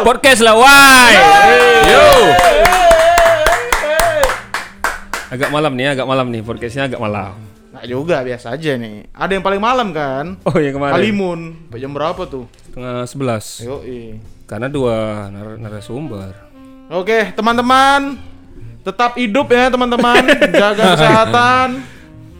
Podcast lah, why? Yo. Agak malam nih, agak malam nih. Podcastnya agak malam. Nggak juga, biasa aja nih. Ada yang paling malam kan? Oh, yang kemarin. Sampai Jam berapa tuh? Setengah sebelas. Yoi. Karena dua nar narasumber. Oke, teman-teman. Tetap hidup ya, teman-teman. Jaga kesehatan.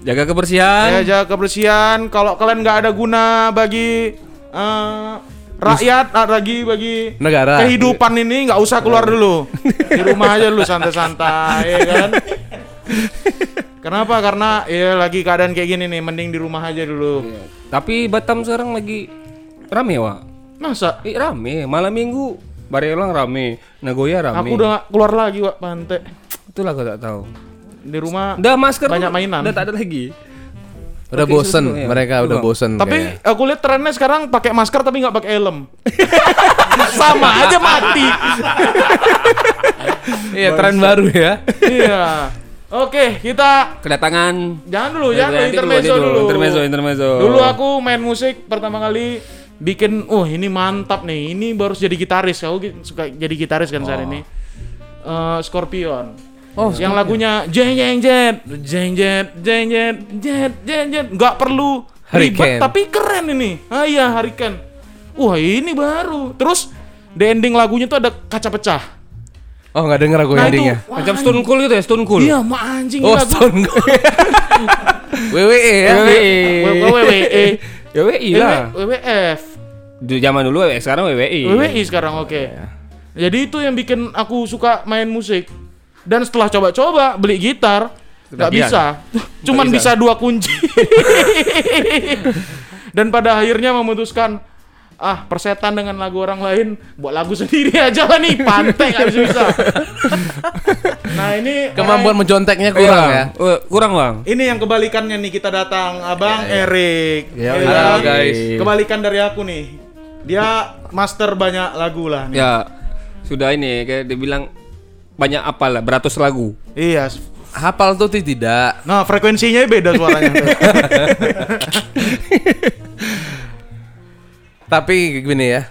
Jaga kebersihan. Ya, jaga kebersihan. Kalau kalian nggak ada guna bagi eh, rakyat, ah, bagi bagi Negara. kehidupan ini nggak usah keluar dulu. Di rumah aja dulu santai-santai, ya kan? Kenapa? Karena ya lagi keadaan kayak gini nih, mending di rumah aja dulu. Tapi Batam sekarang lagi rame, Wak. Masa? Eh, rame. Malam minggu Barelang rame, Nagoya rame. Aku udah nggak keluar lagi, Wak, pantai. Itulah aku tak tahu. Di rumah. Udah masker Banyak mainan. Udah tak ada lagi. Udah Oke, bosen, susu, iya. mereka udah Bang. bosen. Tapi kayaknya. aku lihat trennya sekarang pakai masker tapi nggak pakai helm. Sama aja mati. iya tren baru ya. iya. Oke, kita Kedatangan jangan dulu, jangan dulu Nanti intermezzo nanti dulu. Intermezzo, intermezzo. Dulu aku main musik pertama kali bikin, oh ini mantap nih, ini baru jadi gitaris. Aku suka jadi gitaris kan saat ini. Eh, Scorpion. Oh, yang lagunya jeng jeng jet, jeng jet, jeng jet, jet, jeng jet, nggak perlu ribet tapi keren ini. Ah iya Hurricane. Wah ini baru. Terus di ending lagunya tuh ada kaca pecah. Oh nggak denger aku Nah, itu, endingnya. wah, Macam Stone Cool gitu ya, Stone Cool. Iya, ma anjing Oh lagu. Stone Cold. WWE ya. WWE. WWE. Ya WI lah. WWF. Di zaman dulu WI, sekarang WWI. WWI sekarang oke. Jadi itu yang bikin aku suka main musik. Dan setelah coba-coba beli gitar nggak bisa. Cuman bisa. bisa. dua kunci. Dan pada akhirnya memutuskan ah persetan dengan lagu orang lain buat lagu sendiri aja lah nih pantai nggak bisa bisa nah ini Kemampuan menconteknya kurang ya. Kurang bang. ini yang kebalikannya nih kita datang abang Erik Ya, Ya ya. kan? Halo, guys. kebalikan dari aku nih dia master banyak lagu lah nih. Ya sudah ini kayak dibilang banyak apa lah, beratus lagu. iya Hafal tuh tidak. nah frekuensinya beda suaranya. Tapi gini ya.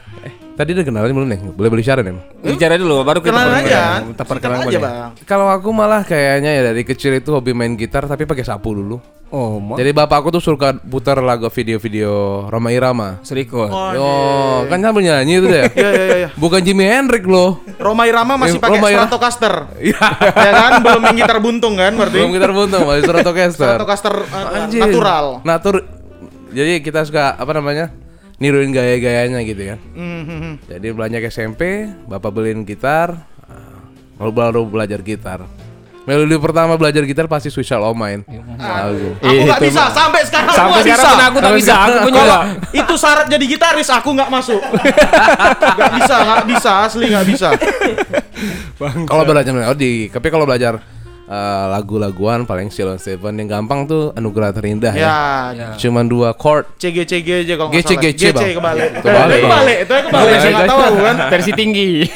Tadi udah kenalan belum nih? Boleh beli syarat emang? Bicara dulu, baru kita kenalan aja Kita perkenalan aja bang Kalau aku malah kayaknya ya dari kecil itu hobi main gitar tapi pakai sapu dulu. Oh, ma. Jadi bapakku tuh suka putar lagu video-video Roma Irama. Serikot. oh, Oh, kan sambil nyanyi itu deh. iya iya iya Bukan Jimi Hendrix loh. Roma Irama masih Eh, pakai. Stratocaster Iya. ya kan belum yang gitar buntung kan berarti Belum gitar buntung, masih Stratocaster. Stratocaster uh, natural Natur. Jadi kita suka apa namanya? Niruin gaya-gayanya gitu kan. Hmm, hmm, hmm. Jadi belanja ke SMP, bapak beliin gitar, lalu baru belajar gitar. Melodi pertama belajar gitar pasti Sweet Child O' Mine. Lagu. aku nggak bisa sampai sekarang Sampai aku nggak sekarang bisa pun aku tak bisa, aku pun juga. Kalau itu syarat jadi gitaris aku nggak masuk nggak bisa nggak bisa asli nggak bisa Kalau belajar melodi, tapi kalau belajar eh, lagu-laguan paling Sheila Seven yang gampang tuh Anugerah Terindah ya. ya Cuman dua chord. CG CG aja kalau nggak GC, salah GC, Bang. kebalik Kebalik. Kebalik itu yang kebalik saya nggak tahu kan Versi tinggi.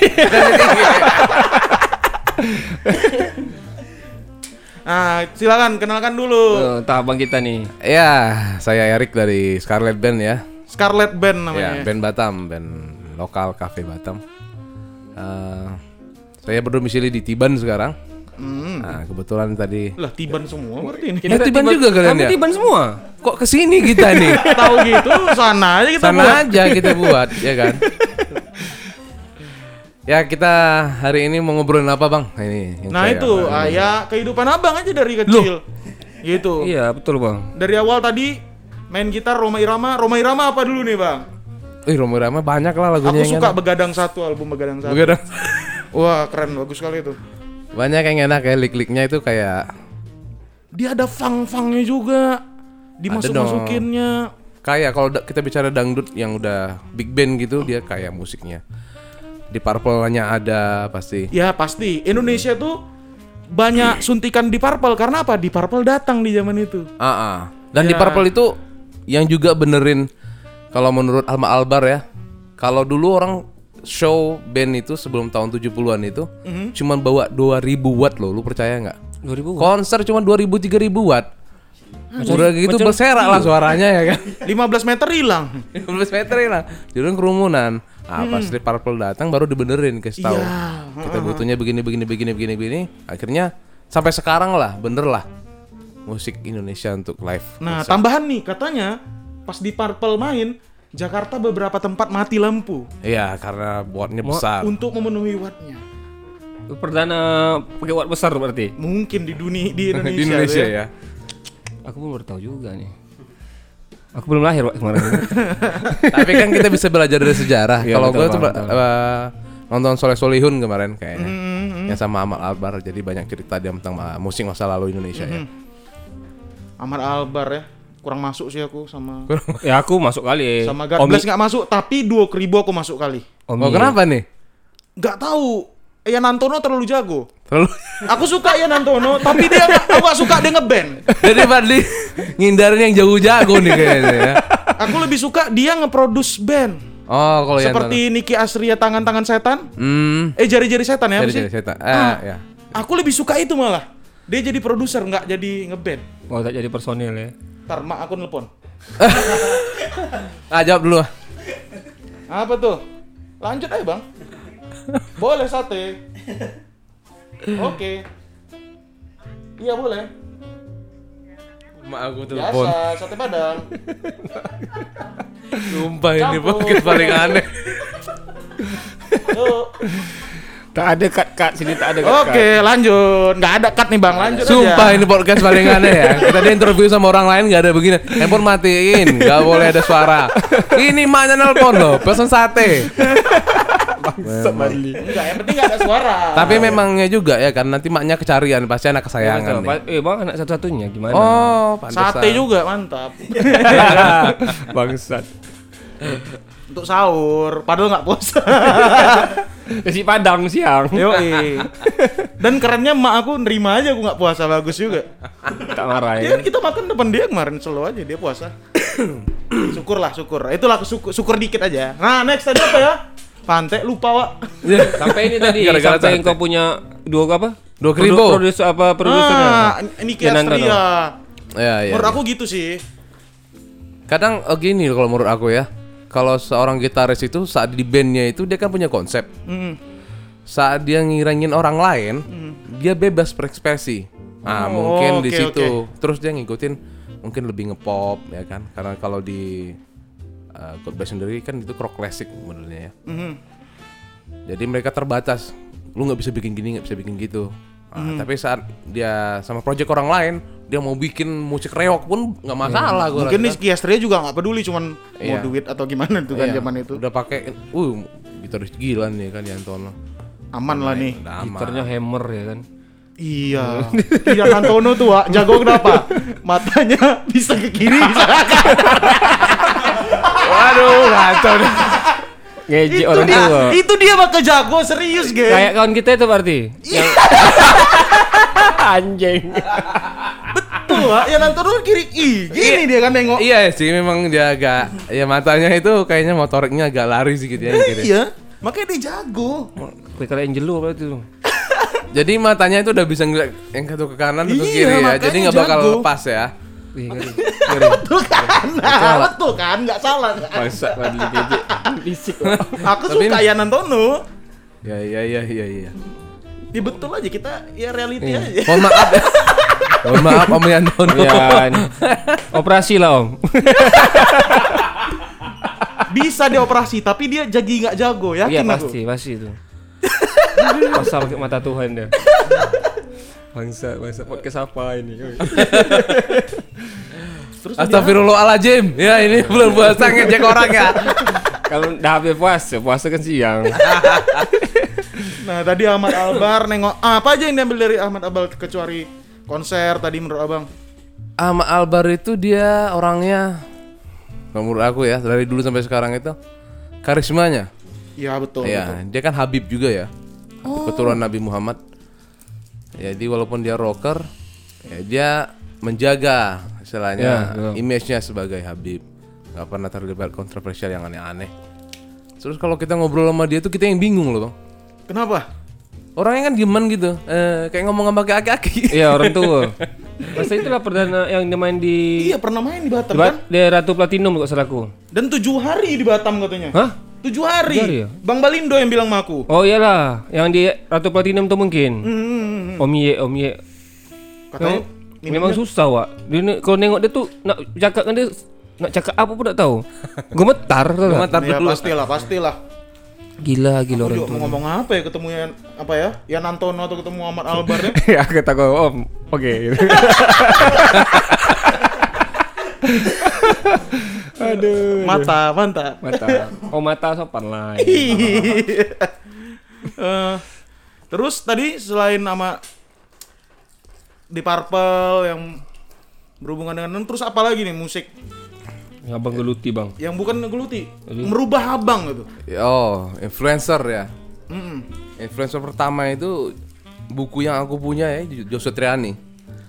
nah silakan kenalkan dulu Oh, Tabang kita nih. Ya, saya Erik dari Scarlet Band ya. Scarlet Band Ya, namanya band Batam, band lokal cafe Batam. Eh, saya berdomisili di Tiban sekarang. Hmm. Nah, kebetulan tadi lah tiban semua berarti ini Ya, Tiban juga kalian Kami ya? Tiban semua. kok ke sini kita nih? tahu gitu sana aja kita Sana buat. aja kita buat, ya kan? ya kita hari ini mau ngobrolin apa bang? Ini. yang nah itu ah, ya kehidupan abang aja dari kecil gitu Iya, betul bang. dari awal tadi main gitar Roma Irama Roma Irama apa dulu nih bang Ih, Romo Rama banyak lah lagunya aku yang suka enak. begadang satu album begadang satu Begadang. wah keren bagus sekali itu Banyak yang enak ya, lik-liknya itu kayak dia ada fang-fangnya juga dimasuk masukinnya kayak kalau kita bicara dangdut yang udah big band gitu dia kayak musiknya. Di Purple-nya ada pasti. ya pasti Indonesia tuh banyak suntikan di Purple karena apa di Purple datang di zaman itu Ah, ah. Dan di Ya. Purple itu yang juga benerin kalau menurut Alma Albar ya. Kalau dulu orang show band itu sebelum tahun 70-an itu Mhm. cuman bawa 2000 watt loh, lu percaya nggak? 2000 Konser cuma 2000 3000 watt. Udah gitu berserak lah suaranya ya kan. 15 meter hilang 15 meter lah. Jadi kerumunan. Ah, pas Deep Purple datang baru dibenerin kasih tahu. Iya. Kita butuhnya begini begini begini begini begini. Akhirnya sampai sekarang lah bener lah musik Indonesia untuk live. Nah, tambahan nih katanya pas di Purple main Jakarta beberapa tempat mati lampu Iya, karena buatnya besar. untuk memenuhi wattnya. Perdana pakai watt besar berarti. Mungkin di dunia di Indonesia, di Indonesia tuh ya. Aku baru tahu juga nih. Aku belum lahir Pak kemarin. Tapi kan kita bisa belajar dari sejarah. Iya, Kalau gue tuh eh, nonton Soleh Solihun kemarin kayaknya. Mm-hmm. Yang sama Ahmad Albar. Jadi banyak cerita dia tentang uh, musik masa lalu Indonesia ya. Ahmad Albar ya. Kurang masuk sih aku sama ya aku masuk kali. sama God Omi- Bless nggak masuk, tapi Duo Kribo aku masuk kali. Omi. Oh, kenapa nih? Nggak tahu. Ya Nantono terlalu jago. Terlalu Aku suka ya Nantono, tapi dia nggak- aku nggak suka dia ngeband. Jadi Fadli ngindarin yang jauh jago nih kayaknya ya. Aku lebih suka dia ngeproduce band. Oh, kalau yang Seperti Niki Astria tangan-tangan setan. Hmm. Eh jari-jari setan ya apa Jadi sih? jadi setan. Ah, Ah, ya. Aku lebih suka itu malah. Dia jadi produser nggak jadi ngeband. Oh, tak jadi personil ya. Ntar mak aku nelpon. Ah, jawab dulu. Apa tuh? Lanjut aja bang. boleh sate. Oke. Iya boleh. Mak aku telepon. Biasa sate padang. Sumpah ini podcast paling aneh. Yuk. Tak ada cut-cut sini tak ada cut. Oke lanjut. Nggak ada cut nih bang. Lanjut Sumpah aja. ini podcast paling aneh ya. Tadi interview sama orang lain nggak ada begini. Handphone matiin, nggak boleh ada suara. Ini maknya nelpon loh, pesan sate. Enggak. Yang penting nggak ada suara. Tapi memangnya juga ya kan nanti maknya kecarian pasti anak kesayangan nih. Eh, bang anak satu-satunya gimana? Oh, pantesan. Sate juga mantap. Bangsat. Untuk sahur. Padahal nggak puasa. Nasi padang siang. Yoi. Dan kerennya emak aku nerima aja aku nggak puasa bagus juga. tak marah Ya ya. kita makan depan dia kemarin selalu aja dia puasa. syukur lah syukur. Itulah syukur, syukur dikit aja. Nah next tadi apa ya? Pantai lupa wak. Sampai ini tadi Gara-gara sampai sate. kau punya dua apa? Dua Produ- kribo. Produser apa produsernya? Ah, apa? ini Yananto, Astria. Ya, ya. Menurut aku gitu sih. Kadang oh, gini kalau menurut aku ya. Kalau seorang gitaris itu saat di bandnya itu dia kan punya konsep. Hmm. Saat dia ngirangin orang lain, dia bebas berekspresi. Nah, Oh, mungkin di oke, situ. Terus dia ngikutin mungkin lebih ngepop ya kan. Karena kalau di uh, God Bless sendiri kan itu rock classic modelnya ya. Mhm. Jadi mereka terbatas. Lu nggak bisa bikin gini, nggak bisa bikin gitu. Nah, Tapi saat dia sama project orang lain, dia mau bikin musik reok pun nggak masalah. gua Mungkin rasa. nih Astria juga nggak peduli cuman mau Iya. duit atau gimana tuh kan Iya, zaman itu. Udah pakai, uh, gitaris gila nih kan Yantono. Aman lah nih. Aman. Gitarnya hammer ya kan. Iya. Iya Antono tuh Wak. jago kenapa? Matanya bisa ke kiri bisa ke kanan. Waduh, kacau nih. Ngejek itu orang dia, tua. itu dia mah jago serius, geng. Kayak kawan kita itu berarti. Yang anjing. Wak. Ya Antono kiri. Ih, gini dia kan nengok. Iya sih, memang dia agak, ya matanya itu kayaknya motoriknya agak lari sih gitu ya. yang kiri. Iya. Makanya dia jago. Kayak kalian Angelo berarti tuh. Jadi matanya itu udah bisa ngeliat yang satu ke kanan, satu ke Iya, kiri ya. Jadi nggak bakal jago. lepas ya. Wih, ngeri. Betul kan? Betul kan? Nggak salah kan? Bangsat Fadli ngejek. Bisik. Aku Tapi suka Yan Antono. Ya, iya, iya, iya, iya. Ya betul aja kita ya reality Iya. aja. Mohon maaf ya. Mohon maaf Om Yantono. Ya, ini. operasi lah om. Bisa dia operasi tapi dia jadi nggak jago, Iya yakin aku. pasti, pasti itu. Pasal pakai mata Tuhan dia. Bangsa, bangsa podcast apa ini? Terus Astagfirullahaladzim. Ya ini belum puasa ngejek orang ya. Kalau udah habis puasa, puasa kan siang. Nah tadi Ahmad Albar nengok ah, apa aja yang diambil dari Ahmad Albar kecuali konser tadi menurut abang? Ahmad Albar itu dia orangnya menurut aku ya dari dulu sampai sekarang itu karismanya. Iya betul. betul. Iya, dia kan Habib juga ya. Keturunan Nabi Muhammad. Jadi walaupun dia rocker, ya dia menjaga Ya, istilahnya betul. image-nya sebagai Habib. Gak pernah terlibat kontroversial yang aneh-aneh. Terus kalau kita ngobrol sama dia tuh kita yang bingung loh, Bang. Kenapa? Orangnya kan gimana gitu, eh, kayak ngomong sama kaki-kaki. Iya orang tua. Masa itulah perdana yang dia main di Iya pernah main di Batam di, kan? Ba- di Ratu Platinum kalau salahku. Dan tujuh hari di Batam katanya. Hah? Tujuh hari. Tujuh hari ya? Bang Balindo yang bilang sama aku. Oh iyalah, yang di Ratu Platinum tuh mungkin. Hmm, Om Ye, Om Ye. katanya Memang, memang susah, Wak. Dia kalau nengok dia tuh nak cakap kan dia nak cakap apa pun tak tahu. Gemetar? Gemetar ya pastilah, pastilah. Gila gila orang juga tu. mau ngomong apa ya ketemu yang apa ya? Yan Antono atau ketemu Ahmad Albar ya? ya kata kau Om. Okey. Aduh. Mata, mantap. Mata. Oh mata sopan lah. Eh, terus tadi selain nama di Purple yang berhubungan dengan terus apa lagi nih musik abang geluti bang. yang bukan ngeluti merubah abang gitu Oh, influencer ya. Mm-mm. Influencer pertama itu buku yang aku punya ya, Joshua Triani.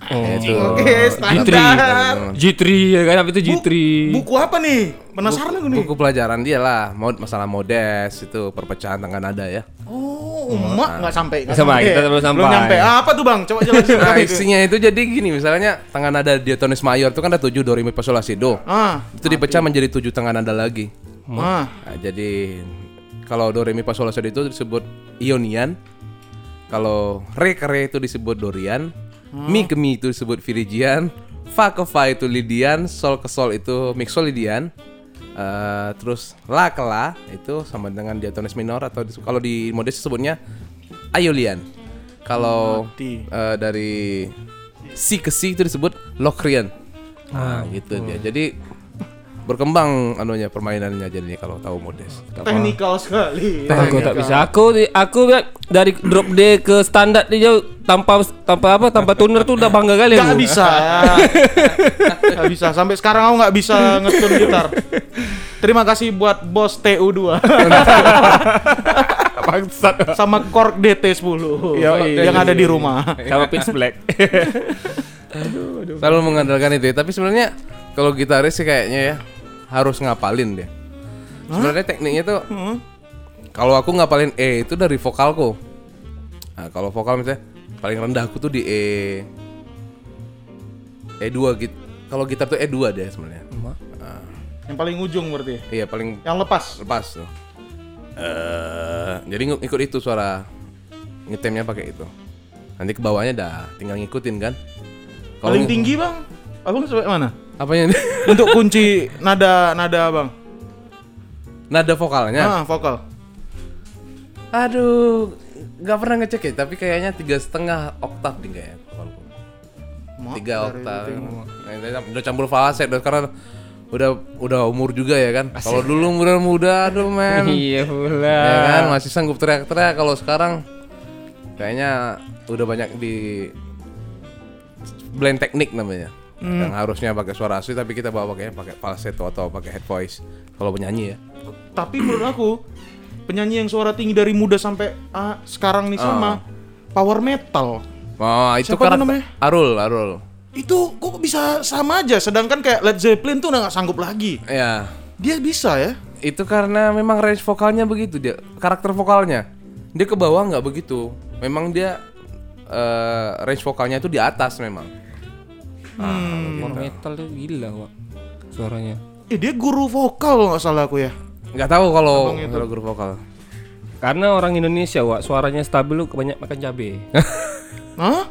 Oh. Itu. Oke, G3. standar. G3 ya kan apa itu G3? Buku apa nih? Penasaran aku nih. Buku pelajaran dia lah, masalah modes itu perpecahan tangga nada ya. Oh, emak nggak sampai. nggak Sampai, kita belum sampai. Belum nyampe. Apa tuh bang? Coba jelasin. Nah, isinya itu jadi gini, misalnya tangan nada diatonis mayor itu kan ada tujuh do re mi fa sol la si do. Ah, Itu dipecah menjadi tujuh tangan nada lagi. ah. Nah, jadi kalau do re mi fa sol la si do itu disebut ionian. Kalau re ke re itu disebut dorian. Mi ke mi itu disebut virigian. Fa ke fa itu lidian, sol ke sol itu mixolydian. Eh, terus la ke la itu sama dengan diatonis minor atau kalau di modis sebutnya aiolian. Kalau eh, dari si ke si itu disebut lokrian. Nah, gitu dia. Jadi berkembang anunya permainannya jadi kalau tahu modis. Teknikal sekali. Aku tak bisa. Aku aku dari drop D ke standar dia jauh tanpa tanpa apa tanpa tuner tuh udah bangga kali Gak aku. bisa. Gak bisa. Sampai sekarang aku nggak bisa ngetun gitar. Terima kasih buat bos TU2 Bangsat. sama Korg DT10 Yoi. yang ada di rumah. Sama pitch black. Selalu mengandalkan itu. ya. Tapi sebenarnya kalau gitaris sih kayaknya ya harus ngapalin dia. Sebenarnya tekniknya tuh Hmm. kalau aku ngapalin E itu dari vokalku. Nah, kalau vokal misalnya paling rendah aku tuh di E E2 gitu. Kalau gitar tuh E2 deh sebenarnya. Yang paling ujung berarti. Iya, paling Yang lepas. lepas tuh. Eh, jadi ikut itu suara ngetemnya pakai itu. Nanti ke bawahnya dah tinggal ngikutin kan. Kalau Paling tinggi bang. Abang sampai mana? Apanya? Untuk kunci nada nada abang. Nada vokalnya. Ah, vokal. Aduh, nggak pernah ngecek ya, tapi kayaknya tiga setengah oktav nih kayaknya Tiga oktav. Nah, udah campur falset udah karena udah udah umur juga ya kan. Kalau dulu muda-muda, aduh men. Iya pula. ya kan masih sanggup teriak-teriak. Kalau sekarang kayaknya udah banyak di blend teknik namanya. Yang harusnya pakai suara asli tapi kita bawa pakai pakai falsetto atau pakai head voice kalau penyanyi ya. Tapi menurut aku penyanyi yang suara tinggi dari muda sampai ah, sekarang nih sama power metal. Oh, itu Siapa namanya? Arul, Arul. Itu kok bisa sama aja sedangkan kayak Led Zeppelin tuh udah nggak sanggup lagi. Ya, Dia bisa ya. itu karena memang range vokalnya begitu dia, karakter vokalnya. Dia ke bawah nggak begitu. Memang dia eh, range vokalnya itu di atas memang. Power metal tuh gila, Wak. Suaranya. Eh dia guru vokal nggak salah aku ya. Nggak tahu kalau kalau grup vokal. Karena orang Indonesia, Wak, suaranya stabil lu kebanyak makan cabe. Hah?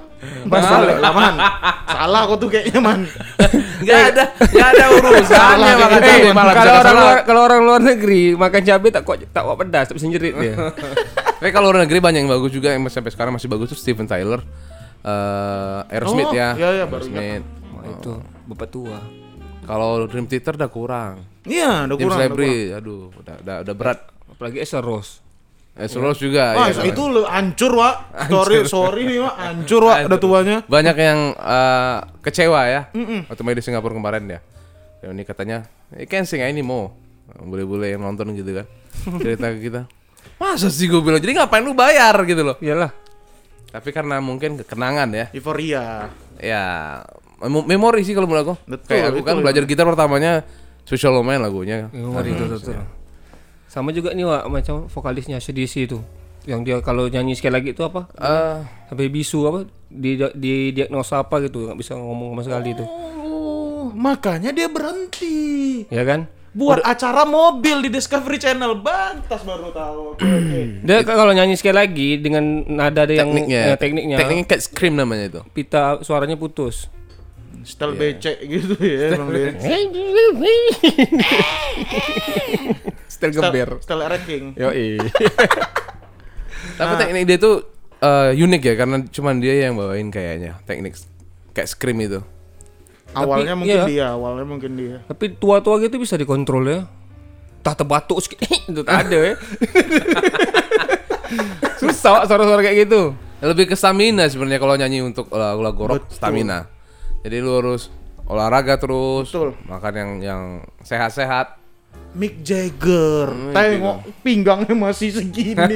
Mas balik lah man. Salah aku tuh kayaknya man. Nggak ada, nggak ada urusannya Salah, makan kayak cabai gitu. malah kalau orang salah. luar, kalau orang luar negeri makan cabe tak kuat tak kuat pedas, tak bisa jerit dia. Tapi kalau luar negeri banyak yang bagus juga yang sampai sekarang masih bagus tuh Steven Tyler, eh Aerosmith Oh, ya. iya, iya, baru Aerosmith. Wah, itu bapak tua. Kalau Dream Theater udah kurang. Iya, udah James kurang. udah Labrie, aduh, udah, udah, udah berat. Apalagi Esther Rose. Eh, Rose juga. Wah, ya, itu lu hancur, Wak. Sorry, sorry nih, Wak. Hancur, Wak, udah tuanya. banyak yang eh, kecewa ya waktu main di Singapura kemarin ya yang ini katanya eh kan sing ini mau boleh-boleh yang nonton gitu kan cerita ke kita masa sih gue bilang jadi ngapain lu bayar gitu loh Iyalah. Tapi karena mungkin kekenangan ya Euforia. ya mem- memori sih kalau menurut aku Betul, kayak aku kan belajar gitar pertamanya Social Lumayan lagunya Memori itu betul. Sama juga nih Wak, macam vokalisnya CDC itu. Yang dia kalau nyanyi sekali lagi itu apa? Eh, Sampai bisu apa? Di di diagnosa apa gitu, nggak bisa ngomong sama sekali itu. Oh, makanya dia berhenti. Ya kan? Buat acara mobil di Discovery Channel. Bantas baru tahu. Oke. Dia kalau nyanyi sekali lagi dengan nada ada yang tekniknya eh, tekniknya, tekniknya kayak scream namanya itu pita suaranya putus. Setel becek gitu ya. Lir. Setel Setel- geber. Setel ranking. Yo tapi teknik dia tuh eh, unik ya karena cuman dia yang bawain kayaknya teknik kayak scream itu Awalnya mungkin iya. dia, awalnya mungkin dia. Tapi tua-tua gitu bisa dikontrol ya. Tak terbatuk sedikit itu tak ada ya. Susah suara-suara kayak gitu. lebih ke stamina sebenarnya kalau nyanyi untuk lagu-lagu rock stamina jadi lu harus olahraga terus Betul. makan yang yang sehat-sehat Mick Jagger. Hmm, Tengok gitu. pinggangnya masih segini.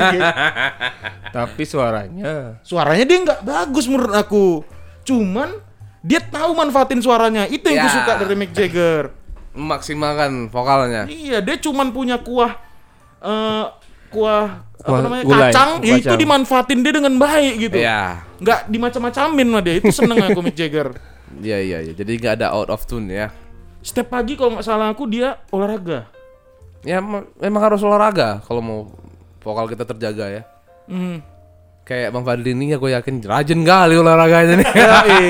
Tapi suaranya Suaranya dia nggak bagus menurut aku. Cuman dia tahu manfaatin suaranya. Itu yang gue Ya. suka dari Mick Jagger. memaksimalkan vokalnya Iya, dia cuman punya kuah eh kuah, apa Kuah namanya gulai, kacang, ya itu dimanfaatin dia dengan baik gitu. Iya Nggak dimacam-macamin lah dia. Itu seneng aku Mick Jagger. iya iya iya jadi nggak ada out of tune ya Setiap pagi kalau nggak salah aku dia olahraga. ya me- memang harus olahraga kalau mau vokal kita terjaga ya Hmm. Kayak bang Fadli ini ya gue yakin rajin kali olahraganya nih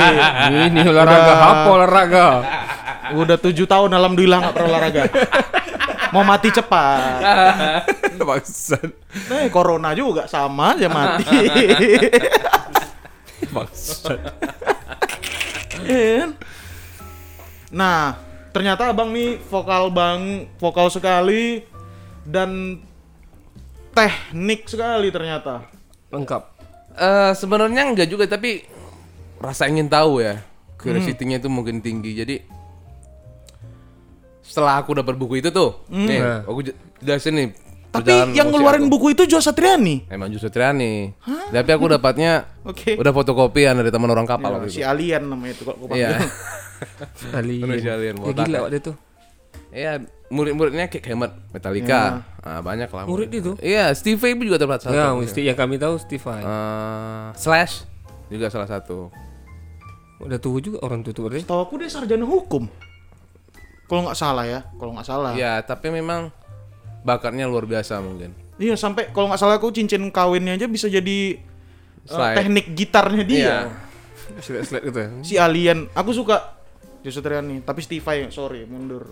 ini olahraga apa olahraga? Udah tujuh tahun alhamdulillah nggak pernah olahraga. Mau mati cepat. Bangsat. Eh corona juga sama aja mati. Kan? nah, ternyata abang nih vokal bang, vokal sekali dan teknik sekali ternyata. Lengkap. Eh sebenarnya enggak juga tapi rasa ingin tahu ya curiosity-nya itu mungkin tinggi jadi setelah aku dapat buku itu tuh nih Nah. aku jelasin nih Tapi yang ngeluarin aku. buku itu Jo Satriani. emang justru Triani tapi aku dapatnya Oke. udah fotokopian dari teman orang kapal waktu Si itu alien namanya itu kalau aku iya panggil. Alien. Ya gila waktu itu. iya murid-muridnya kayak hemat Metallica ah, banyak lah Murid itu? iya Steve Vai juga dapat satu Ya, mesti yang kami tahu Steve Vai. Eh, Slash juga salah satu Udah tua juga orang tua tua deh. Tahu aku dia sarjana hukum. Kalau nggak salah ya, kalau nggak salah. Iya, tapi memang bakatnya luar biasa mungkin. Iya sampai kalau nggak salah aku cincin kawinnya aja bisa jadi uh, Slide. teknik gitarnya dia. Iya. Slide-slide gitu ya. Si alien, aku suka Joshua Triani, tapi Steve Vai, sorry mundur.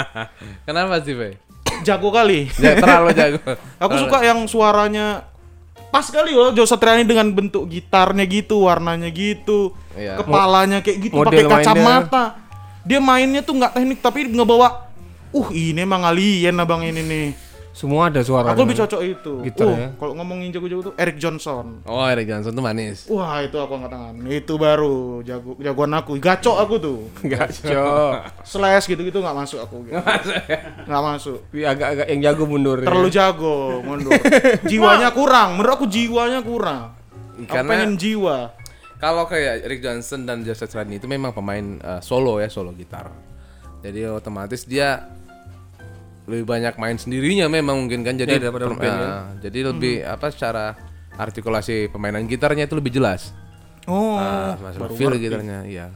Kenapa Bay? Jago kali. Ya, terlalu jago. Aku suka yang suaranya pas kali loh Joshua Triani dengan bentuk gitarnya gitu, warnanya gitu, Iya. kepalanya kayak gitu, pakai kacamata. Dia mainnya tuh nggak teknik tapi ngebawa, uh ini emang alien abang ini nih. Semua ada suara. Aku lebih cocok itu. Gitar uh, ya. kalau ngomongin jago-jago tuh Eric Johnson. Oh, Eric Johnson tuh manis. Wah itu aku angkat tangan. Itu baru jago jagoan aku. Gacok aku tuh. Cocok. Slash gitu-gitu nggak masuk aku. Gitu. Nggak masuk. Tapi agak-agak yang jago mundur. ya. Terlalu jago mundur. Jiwanya kurang. Menurut aku jiwanya kurang. Aku Karena- pengen jiwa. Kalau kayak Eric Johnson dan Joseph Trani itu memang pemain eh, solo ya, solo gitar. Jadi otomatis dia lebih banyak main sendirinya memang mungkin kan jadi Ya, daripada per- band ya. eh, jadi lebih apa secara artikulasi pemainan gitarnya itu lebih jelas. Oh. Ah, masuk feel gitarnya, iya.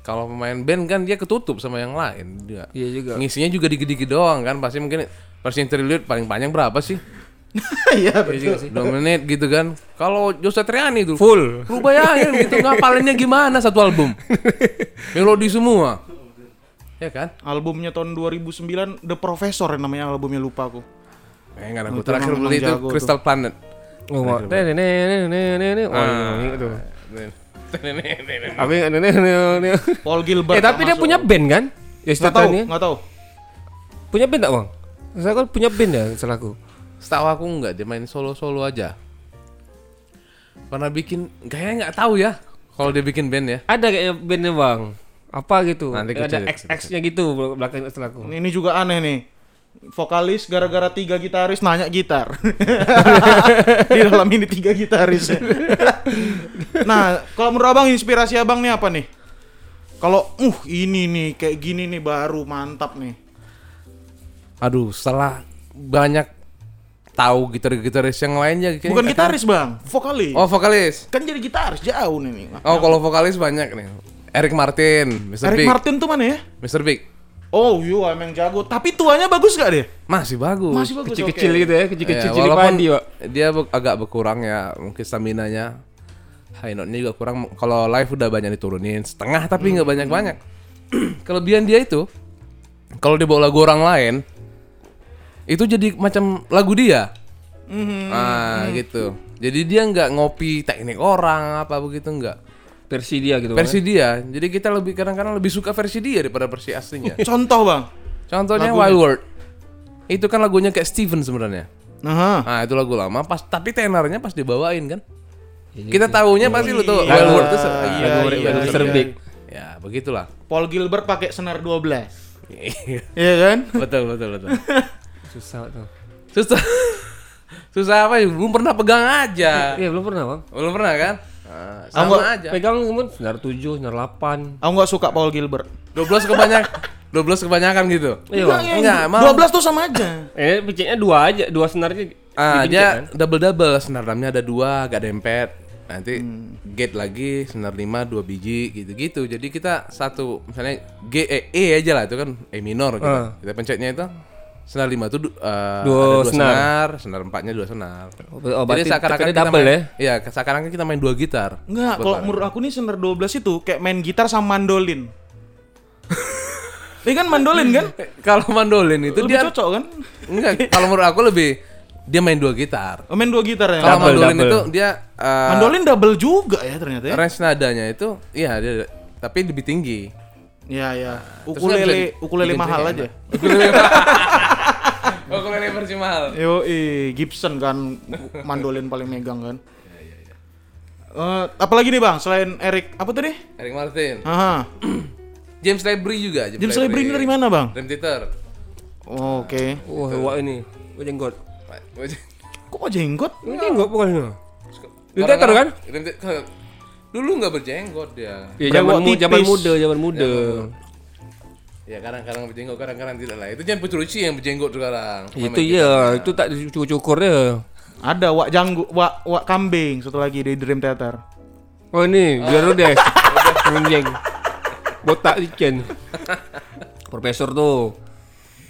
Kalau pemain band kan dia ketutup sama yang lain dia. Iya juga. Ngisinya juga dikit-dikit doang kan, pasti mungkin versi interlude paling panjang berapa sih? Iya Iya betul. Dua menit gitu kan. Kalau Jose Triani itu Full. Lu bayangin gitu ngapalinnya gimana satu album? Melodi semua. Ya kan? Albumnya tahun 2009 The Professor yang namanya albumnya lupa aku. Eh enggak aku terakhir beli itu jago tuh. Crystal Planet. Oh. Oh. Paul Gilbert. Eh, tapi dia punya band kan? Ya, Nggak tahu, ini. nggak tahu. Punya band tak, Bang? Saya kan punya band ya, selaku. Setahu aku enggak dia main solo-solo aja. Pernah bikin kayaknya nggak tahu ya kalau dia bikin band ya. Ada kayak bandnya, Bang. Apa gitu? Nanti ada XX-nya gitu belakang selaku. Ini juga aneh nih. Vokalis gara-gara tiga gitaris nanya gitar. Di dalam ini tiga gitaris. nah, kalau menurut abang inspirasi abang nih apa nih? Kalau uh ini nih kayak gini nih baru mantap nih. Aduh, setelah banyak tahu gitar-gitaris yang lainnya kayaknya Bukan nggak gitaris bang, vokalis. Oh, vokalis. Kan jadi gitaris jauh nih. nih. Oh, kalau vokalis banyak nih. Eric Martin, Mr. Eric Big. Martin tuh mana ya? Mr. Big. Oh iya emang jago. Tapi tuanya bagus gak deh? Masih bagus. Masih bagus. Kecil-kecil oke. gitu ya, kecil-kecil cili walaupun Pak. Dia agak berkurang ya, mungkin stamina-nya. High note-nya juga kurang. Kalau live udah banyak diturunin, setengah tapi nggak banyak-banyak. Kelebihan dia itu, kalau dia bawa lagu orang lain, itu jadi macam lagu dia. Ah, gitu. Jadi dia nggak ngopi teknik orang apa begitu nggak. Versi dia gitu. Versi dia. Jadi kita lebih kadang-kadang lebih suka versi dia daripada versi aslinya. Contoh bang. Contohnya Lagunya. Wild World. Itu kan lagunya kayak Steven sebenarnya. Nah, Nah itu lagu lama pas tapi tenornya pas dibawain kan. Kita tahunya pasti lu tuh Iya. Wild World itu Iya, Lagu iya, iya. Ya begitulah. Paul Gilbert pakai senar 12. Iya kan? betul betul betul. Susah tuh. Susah. Susah apa ya? Belum pernah pegang aja. Iya, belum pernah, Bang. Belum pernah kan? Nah, Aku sama nggak- aja. Pegang kemudian senar 7, senar 8. Aku nggak suka Paul Gilbert. 12 kebanyak 12 kebanyakan gitu. Iya. Enggak, emang 12 tuh sama aja. Eh, picitnya dua aja, dua senarnya. Ah, dia kan? double double senar drumnya ada dua, agak dempet. Nanti Hmm. gate lagi senar 5 dua biji gitu-gitu. Jadi kita satu misalnya G E, E aja lah itu kan E minor gitu. Ah. Kita pencetnya itu senar 5 itu du- eh, Dua ada dua senar. senar, senar 4-nya dua senar. Oh, berarti Jadi seakan-akan kita double main, ya? Iya, seakan-akan kita main dua gitar. Enggak, kalau menurut aku nih senar 12 itu kayak main gitar sama mandolin. Ini kan mandolin kan? Eh, Kalau mandolin itu Lebih dia cocok kan? enggak, kalau menurut aku lebih dia main dua gitar. Oh, main dua gitar ya. Kalau Double, mandolin double. itu dia eh, mandolin double juga ya ternyata ya. range nadanya itu iya dia tapi lebih tinggi. Iya, iya. Terus Ukulele, ukulele mahal aja. Ukulele versi mahal. Yo, Gibson kan mandolin paling megang kan. Eh, apalagi nih bang selain Eric apa tadi? Eric Martin. Aha. James Labrie juga. James Labrie ini dari mana bang? Dream Theater. Oh, Oke. Wah, wah ini. Wah, jenggot. Kok jenggot? Ini jenggot bukan kan? Dream Theater. Dulu nggak berjenggot dia. Ya, zaman, mu, zaman muda, zaman muda. Ya kadang-kadang berjenggot, kadang-kadang tidak lah. Itu Jan Petrucci yang berjenggot sekarang. Itu ya, itu tak dicukur-cukur dia. Ada wak janggu, wak wak kambing satu lagi di Dream Theater. Oh ini, biar udah. Anjing. Botak ikan. Profesor tuh.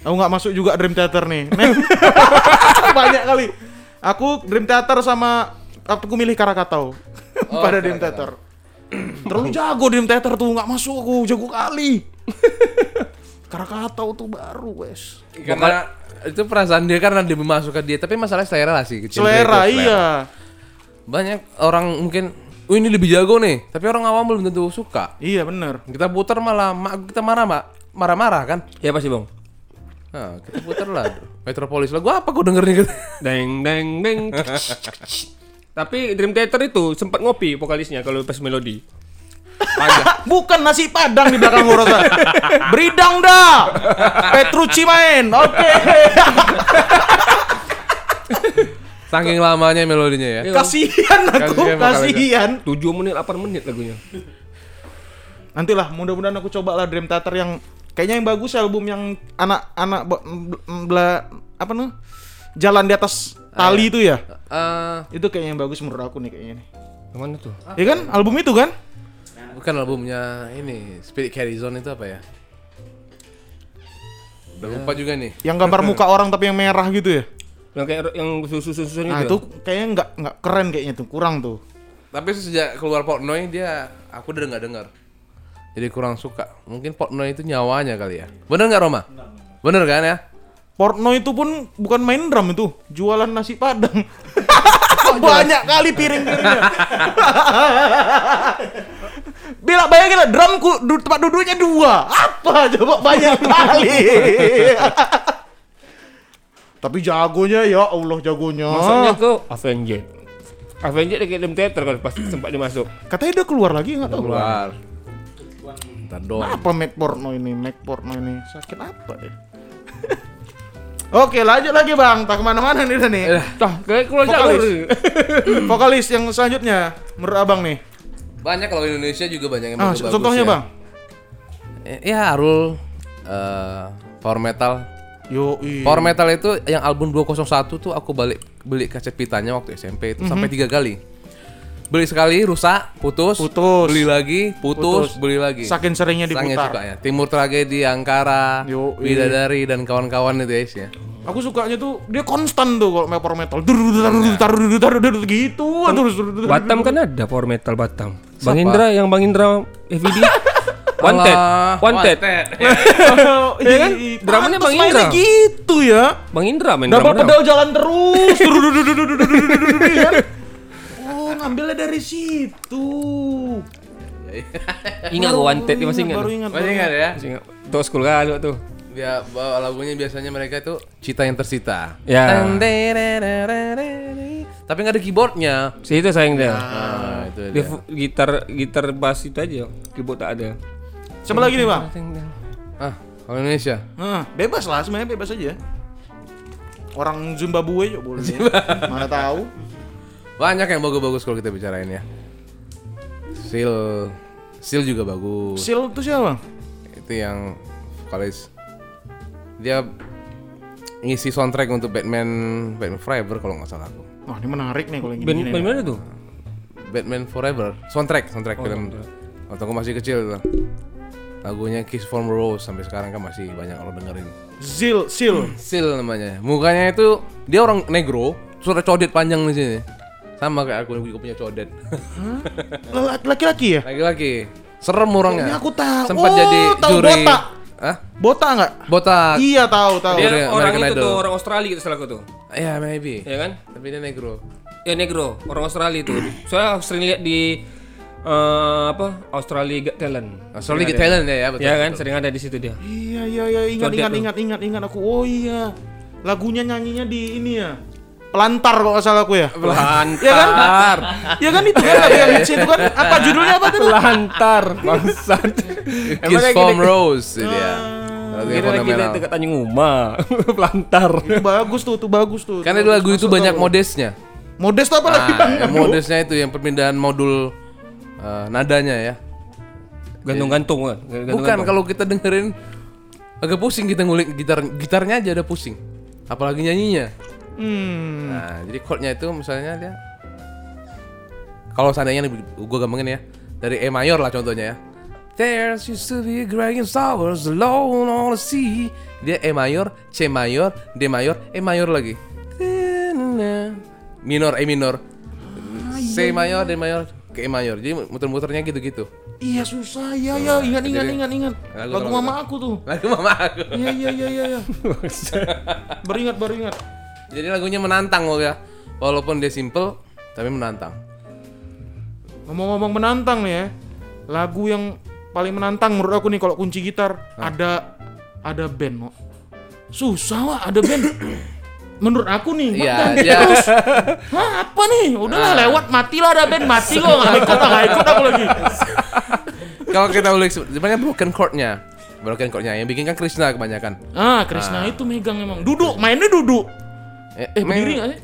Aku nggak masuk juga Dream Theater nih. Banyak kali. Aku Dream Theater sama aku milih Karakatau pada Dream Theater. Terlalu jago Dream Theater tuh nggak masuk aku jago kali. Karakatau tuh baru wes. Karena itu perasaan dia karena dia memasukkan dia, tapi masalah selera lah sih. kecil Selera itu, iya. Banyak orang mungkin, oh ini lebih jago nih, tapi orang awam belum tentu suka. Iya bener. Kita putar malah mak kita marah mak marah-marah kan? Ya pasti bang. Nah, kita putar lah Metropolis lagu apa kau denger nih? Deng deng deng. Tapi Dream Theater itu sempat ngopi vokalisnya kalau pas melodi. Bukan nasi padang di belakang Rosa. Bridang dah. Petrucci main. Oke. Saking lamanya melodinya ya. Iya. Kasihan aku, Kasihan vokalisnya. kasihan. 7 menit 8 menit lagunya. Nantilah mudah-mudahan aku coba lah Dream Theater yang kayaknya yang bagus album yang anak-anak bela apa nih? Jalan di atas tali itu ya. Eh, Itu kayaknya yang bagus menurut aku nih kayaknya nih. Yang mana tuh? Ya kan album itu kan? Bukan albumnya ini Spirit Carry Zone itu apa ya? Udah lupa juga nih. Yang gambar muka orang tapi yang merah gitu ya. Yang kayak yang susu-susu Nah, itu kayaknya nggak nggak keren kayaknya tuh, kurang tuh. Tapi sejak keluar Portnoy dia aku udah nggak dengar. Jadi kurang suka. Mungkin Portnoy itu nyawanya kali ya. Bener nggak Roma? Bener kan ya? Porno itu pun bukan main drum itu, jualan nasi padang. Banyak kali piring-piringnya. Bila bayangin lah drumku du- tempat duduknya dua. Apa coba banyak kali. Tapi jagonya ya Allah jagonya. Masuknya ke Avenged. Avenged dia kayak Dream Theater kan pas sempat dia masuk. Katanya dia keluar lagi nggak tahu. Keluar. Ntar doang. Apa Mac porno ini? Mac porno ini sakit apa ya? Oke lanjut lagi bang, tak ke mana-mana nih dah nih. Tah, kayak keluar Vokalis. jalur. Vokalis yang selanjutnya menurut abang nih. Banyak kalau Indonesia juga banyak yang Ah, bagus contohnya ya. bang. Eh, Ya Arul eh, Power Metal. Yo, Power Metal itu yang album 201 tuh aku balik beli kaset pitanya waktu SMP itu sampai tiga kali. beli sekali rusak, putus, Putus. beli lagi, putus, Putus. beli lagi. Saking seringnya Sangat diputar. sukanya. Timur Tragedi, Angkara, Yo, iya. Bidadari dan kawan-kawan itu guys ya. Aku sukanya tuh dia konstan tuh kalau metal metal. Taruh gitu terus. Batam kan ada power metal Batam. Bang Indra yang Bang Indra FVD. Wanted. Alah, Wanted. Iya kan? Dramanya Bang Indra. gitu ya. Bang Indra main drama. pedal jalan terus. Iya? Oh, ngambilnya dari situ. Ingat gua Wanted masih ingat. Baru ingat. Masih ingat ya? Masih ingat. Tuh school kali tuh. Dia bawa lagunya biasanya mereka itu cita yang tersita. Ya. Tapi nggak ada keyboardnya. Si itu sayang dia. Nah, itu Dia gitar gitar bass itu aja. Keyboard tak ada. Siapa lagi nih, Bang? Ah, kalau Indonesia. Nah, bebas lah sebenarnya bebas aja. Orang Zimbabwe juga boleh. Mana tahu. Banyak yang bagus-bagus kalau kita bicarain ya. Seal, Seal juga bagus. Sil itu siapa? Itu yang vokalis. Dia ngisi soundtrack untuk Batman Batman Forever kalau nggak salah aku. Wah, ini menarik nih kalau yang Band gini. band mana tuh? Batman Forever soundtrack soundtrack film waktu aku masih kecil tuh lagunya Kiss from a Rose sampai sekarang kan masih banyak orang dengerin Zil, Sil. Sil namanya mukanya itu dia orang negro suara codet panjang di sini sama kayak aku juga punya codet Laki-laki ya? laki-laki serem orangnya Ini aku tahu. sempat Oh, jadi tahu juri botak. Hah? Botak nggak? botak Iya, tahu, tahu. Dia orang American itu Idol. tuh orang Australia itu salah aku tuh. ya maybe Ya kan? tapi dia negro Ya negro, orang Australia itu. Soalnya sering lihat di eh, apa? Australia Got Talent. Australia Got. Talent ya, ya, betul, Ya kan, betul. sering ada di situ dia. Iya, iya, iya, ingat, ingat, ingat, ingat, ingat aku. Oh iya. Lagunya nyanyinya di ini ya. Pelantar kalau nggak salah aku ya. Pelantar. Iya kan? Ya kan itu kan lagu yang hits itu kan. Apa judulnya apa tuh? Pelantar, bangsat. Kiss from Rose itu dia yang Kira kita dekat Tanjung Uma. Pelantar. Itu bagus tuh, tuh bagus tuh. Itu lagu itu banyak modesnya. Modest tuh apa lagi bang? Nah, modesnya itu yang perpindahan modul eh, nadanya ya. Gantung-gantung kan. Bukan kalau kita dengerin agak pusing kita ngulik gitar gitarnya aja ada pusing. Apalagi nyanyinya. Hmm. Nah, jadi chordnya itu misalnya dia kalau seandainya nih, gua gampangin ya dari E mayor lah contohnya ya. There used to be a great stars alone on the sea. Dia E mayor, C mayor, D mayor, E mayor lagi. Minor, E minor. C mayor, D mayor, ke E mayor. Jadi muter-muternya gitu-gitu. Iya susah, iya iya ingat ingat Jadi- ingat ingat. Lagu Lagu mama aku tuh. Lagu mama aku. Iya iya iya iya. iya. Beringat baru ingat. Jadi lagunya menantang loh ya. Walaupun dia simple, tapi menantang. Ngomong-ngomong menantang nih ya. Lagu yang paling menantang menurut aku nih kalau kunci gitar ada ada band, Mo. Susah wah ada band. menurut aku nih, Mak, Iya, band dia- terus. Hah, apa nih? Udahlah lewat matilah ada band mati kok nggak ikut nggak ikut aku lagi. Kalau kita ulik sebenarnya broken chordnya. Broken chordnya yang bikin kan Krishna kebanyakan. Ah, Krisna itu megang emang. Duduk, mainnya duduk. Eh, main- berdiri nggak sih?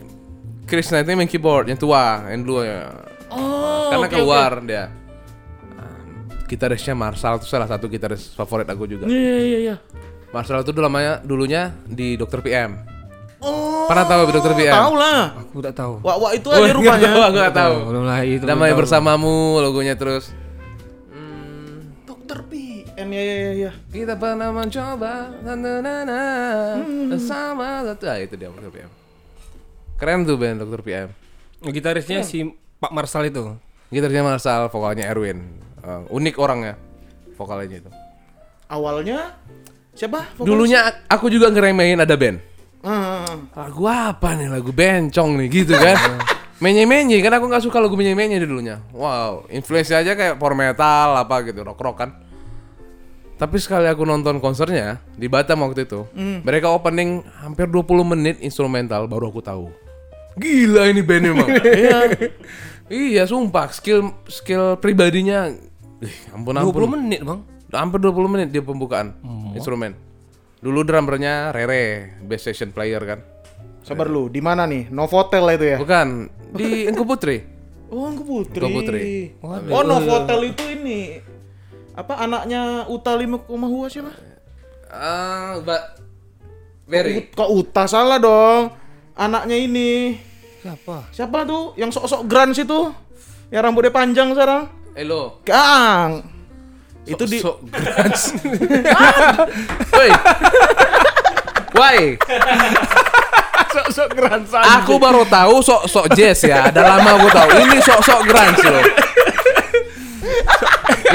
Itu yang main keyboard yang tua, yang dua ya. Oh, Karena oke, keluar dia. Ah, Gitarisnya Marshall itu salah satu gitaris favorit aku juga. Iya iya iya. Marshall itu dulu namanya dulunya di Dr. PM. Oh. Pernah tahu Dr. PM? Tahu lah. Aku tak tahu. Wah, wah itu Oh, aja rupanya. Aku nggak tahu. Oh, belum lah itu. tahu. bersamamu logonya terus. Dokter PM ya ya ya ya. Kita pernah mencoba na na na na sama satu ah, itu dia Dr. PM. Keren tuh band Dr. PM. Gitarisnya si Pak Marsal itu. Gitarnya Marshall, vokalnya Erwin. Eh, unik orangnya vokalnya itu. Awalnya siapa? Vokalis? Dulunya aku juga ngeremehin ada band. Ah. Lagu apa nih? Lagu bencong nih gitu kan. menye-menye kan aku nggak suka lagu menye-menye dulunya. Wow, influence aja kayak power metal apa gitu, rock-rock kan. Tapi sekali aku nonton konsernya di Batam waktu itu, mereka opening hampir 20 menit instrumental baru aku tahu. Gila ini band emang. iya. Iya, sumpah skill skill pribadinya ih, ampun 20 ampun. menit, Bang. Hampir 20 menit dia pembukaan instrumen. Dulu drummernya Rere, bass session player kan. Sabar lu, di mana nih? Novotel itu ya? Bukan, di Engku Putri. Oh, Engku Putri. Engku Putri. Oh, Novotel itu ini apa anaknya Uta Lima Hua siapa? Ah, Mbak Berry. Kok Uta salah dong? Anaknya ini Siapa? siapa tuh? Yang sok-sok grunge itu? Yang rambutnya panjang sekarang. Elo. Kang. Itu di Sok grunge. Woi. Woi, Sok-sok geransan. aku baru tahu sok-sok jazz ya. Ada lama aku tahu. Ini sok-sok grunge loh.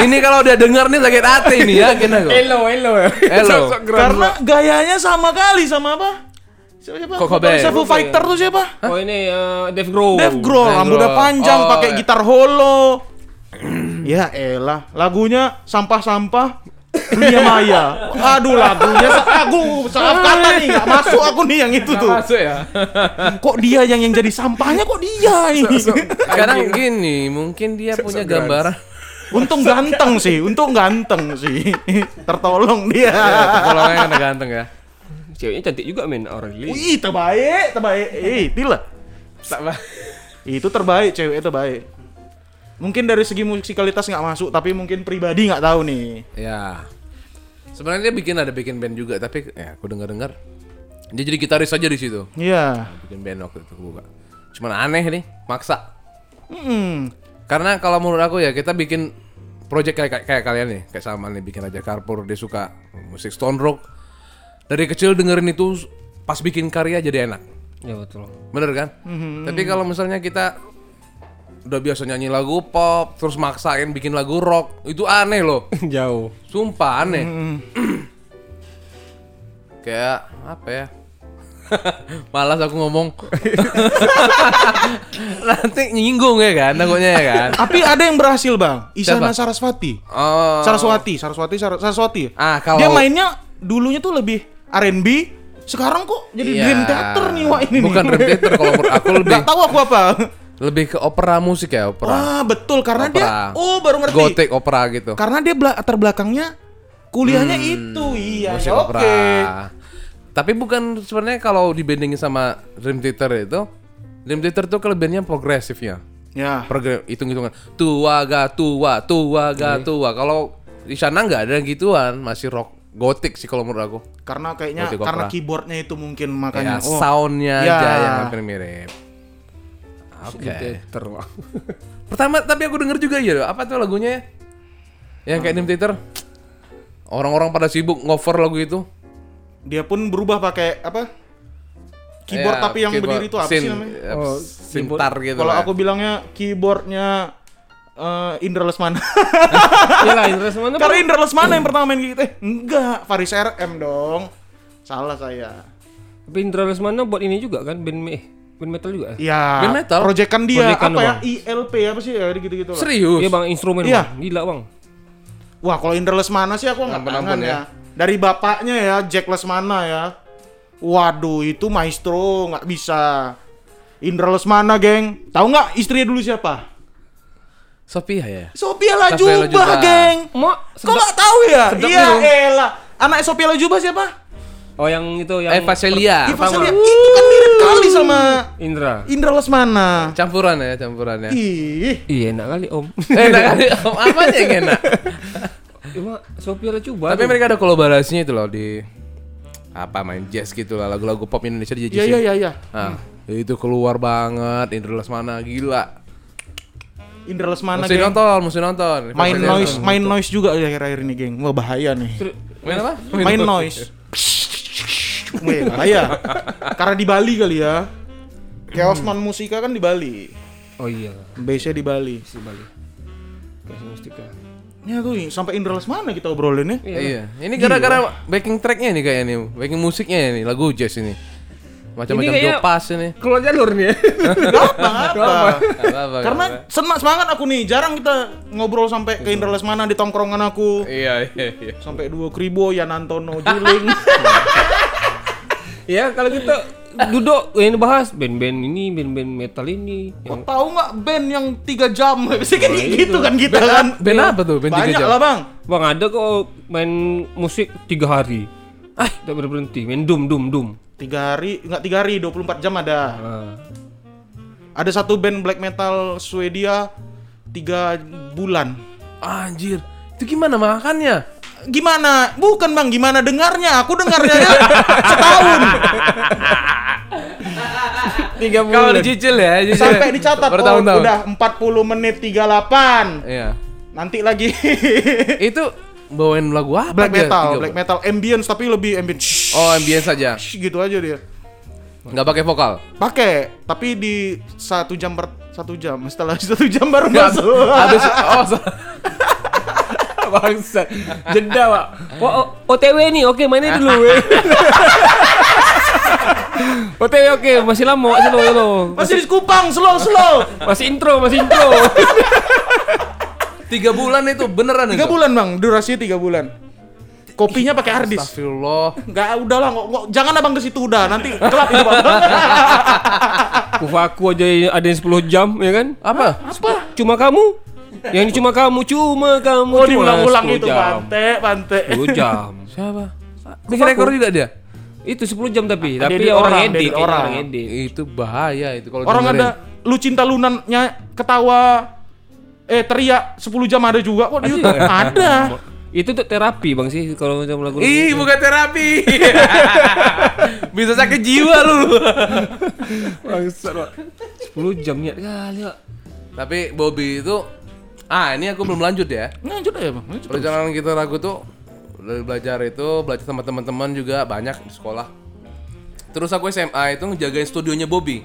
ini kalau dia dengar nih sakit hati nih ya, kena kok. Elo, elo. Elo. Karena gayanya sama kali sama apa? Siapa? siapa? Kok Cobain. Vokalisnya Foo Fighter tuh siapa? Oh ini eh, Dave Grohl. Dave Grohl, rambutnya panjang, Oh, pakai iya. gitar holo. ya elah, lagunya sampah-sampah dunia maya. Aduh lagunya, aku salah kata nih, nggak masuk aku nih yang itu tuh. Masuk ya. Kok dia yang yang jadi sampahnya kok dia ini? Sekarang gini, mungkin dia punya gambaran. Untung ganteng sih, untung ganteng sih. Tertolong dia. Kalau orangnya kena ganteng ya. Ceweknya cantik juga men orang ini. Wih, terbaik, terbaik. Eh, Tila. Itu terbaik, cewek terbaik. Mungkin dari segi musikalitas nggak masuk, tapi mungkin pribadi nggak tahu nih. Ya. Sebenarnya dia bikin ada bikin band juga, tapi ya aku dengar-dengar dia jadi gitaris aja di situ. Iya. Bikin band waktu itu buka. Cuman aneh nih, maksa. Hmm. Karena kalau menurut aku ya kita bikin project kayak, kayak, kayak kalian nih, kayak sama nih bikin aja Carpur dia suka musik stone rock. Dari kecil dengerin itu pas bikin karya jadi enak. Ya betul. Bener kan? Tapi kalau misalnya kita udah biasa nyanyi lagu pop terus maksain bikin lagu rock, itu aneh loh. Jauh. Sumpah aneh. Kayak apa ya? Malas aku ngomong. Nanti nyinggung ya kan, takutnya ya kan. Tapi ada yang berhasil, Bang. Siapa? Saraswati. Oh. Saraswati, Saraswati, Sar- Saraswati. Ah, kalau Dia mainnya dulunya tuh lebih R&B, sekarang kok jadi Iya. Dream Theater nih wah ini Bukan nih. Dream Theater kalau menurut aku lebih Gak tahu aku apa. lebih ke opera musik ya, opera. Wah, betul karena dia Opera. oh baru ngerti. Gothic opera gitu. Karena dia latar belakangnya kuliahnya itu. Iya, musik ya, oke. opera. Tapi bukan sebenarnya kalau dibandingin sama Dream Theater itu, Dream Theater tuh kelebihannya progresifnya. Ya. Program hitung-hitungan tua ga tua, tua ga tua. Kalau di sana nggak ada gituan, masih rock gotik sih kalau menurut aku. Karena kayaknya Gothic karena opera. keyboardnya itu mungkin Ya, makanya. oh, soundnya Ya. aja yang hampir mirip. Oke. Theater lah. Pertama tapi aku denger juga ya, apa tuh lagunya? ya? Yang kayak Dream Theater. Orang-orang pada sibuk ngover lagu itu. dia pun berubah pakai apa? Keyboard Ya, tapi yang keyboard. berdiri itu apa Sin- sih namanya? eh, Oh, Sintar gitu Kalau aku bilangnya keyboardnya eh Indra Lesmana. Iyalah interest mana? Karena Indra Lesmana yang pertama main gitu. Eh, enggak, Faris RM dong. Salah saya. Tapi Indra Lesmana buat ini juga kan band me- eh, band metal juga. Iya. Band metal? Proyekan dia Proyekan apa ya? Bang. ILP apa sih? Ya gitu-gitu lah. Serius? Iya bang instrumen Iya. bang. Gila bang. Wah, kalau Indra Lesmana sih aku nggak tangan ya. ya. Dari bapaknya ya, Jack Lesmana ya. Waduh, itu maestro nggak bisa. Indra Lesmana, geng. Tahu nggak istrinya dulu siapa? Sophia ya? Sophia Sophia Lajuba, Lajuba. geng. Mak. Kok nggak tahu ya? Iya, elah. Anak Sophia Lajuba siapa? Oh yang itu yang Eva Celia. Iva Celia. Itu kan mirip kali sama Indra. Indra Lesmana. Campuran ya, campuran ya. Ih, Iya enak kali om. eh, enak kali. Om, apa aja yang enak? Cuma Sophia coba. Tapi mereka ada kolaborasinya itu loh di apa main jazz gitu lah lagu-lagu pop Indonesia di iya jazz. iya iya iya. Nah, itu keluar banget Indra Lesmana gila. Indra Lesmana, Mesti geng. nonton, mesti nonton. Main noise, nonton. main noise juga ya akhir-akhir ini, geng. Wah, bahaya nih. Main apa? Main noise. Wih, bahaya. Karena di Bali kali ya. Chaos Non Musika kan di Bali. Oh iya. Base-nya di Bali. Si Bali. Kasih mustika. Ya tuh sampai Indra Lesmana kita obrolin ya. Iya. Ini gara-gara backing tracknya nih kayaknya nih, backing musiknya ini lagu jazz ini. Macam-macam jopas ini. Keluar jalur nih ya. Gak. Apa-apa, Karena senang semangat aku nih. Jarang kita ngobrol sampai ke Indra Lesmana di tongkrongan aku. Iya, iya, iya. Sampai dua kribo, Yan Antono, Juling. ya kalau kita duduk ini bahas band-band ini, band-band metal ini. Kok Yang tahu nggak band yang tiga jam? Bisa kayak gitu kan kita kan. Band apa tuh? Band tiga Banyak jam? lah bang. Bang ada kok main musik tiga hari. Ah, tidak berhenti. Main dum dum dum. Tiga hari, nggak tiga hari, 24 jam ada. Ah. Ada satu band black metal Swedia tiga bulan. Anjir. Itu gimana makannya? Gimana? Bukan bang, gimana dengarnya? Aku dengarnya ya setahun. Tiga Kalau bulan. dicicil ya, cicil. Sampai dicatat oh, udah 40 menit 38. Iya. Nanti lagi Itu bawain lagu apa black dia? metal, black metal ambience tapi lebih ambient. Shh, Oh, ambience saja. gitu aja dia. Nggak pakai vokal. Pakai, tapi di satu jam per satu jam. Setelah satu jam baru Nggak, masuk. Habis oh, Bangsat. Jeda, Pak. Wah, O- OTW nih. Oke, mainnya dulu. weh. OTW oke, masih lama, slow, slow. Masih di Kupang, slow slow. Masih intro, masih intro. Tiga bulan itu beneran Tiga itu? bulan bang, durasinya tiga bulan. Kopinya pakai harddisk. Astagfirullah. Enggak, udahlah, nggak, nggak- jangan abang ke situ udah, nanti gelap itu bang. Kufaku aja ada yang 10 jam, ya kan? Apa? Apa? Cuma kamu. Yang ini cuma kamu, cuma kamu. Oh diulang-ulang 10 itu, jam. bante, bante. 10 jam. Siapa? Bikin rekor juga dia? Itu 10 jam tapi, tapi Edit ya orang, orang, edit, orang. orang edit. Itu bahaya itu kalau Orang dengerin. ada lu cinta lunannya ketawa eh teriak 10 jam ada juga kok di YouTube. Ada. Itu tuh terapi Bang sih kalau macam lagu. Ih, bukan terapi. Bisa sakit jiwa lu. Bangsat, Pak. 10 jam niat kali, Pak. Tapi Bobby itu ah ini aku belum lanjut ya. Lanjut aja, Bang. Lanjut. Perjalanan kita lagu tuh dari belajar itu belajar sama teman-teman juga banyak di sekolah. Terus aku SMA itu ngejagain studionya Bobby.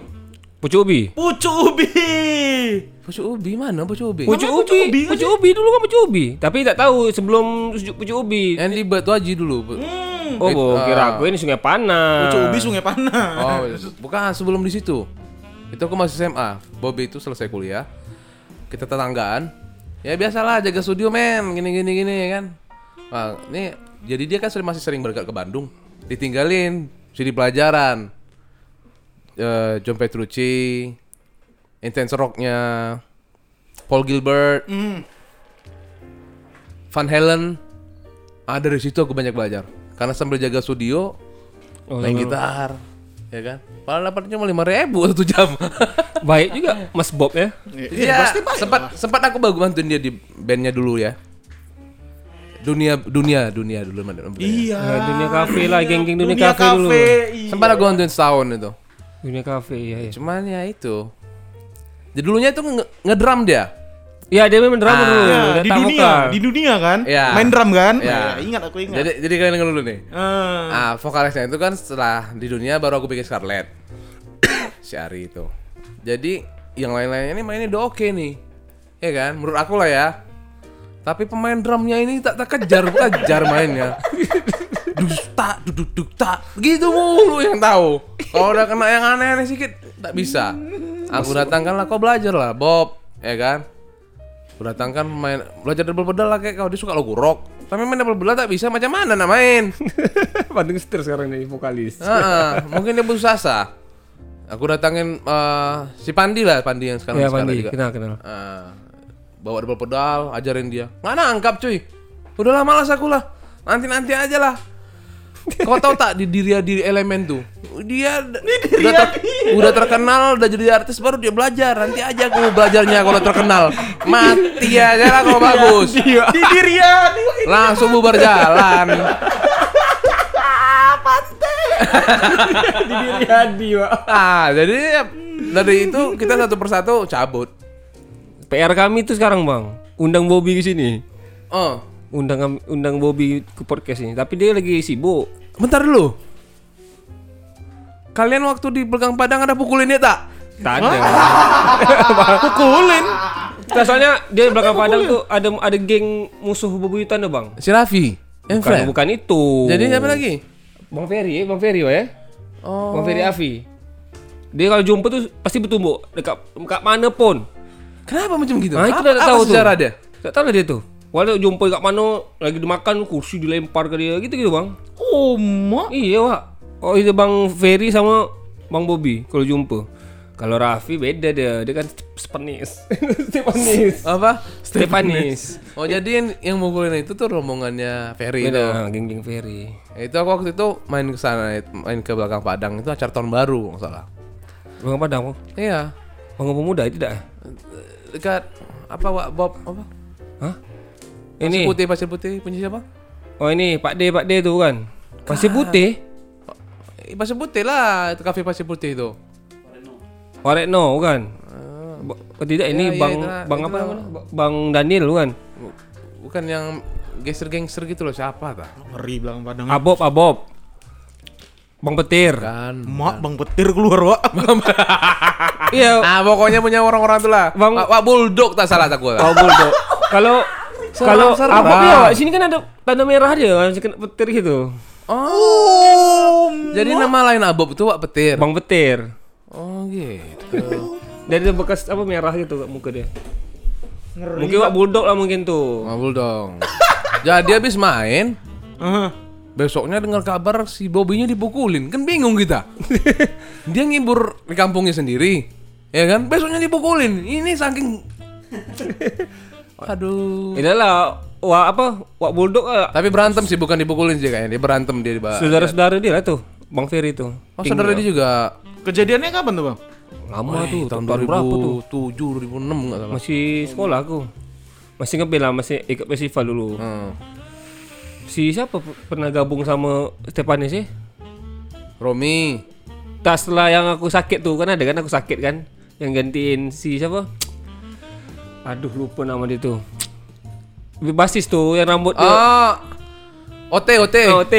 Pucuk ubi. Pucuk ubi. Pucuk ubi mana pucuk ubi? Pucuk Namanya pucuk ubi. ubi Pucuk ubi dulu kan pucuk ubi. Tapi tak tahu sebelum pucuk ubi. Yang di Batu Haji dulu. Hmm. Oh, It- bo, ah. kira aku ini Sungai Panas. Pucuk ubi Sungai Panas. Oh, bukan sebelum di situ. Itu aku masih SMA. Bobby itu selesai kuliah. Kita tetanggaan. Ya biasalah jaga studio men, gini gini gini ya kan. Nah, ini jadi dia kan sering masih sering berangkat ke Bandung. Ditinggalin jadi pelajaran. Eh, John Petrucci, Intense Rocknya, Paul Gilbert, Hmm. Van Halen. Ah dari situ aku banyak belajar. Karena sambil jaga studio, Oh, main gitar, ya kan? Padahal dapatnya cuma lima ribu satu jam. Baik juga Mas Bob ya. Iya, sempat sempat aku bagus bantuin dia di bandnya dulu ya. Dunia dunia dunia dulu mana? Iya. Dunia kafe lah, geng-geng dunia, Dunia kafe, dulu. iya. Sempat aku bantuin setahun itu. Dunia kafe ya. Ya, Cuman ya itu. Jadi dulunya itu nge- ngedrum dia. ya dia memang drama Ah, dulu. Ya, di dunia, vokal. di dunia kan? Iya. Main drum kan? Iya. Ya, ingat aku ingat. Jadi jadi kalian dengar dulu nih. Eh, Ah, vokalisnya itu kan setelah di dunia baru aku bikin Scarlett. si Ari itu. Jadi yang lain-lainnya ini mainnya udah oke nih. Ya kan? Menurut aku lah ya. Tapi pemain drumnya ini tak tak kejar kejar mainnya. Dus tak duduk duk tak gitu mulu yang tahu. Kalau udah kena yang aneh-aneh sedikit tak bisa. Aku datangkanlah kau belajar lah Bob, ya kan? Aku datangkan main belajar double pedal lah kayak kau dia suka lagu rock. Tapi main double pedal tak bisa macam mana nak main? Bandung setir sekarang nih vokalis. Ah, mungkin dia butuh sasa. Aku datangin eh, si Pandi lah, Pandi yang sekarang Ya sekarang juga. kenal kenal. Bawa double pedal, ajarin dia. Nggak nangkap cuy. Udahlah malas aku lah. Nanti nanti aja lah. Kau tahu tak di diri di elemen tuh? Dia d- udah, ter- udah terkenal, udah jadi artis baru dia belajar. Nanti aja aku belajarnya kalau terkenal. Mati aja lah kalau bagus. Iya. di Dirian. Langsung bubar jalan. Di diri Hadi, Pak. Ah, jadi ya, dari itu kita satu persatu cabut. PR kami tuh sekarang, Bang. Undang Bobby ke sini. Oh, Undang undang Bobby ke podcast ini, tapi dia lagi sibuk. bentar dulu. Kalian waktu di Belgang Padang ada pukulin dia tak? Tak ada. Pukulin. Nah, soalnya dia di belakang padang tuh ada ada geng musuh bebuyutan tuh, Bang. Si Raffi. Bukan, friend. bukan itu. Jadi siapa lagi? Bang Ferry, Bang Ferry ya. Oh. Bang Ferry Afi. Dia kalau jumpa tuh pasti bertumbuk dekat dekat mana pun. Kenapa macam gitu? Nah, itu apa, apa tahu tuh. sejarah dia? Tak tahu dia tuh. Walau jumpa kat mana lagi dimakan kursi dilempar ke dia gitu gitu bang. Oh, mak. Iya pak. Oh itu bang Ferry sama bang Bobby kalau jumpa. Kalau Raffi beda dia, dia kan Stepanis. Stepanis. Apa? Stepanis. Oh jadi yang, yang mukulin itu tuh rombongannya Ferry itu. Beda, geng-geng Ferry. Itu aku waktu itu main ke sana, main ke belakang Padang itu acara tahun baru nggak salah. Bang Padang, bang. Iya. Bang Pemuda tidak? Dekat apa Wak Bob apa? Hah? Pasir Ini. putih pasir putih punya siapa? Oh ini Pak D, Pak D tuh kan. Pasir putih. Eh, Pasir putih lah, itu kafe pasir putih itu. Waretno kan? Ba- oh, tidak ini Ya, ya, Bang itulah, Bang apa itulah. namanya? Ba- Bang Daniel kan? Bukan yang gangster-gangster gitu loh siapa ta? Ngeri bilang padang. Abob Abob. Bang Petir. Kan. Mak bang petir keluar wak. Iya, Ah pokoknya punya orang-orang tuh lah. Bang- Pak, Pak Bulldog tak salah tak gua. Kau bulldog. Kalau kalau. Abob ya, Wak, sini kan ada tanda merah dia kan kena petir gitu. Oh. Jadi nama lain Abob itu Pak Petir. Bang Petir. Oh gitu. Dari ada bekas apa merah gitu muka dia. Mungkin Wak bulldog lah mungkin tuh. Pak Bulldog. Jadi habis main, besoknya dengar kabar si Bobinya dipukulin. Kan bingung kita. Dia ngibur di kampungnya sendiri. Ya kan? Besoknya dipukulin. Ini saking Aduh. Ini lah Wak apa? Wak bulldog ah, Tapi berantem sih bukan dipukulin sih kayaknya. Dia berantem dia di bawah. saudara-saudara dia lah tuh. Bang Ferry tuh. Oh, saudara dia juga Kejadiannya kapan tuh bang? Lama tuh, tahun tahun berapa tuh? 2007 2006 enggak salah. Masih sekolah aku. Masih ngebel lah, masih ikut festival dulu. Hmm. Si siapa pernah gabung sama Stepanis sih? Romi. Tas setelah yang aku sakit tuh kan ada kan aku sakit kan yang gantiin si siapa? Aduh lupa nama dia tuh. Basis tuh yang rambut dia. Ah. Ote Ote. Oh, T.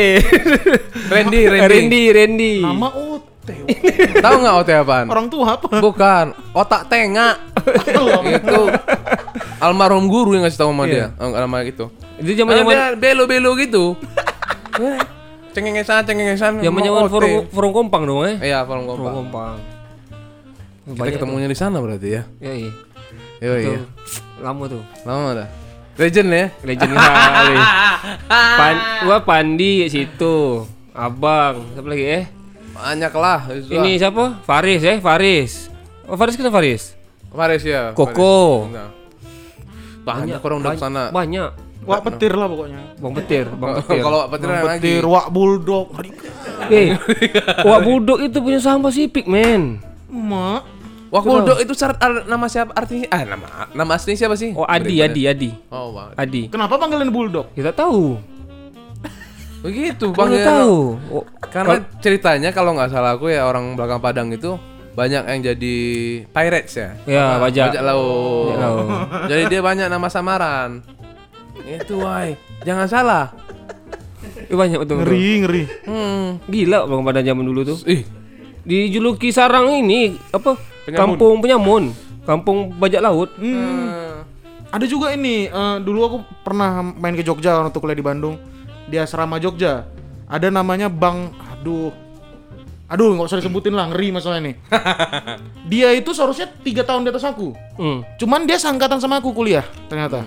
Randy Randy. Randy, Randy. Nama Ote. Tahu nggak Ote apaan? Orang tua apa? Bukan, otak tengah. itu almarhum guru yang ngasih tahu sama dia. Oh, nama gitu. Itu Zaman zaman-zaman dia belo-belo gitu. Eh, Cengengesan, cengengesan. zaman-zaman mau forum forum kompang dong eh. Iya, forum Forum kompak. kompang. Kita ketemunya di sana berarti ya. Ya iya. Iya, iya. Lama tuh. Lama dah. Legend ya. Legend kali. Pan, gua Pandi situ. Abang, siapa lagi eh? Banyak lah. Ini siapa? Faris eh, Faris. Oh, Faris kenapa Faris? Faris ya. Koko. Faris. Nah. Banyak orang udah ke sana. Banyak. Wak petir lah pokoknya. Bang Petir, Bang Petir. Kalau Petir Bang lagi. petir, wak bulldog. Eh, Wak Budok itu punya saham Pasifik, men. Mak. Wah, Bulldog itu syarat ar- nama siapa artinya? Ah, nama nama asli siapa sih? Oh, Adi, Adi, Adi. Oh, wah. Adi. Kenapa panggilan bulldog? Kita tahu. Begitu, Bang Bang. tahu. Oh, Karena ceritanya kalau nggak salah aku ya orang belakang Padang itu banyak yang jadi pirates ya. Ya, bajak. Bajak laut. Bajak laut. jadi dia banyak nama samaran. Itu, wai. Jangan salah. Eh, banyak betul. betul. Ngeri, ngeri. Hmm. Gila Bang pada zaman dulu tuh. Ih, Dijuluki sarang ini apa? Penyamun. Kampung Penyamun. Kampung bajak laut. Hmm. Ada juga ini, eh, dulu aku pernah main ke Jogja waktu kuliah di Bandung. Di asrama Jogja. Ada namanya Bang, aduh, aduh nggak usah disebutin lah, ngeri masalah ini. dia itu seharusnya tiga tahun di atas aku. Hmm. Cuman dia sangkatan sama aku kuliah ternyata.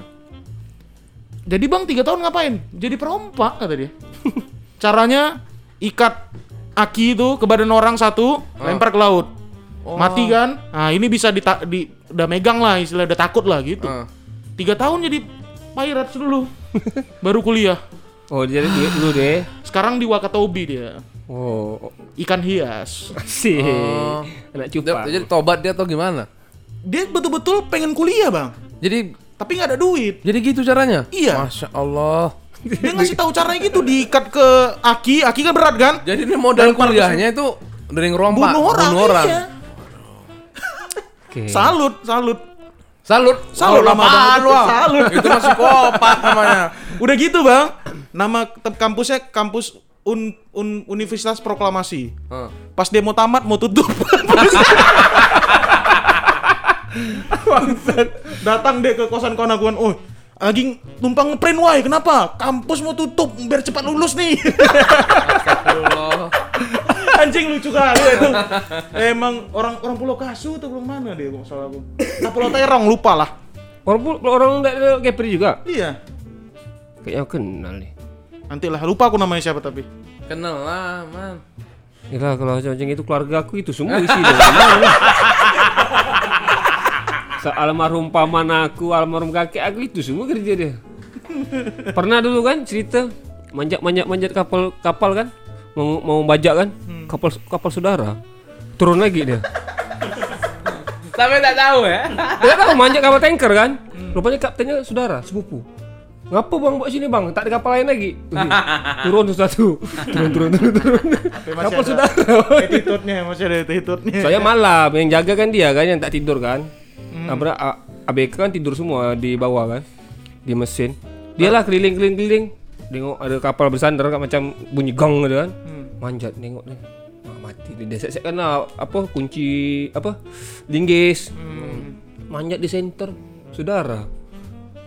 Jadi bang tiga tahun ngapain? Jadi perompak kata dia. Caranya ikat aki itu ke badan orang satu, lempar ke laut. Mati kan? Nah ini bisa dita- di, udah megang lah istilah udah takut lah gitu. Ah. Tiga tahun jadi pirates dulu, baru kuliah. Oh, jadi dulu, dulu deh. Sekarang di Wakatobi dia, Oh, ikan hias. sih. Oh. Anak Dia- cupang. jadi tobat dia atau gimana? Dia betul-betul pengen kuliah bang, Jadi tapi nggak ada duit. jadi gitu caranya? Iya. Masya Allah. Dia ngasih tahu caranya gitu, diikat ke aki, aki kan berat kan? Jadi ini modal kuliahnya itu dari ngerompak, bunuh orang, iya. Oke. Salut, salut. Salut, Salut apaan, banget itu, wah? salut. Itu masih kopat namanya. Udah gitu bang, nama kampusnya kampus Un- Un- Universitas Proklamasi. Heeh. Pas dia mau tamat mau tutup. Datang deh ke kosan kan, oh lagi numpang ngeprint why kenapa? Kampus mau tutup biar cepat lulus nih. Astagfirullah. Anjing lucu kali itu. Emang orang orang Pulau Kasu atau belum mana dia kalau salah aku. Nah, Pulau Terong lupa lah. Orang orang enggak ada Gapri juga. Iya. Kayaknya kenal nih. Nanti lah lupa aku namanya siapa tapi. Kenal lah, man. Gila kalau macam itu keluarga aku itu semua isi almarhum paman aku, almarhum kakek aku itu semua kerja dia. Pernah dulu kan cerita manjat manjat manjat kapal kapal kan mau mau bajak kan kapal kapal saudara turun lagi dia. Sampai tak tahu ya. Dia tahu manjat kapal tanker kan. Rupanya kaptennya saudara sepupu. Ngapa bang buat sini bang? Tak ada kapal lain lagi. turun satu. Turun turun turun turun. Kapal sudah. Attitude-nya masih ada attitude-nya. Soalnya malam yang jaga kan dia kan yang tak tidur kan. Hmm. ABK kan tidur semua di bawah kan. Di mesin. Dialah keliling keliling keliling. Tengok ada kapal bersandar kan macam bunyi gong gitu kan. Hmm. Manjat nengok nih. Wah, mati dia. Set kan lah, apa kunci apa linggis. Hmm. Manjat di center. Saudara.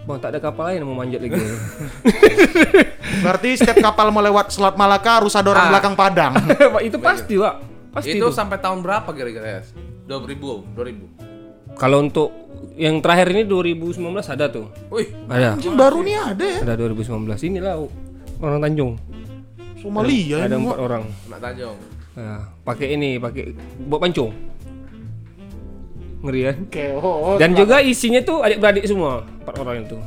Bang tak ada kapal lain yang mau manjat lagi. Berarti setiap kapal mau lewat Selat Malaka harus ada orang belakang Padang. Itu pasti, Pak. Pasti itu itu. sampai tahun berapa kira-kira ya? 2000, 2000. Kalau untuk yang terakhir ini 2019 ada tuh. Wih, Ada. Anjing baru nih ada ya. Ada 2019 inilah orang Tanjung. Somalia ada ini. empat orang. anak Tanjung. Nah, pakai ini, pakai buat pancung. Ngeri kan? Keo. Dan juga isinya tuh adik-beradik semua, empat orang itu.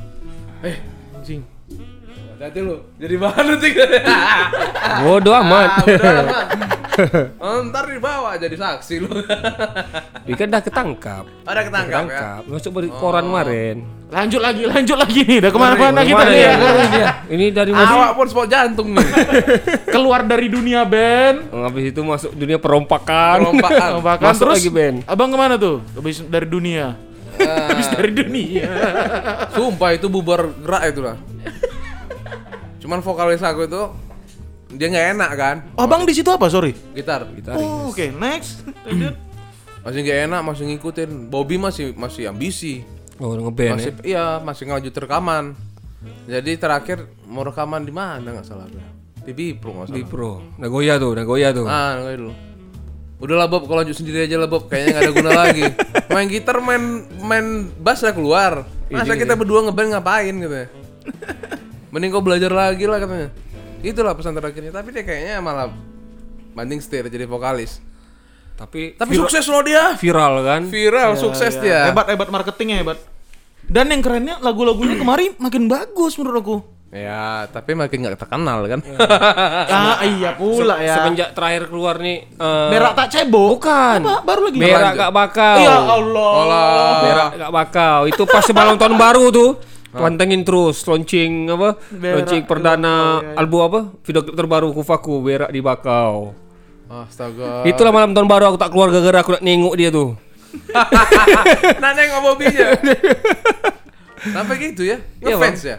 Eh, anjing. hati lu. Jadi bahan nanti. Bodoh amat. oh, ntar dibawa jadi saksi lu. Dia kan dah ketangkap. Ada ketangkap, ya. Ketangkap. Masuk beri koran kemarin. Lanjut lagi, lanjut lagi nih. Udah ke mana-mana kita nih. ya? ya. Ini dari mana? Awak pun sport jantung nih. Keluar dari dunia band. Habis itu masuk dunia perompakan. Perombakan. Bahkan Masuk terus lagi band. Abang ke mana tuh? Habis dari dunia. Habis dari dunia. Sumpah itu bubar gerak itu lah. Cuman vokalis aku itu dia nggak enak kan Abang di situ apa? Sorry. gitar. Oh, oke. Next. Lanjut. Masih nggak enak, masih ngikutin. Bobby masih masih ambisi. Oh, ngeband Masih ya. iya, masih ngelanjut rekaman. Jadi terakhir mau rekaman di mana nggak salah gue. Di Bipro nggak Di salah. Pro. Nagoya tuh, Nagoya tuh. Ah, nggak dulu. Udah lah Bob, kalau lanjut sendiri aja lah Bob, kayaknya nggak ada guna lagi. Main gitar, main main bass lah keluar. Masa kita berdua ngeband ngapain gitu ya? Mending kau belajar lagi lah katanya. Itulah pesan terakhirnya. Tapi dia kayaknya malah banding setir jadi vokalis. Tapi Tapi sukses loh dia. viral kan. Viral, sukses dia. Hebat, hebat marketingnya hebat. Dan yang kerennya lagu-lagunya kemarin makin bagus menurut aku. Ya, tapi makin nggak terkenal kan. Ah, iya pula ya. Semenjak terakhir keluar nih eh, Berak tak cebok. Bukan. Apa? Baru lagi. Berak gak bakau. Ya Allah. Berak gak bakau. Itu pas sebelum tahun baru tuh. Pantengin terus launching apa? Berak launching perdana ya, ya. album apa? Video klip terbaru Kufaku Berak di bakau. Astaga. Itulah malam tahun baru aku tak keluar gara-gara aku nak nengok dia tuh. nah, nengok Bobby-nya. Sampai gitu ya? Iya, Ngefans ya?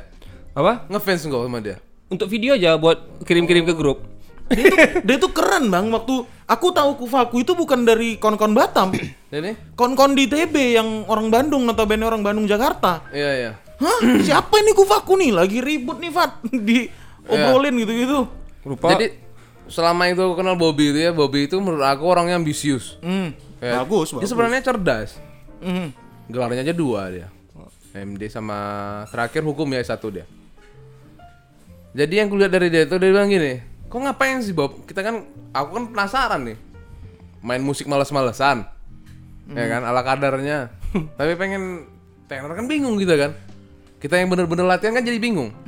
Apa? Ngefans enggak sama dia? Untuk video aja buat kirim-kirim ke grup. Dia tuh, dia tuh keren bang. Waktu aku tahu Kufaku itu bukan dari kon-kon Batam. Ini? Kon-kon di TB yang orang Bandung notabene orang Bandung Jakarta. Iya, iya. Hah? Siapa ini Kufaku nih? Lagi ribut nih Fat di obrolin gitu-gitu. Rupa Jadi selama itu aku kenal Bobby itu ya, Bobby itu menurut aku orangnya ambisius. Hmm. Ya. Bagus, Dia bagus. sebenarnya cerdas. Hmm. Gelarnya aja dua dia. MD sama terakhir hukum ya satu dia. Jadi yang kulihat dari dia itu dia bilang gini, kok ngapain sih Bob? Kita kan, aku kan penasaran nih, main musik males-malesan, ya kan, ala kadarnya. Tapi pengen tenor kan bingung gitu kan. Kita yang bener-bener latihan kan jadi bingung.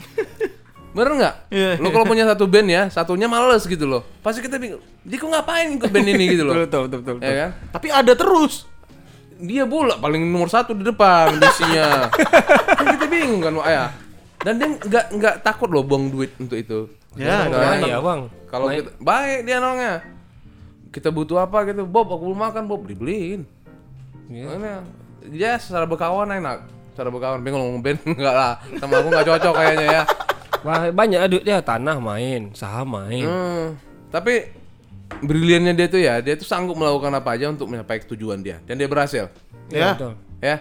Bener nggak? Iya, Lo kalau punya satu band ya, satunya males gitu loh. Pasti kita bingung. Dia kok ngapain ikut band ini gitu loh? betul betul betul. ya kan? Tapi ada terus. dia bola paling nomor satu di depan bisinya kan kita bingung kan ya dan dia nggak nggak takut loh buang duit untuk itu Ya, Nah, iya, Bang. kalau kita baik dia orangnya kita butuh apa gitu Bob aku belum makan Bob dibeliin Iya. Mana? dia secara berkawan enak secara berkawan bingung ngomong band. Enggak lah sama aku nggak cocok kayaknya ya. Wah, banyak duit dia tanah main, saham main. Hmm, tapi briliannya dia tuh ya dia tuh sanggup melakukan apa aja untuk mencapai tujuan dia. Dan dia berhasil. Ya. Betul. ya.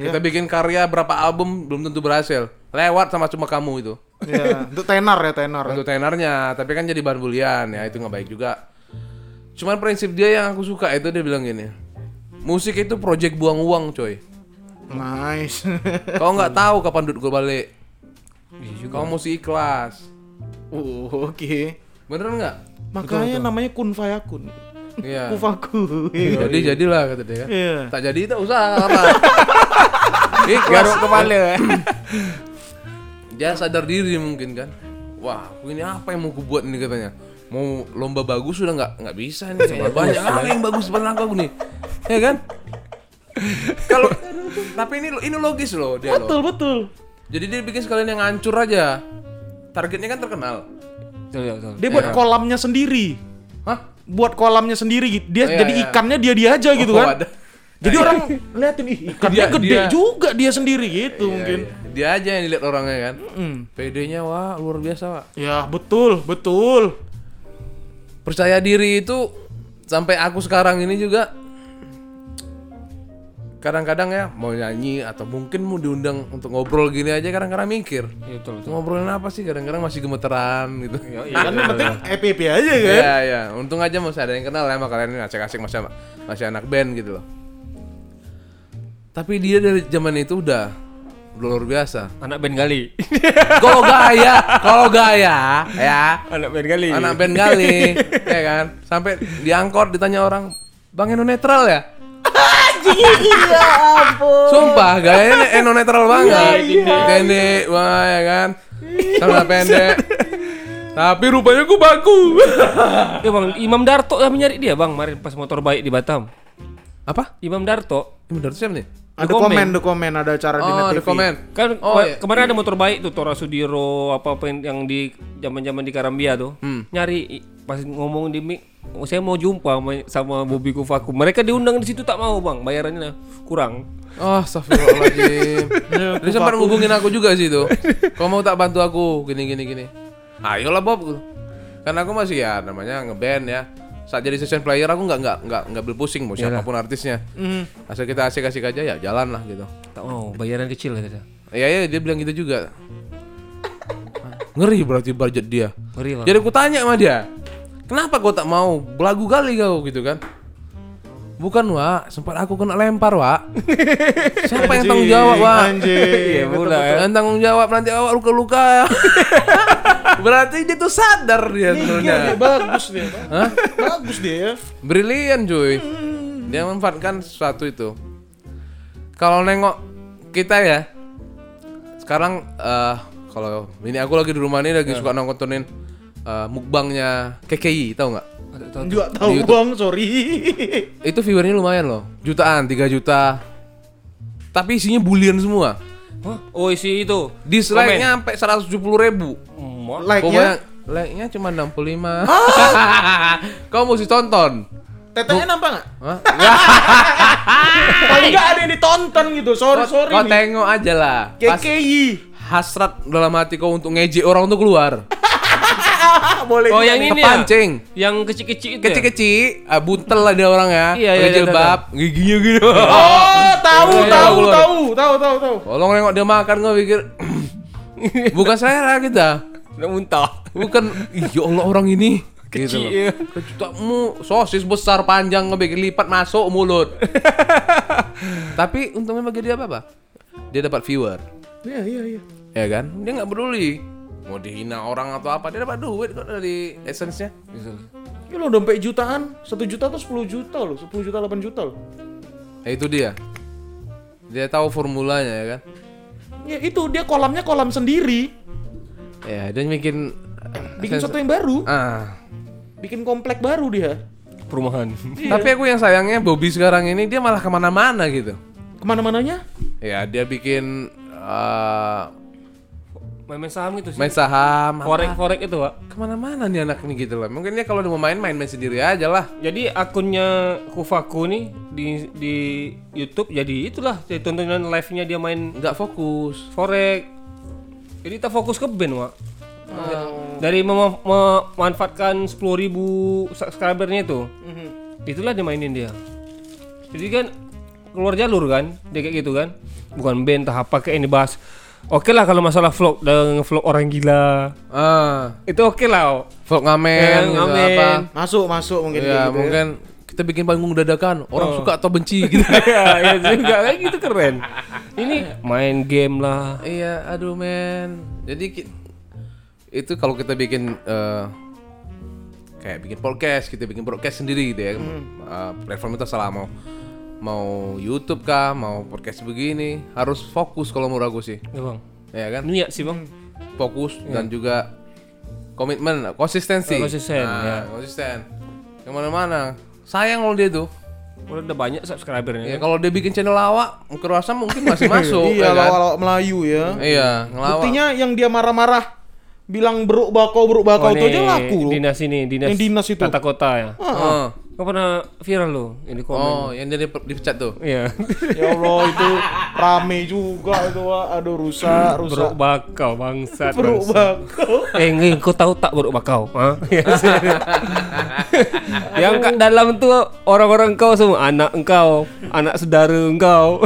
Kita bikin karya berapa album belum tentu berhasil. Lewat sama cuma kamu itu. Ya, untuk tenar ya tenar. untuk tenornya tapi kan jadi bahan bulian ya itu nggak baik juga. Cuman prinsip dia yang aku suka itu dia bilang gini musik itu project buang uang coy Nice. kau nggak tahu kapan duit gue balik. Kau mesti ikhlas. Oh, oke. bener nggak? Makanya namanya kun fayakun. iya. Kufaku. jadi jadilah kata dia. Kan Iya. tak jadi tak usah apa ikhlas. Garuk kepala. dia sadar diri mungkin kan. Wah ini apa yang mau ku buat ini katanya? Mau lomba bagus sudah nggak? Nggak bisa nih sama banyak lagi yang bagus depan aku nih. Ya kan kalau tapi ini ini logis loh dia Betul loh betul. Jadi dia bikin sekalian yang hancur aja. Targetnya kan terkenal. Betul, betul. Dia buat kolamnya sendiri. Hah? Buat kolamnya sendiri gitu. Dia Iya, jadi iya. ikannya dia dia aja gitu Oh, kan. ada. Jadi orang liatin ih ikannya Dia- gede dia- juga dia sendiri gitu mungkin. Iya, iya. Dia aja yang dilihat orangnya kan. Hmm. PD-nya wah luar biasa, Pak. Ya betul betul. Percaya diri itu sampai aku sekarang ini juga kadang-kadang ya mau nyanyi atau mungkin mau diundang untuk ngobrol gini aja kadang-kadang mikir Iya, betul, betul. ngobrolin apa sih kadang-kadang masih gemeteran gitu Iya, iya. Kan yang penting EPP aja kan. Iya iya, untung aja masih ada yang kenal ya sama kalian ini asik-asik masih masih anak band gitu loh. Tapi dia dari zaman itu udah luar biasa. Anak band kali. Kalau gaya, kalau gaya ya, Anak band kali. anak band kali, ya kan. Sampai diangkot ditanya orang, "Bang Eno netral ya?" Iya ampun. Sumpah, gayanya Eno netral banget. Pendek, wah ya kan. Celana pendek. Tapi rupanya gue baku. Ya bang, Imam Darto yang nyari dia bang, kemarin pas motor baik di Batam. Apa? Imam Darto. Ini bener siapa nih? Ada komen. ada komen, ada acara di Net Oh, ada TV. komen. Kan Oh, iya. kemarin ada motor baik tuh Tora Sudiro apa apa yang- di zaman-zaman di Karambia tuh. Hmm. Nyari pas ngomong di mic, "Oh, saya mau jumpa sama, Bobby Kufaku. Mereka diundang di situ tak mau bang, bayarannya kurang. Oh, astagfirullahaladzim. Dia sempat ngubungin aku juga sih itu. Kau mau tak bantu aku gini gini gini. Ayolah Bob. Kan aku masih ya namanya ngeband ya. Saat jadi session player aku nggak nggak nggak nggak berpusing mau siapa pun artisnya. Asal kita asik-asik aja ya jalan lah gitu. Tak mau, bayaran kecil dia. Iya iya dia bilang gitu juga. Ngeri berarti budget dia. Ngeri bang. Jadi aku tanya sama dia, kenapa kau tak mau belagu kali kau gitu kan? Bukan Wak, sempat aku kena lempar Wak. Siapa yang tanggung jawab Wak? Anjing. Iya pula ya. Yang tanggung jawab nanti awak luka-luka. Berarti dia tuh sadar dia sebenarnya. bagus dia. Hah? Bagus dia ya. Brilian cuy. Dia memanfaatkan sesuatu itu. Kalau nengok kita ya, sekarang eh kalau ini aku lagi di rumah nih lagi suka nontonin eh, mukbangnya KKI, tahu nggak? Ada tahu. Enggak tahu YouTube. bang, sorry. Itu viewernya lumayan loh, jutaan, 3 juta. Tapi isinya bulian semua. Hah? Oh isi itu. Dislike-nya sampai 170 ribu. Emak. Like-nya like-nya cuma 65. Kau mesti tonton. tetenya nampak nggak? Hah? Paling nggak ada yang ditonton gitu. Sorry, Kau- sorry Kau nih. tengok aja lah. KKI. hasrat dalam hati kau untuk ngejek orang tuh keluar. Boleh. Oh yang nih. ini ya? Kepancing. Yang kecil-kecil itu. ya? Kecil-kecil, ah, buntel lah dia orang ya. Iya, iya, Pakai iya, jilbab, giginya gitu. Oh, tahu, Iya, tahu, tahu, tahu, tahu, tahu. Tolong nengok dia makan kau pikir. Bukan selera kita. Udah muntah. Bukan, ya Allah orang ini. Kecil, loh. iya. Kejutamu sosis besar panjang pikir lipat masuk mulut. Tapi untungnya bagi dia apa, Pak? Dia dapat viewer. Iya, iya, iya. Ya kan? Dia nggak peduli mau dihina orang atau apa, dia dapat duit kok dari essence-nya. Ya lo dompet jutaan, satu juta atau 10 juta loh, 10 juta, 8 juta loh. Ya itu dia. Dia tahu formulanya ya kan. Ya itu dia kolamnya kolam sendiri, Ya, dia bikin bikin sesuatu yang baru, ah. bikin komplek baru dia. Perumahan. Tapi aku yang sayangnya Bobby sekarang ini dia malah ke mana-mana gitu. Ke mana-mananya? Ya dia bikin eh, Main-main saham gitu sih. main saham, apa. Forek-forek itu, Pak. ke mana-mana nih anak ini gitu loh. Mungkin dia kalau udah mau main main-main sendiri aja lah. Jadi akunnya Kufaku nih di di YouTube jadi itulah jadi tontonan live-nya dia main Nggak fokus. forek. Jadi kita fokus ke band, Wak. Dari mem- memanfaatkan 10.000 subscribernya itu. Itulah dia mainin dia. Jadi kan keluar jalur kan, dia kayak gitu kan. Bukan band entah apa kayak ini bahas. Oke lah kalau masalah vlog dan vlog orang gila. Ah, Itu oke lah. Wak. vlog ngamen, Ya, gitu, ngamen. apa. Masuk, masuk mungkin Ya, kayak gitu mungkin kita bikin panggung dadakan. Orang suka atau benci gitu. ya, ya juga kayak gitu keren. Ini main game lah. Iya, aduh men. Jadi itu kalau kita bikin eh, kayak bikin podcast, kita bikin podcast sendiri gitu ya. Eh, platform itu salah mau mau YouTube kah, mau podcast begini, harus fokus kalau menurut aku sih. Ya bang. Ya kan? Niat sih bang. Fokus dan juga komitmen, konsistensi. Oh, konsisten, Nah, ya. konsisten. Ke mana-mana. Sayang kalau dia tuh Udah udah banyak subscribernya. Ya kalau dia bikin channel lawak, aku rasa mungkin masih masuk. iya, ya kan? lawak-lawak Melayu ya. Iya, ngelawak. Buktinya yang dia marah-marah bilang beruk bakau beruk bakau Oh, itu aja laku loh. Dinas ini, dinas, Yang dinas itu. tata kota ya. Oh. Kau pernah viral lo ini komen. Oh, yang dia di- dipecat tuh. Iya. Ya Allah itu rame juga itu Wak. Aduh rusak Buruk rusak. bakau bangsat. Beruk bakau. Eh, nge, kau tahu tak buruk bakau? Hah? yang kat dalam tu orang-orang kau semua anak engkau, anak saudara engkau.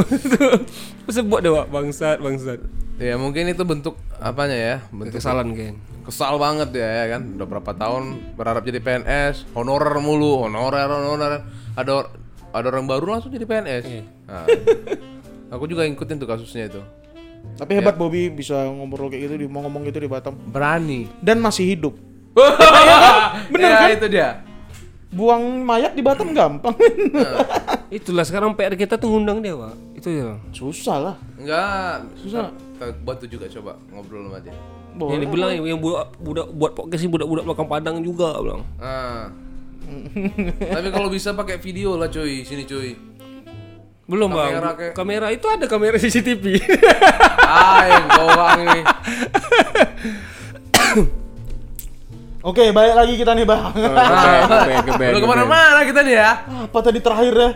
Sebut dia Wak, bangsat, bangsat. Ya mungkin itu bentuk apanya ya? Bentuk Kesalahan kan. kesal banget ya, ya kan. Udah berapa tahun berharap jadi PNS, honorer mulu, honorer, honorer. Ada ada orang baru langsung jadi PNS. Nah, aku juga ngikutin tuh kasusnya itu. Tapi hebat Bobby bisa ngobrol kayak gitu, di- mau ngomong gitu di Batam. Berani. Dan masih hidup. Bener kan? itu dia. Buang mayat di Batam gampang. Itulah sekarang PR kita tuh ngundang dia, Pak. Itu ya. Susah lah. Enggak, susah. Kita bantu juga coba ngobrol sama dia. Yang dibilang yang, yang budak, budak buat podcast ini budak-budak belakang Padang juga bilang. Ah. Tapi kalau bisa pakai video lah cuy, sini cuy. Belum Kamera bang. kayak- Kamera itu ada kamera CCTV. Ah, yang ini. Oke, balik lagi kita nih, Bang. Udah ke mana-mana kita nih ya. Apa tadi terakhir ya?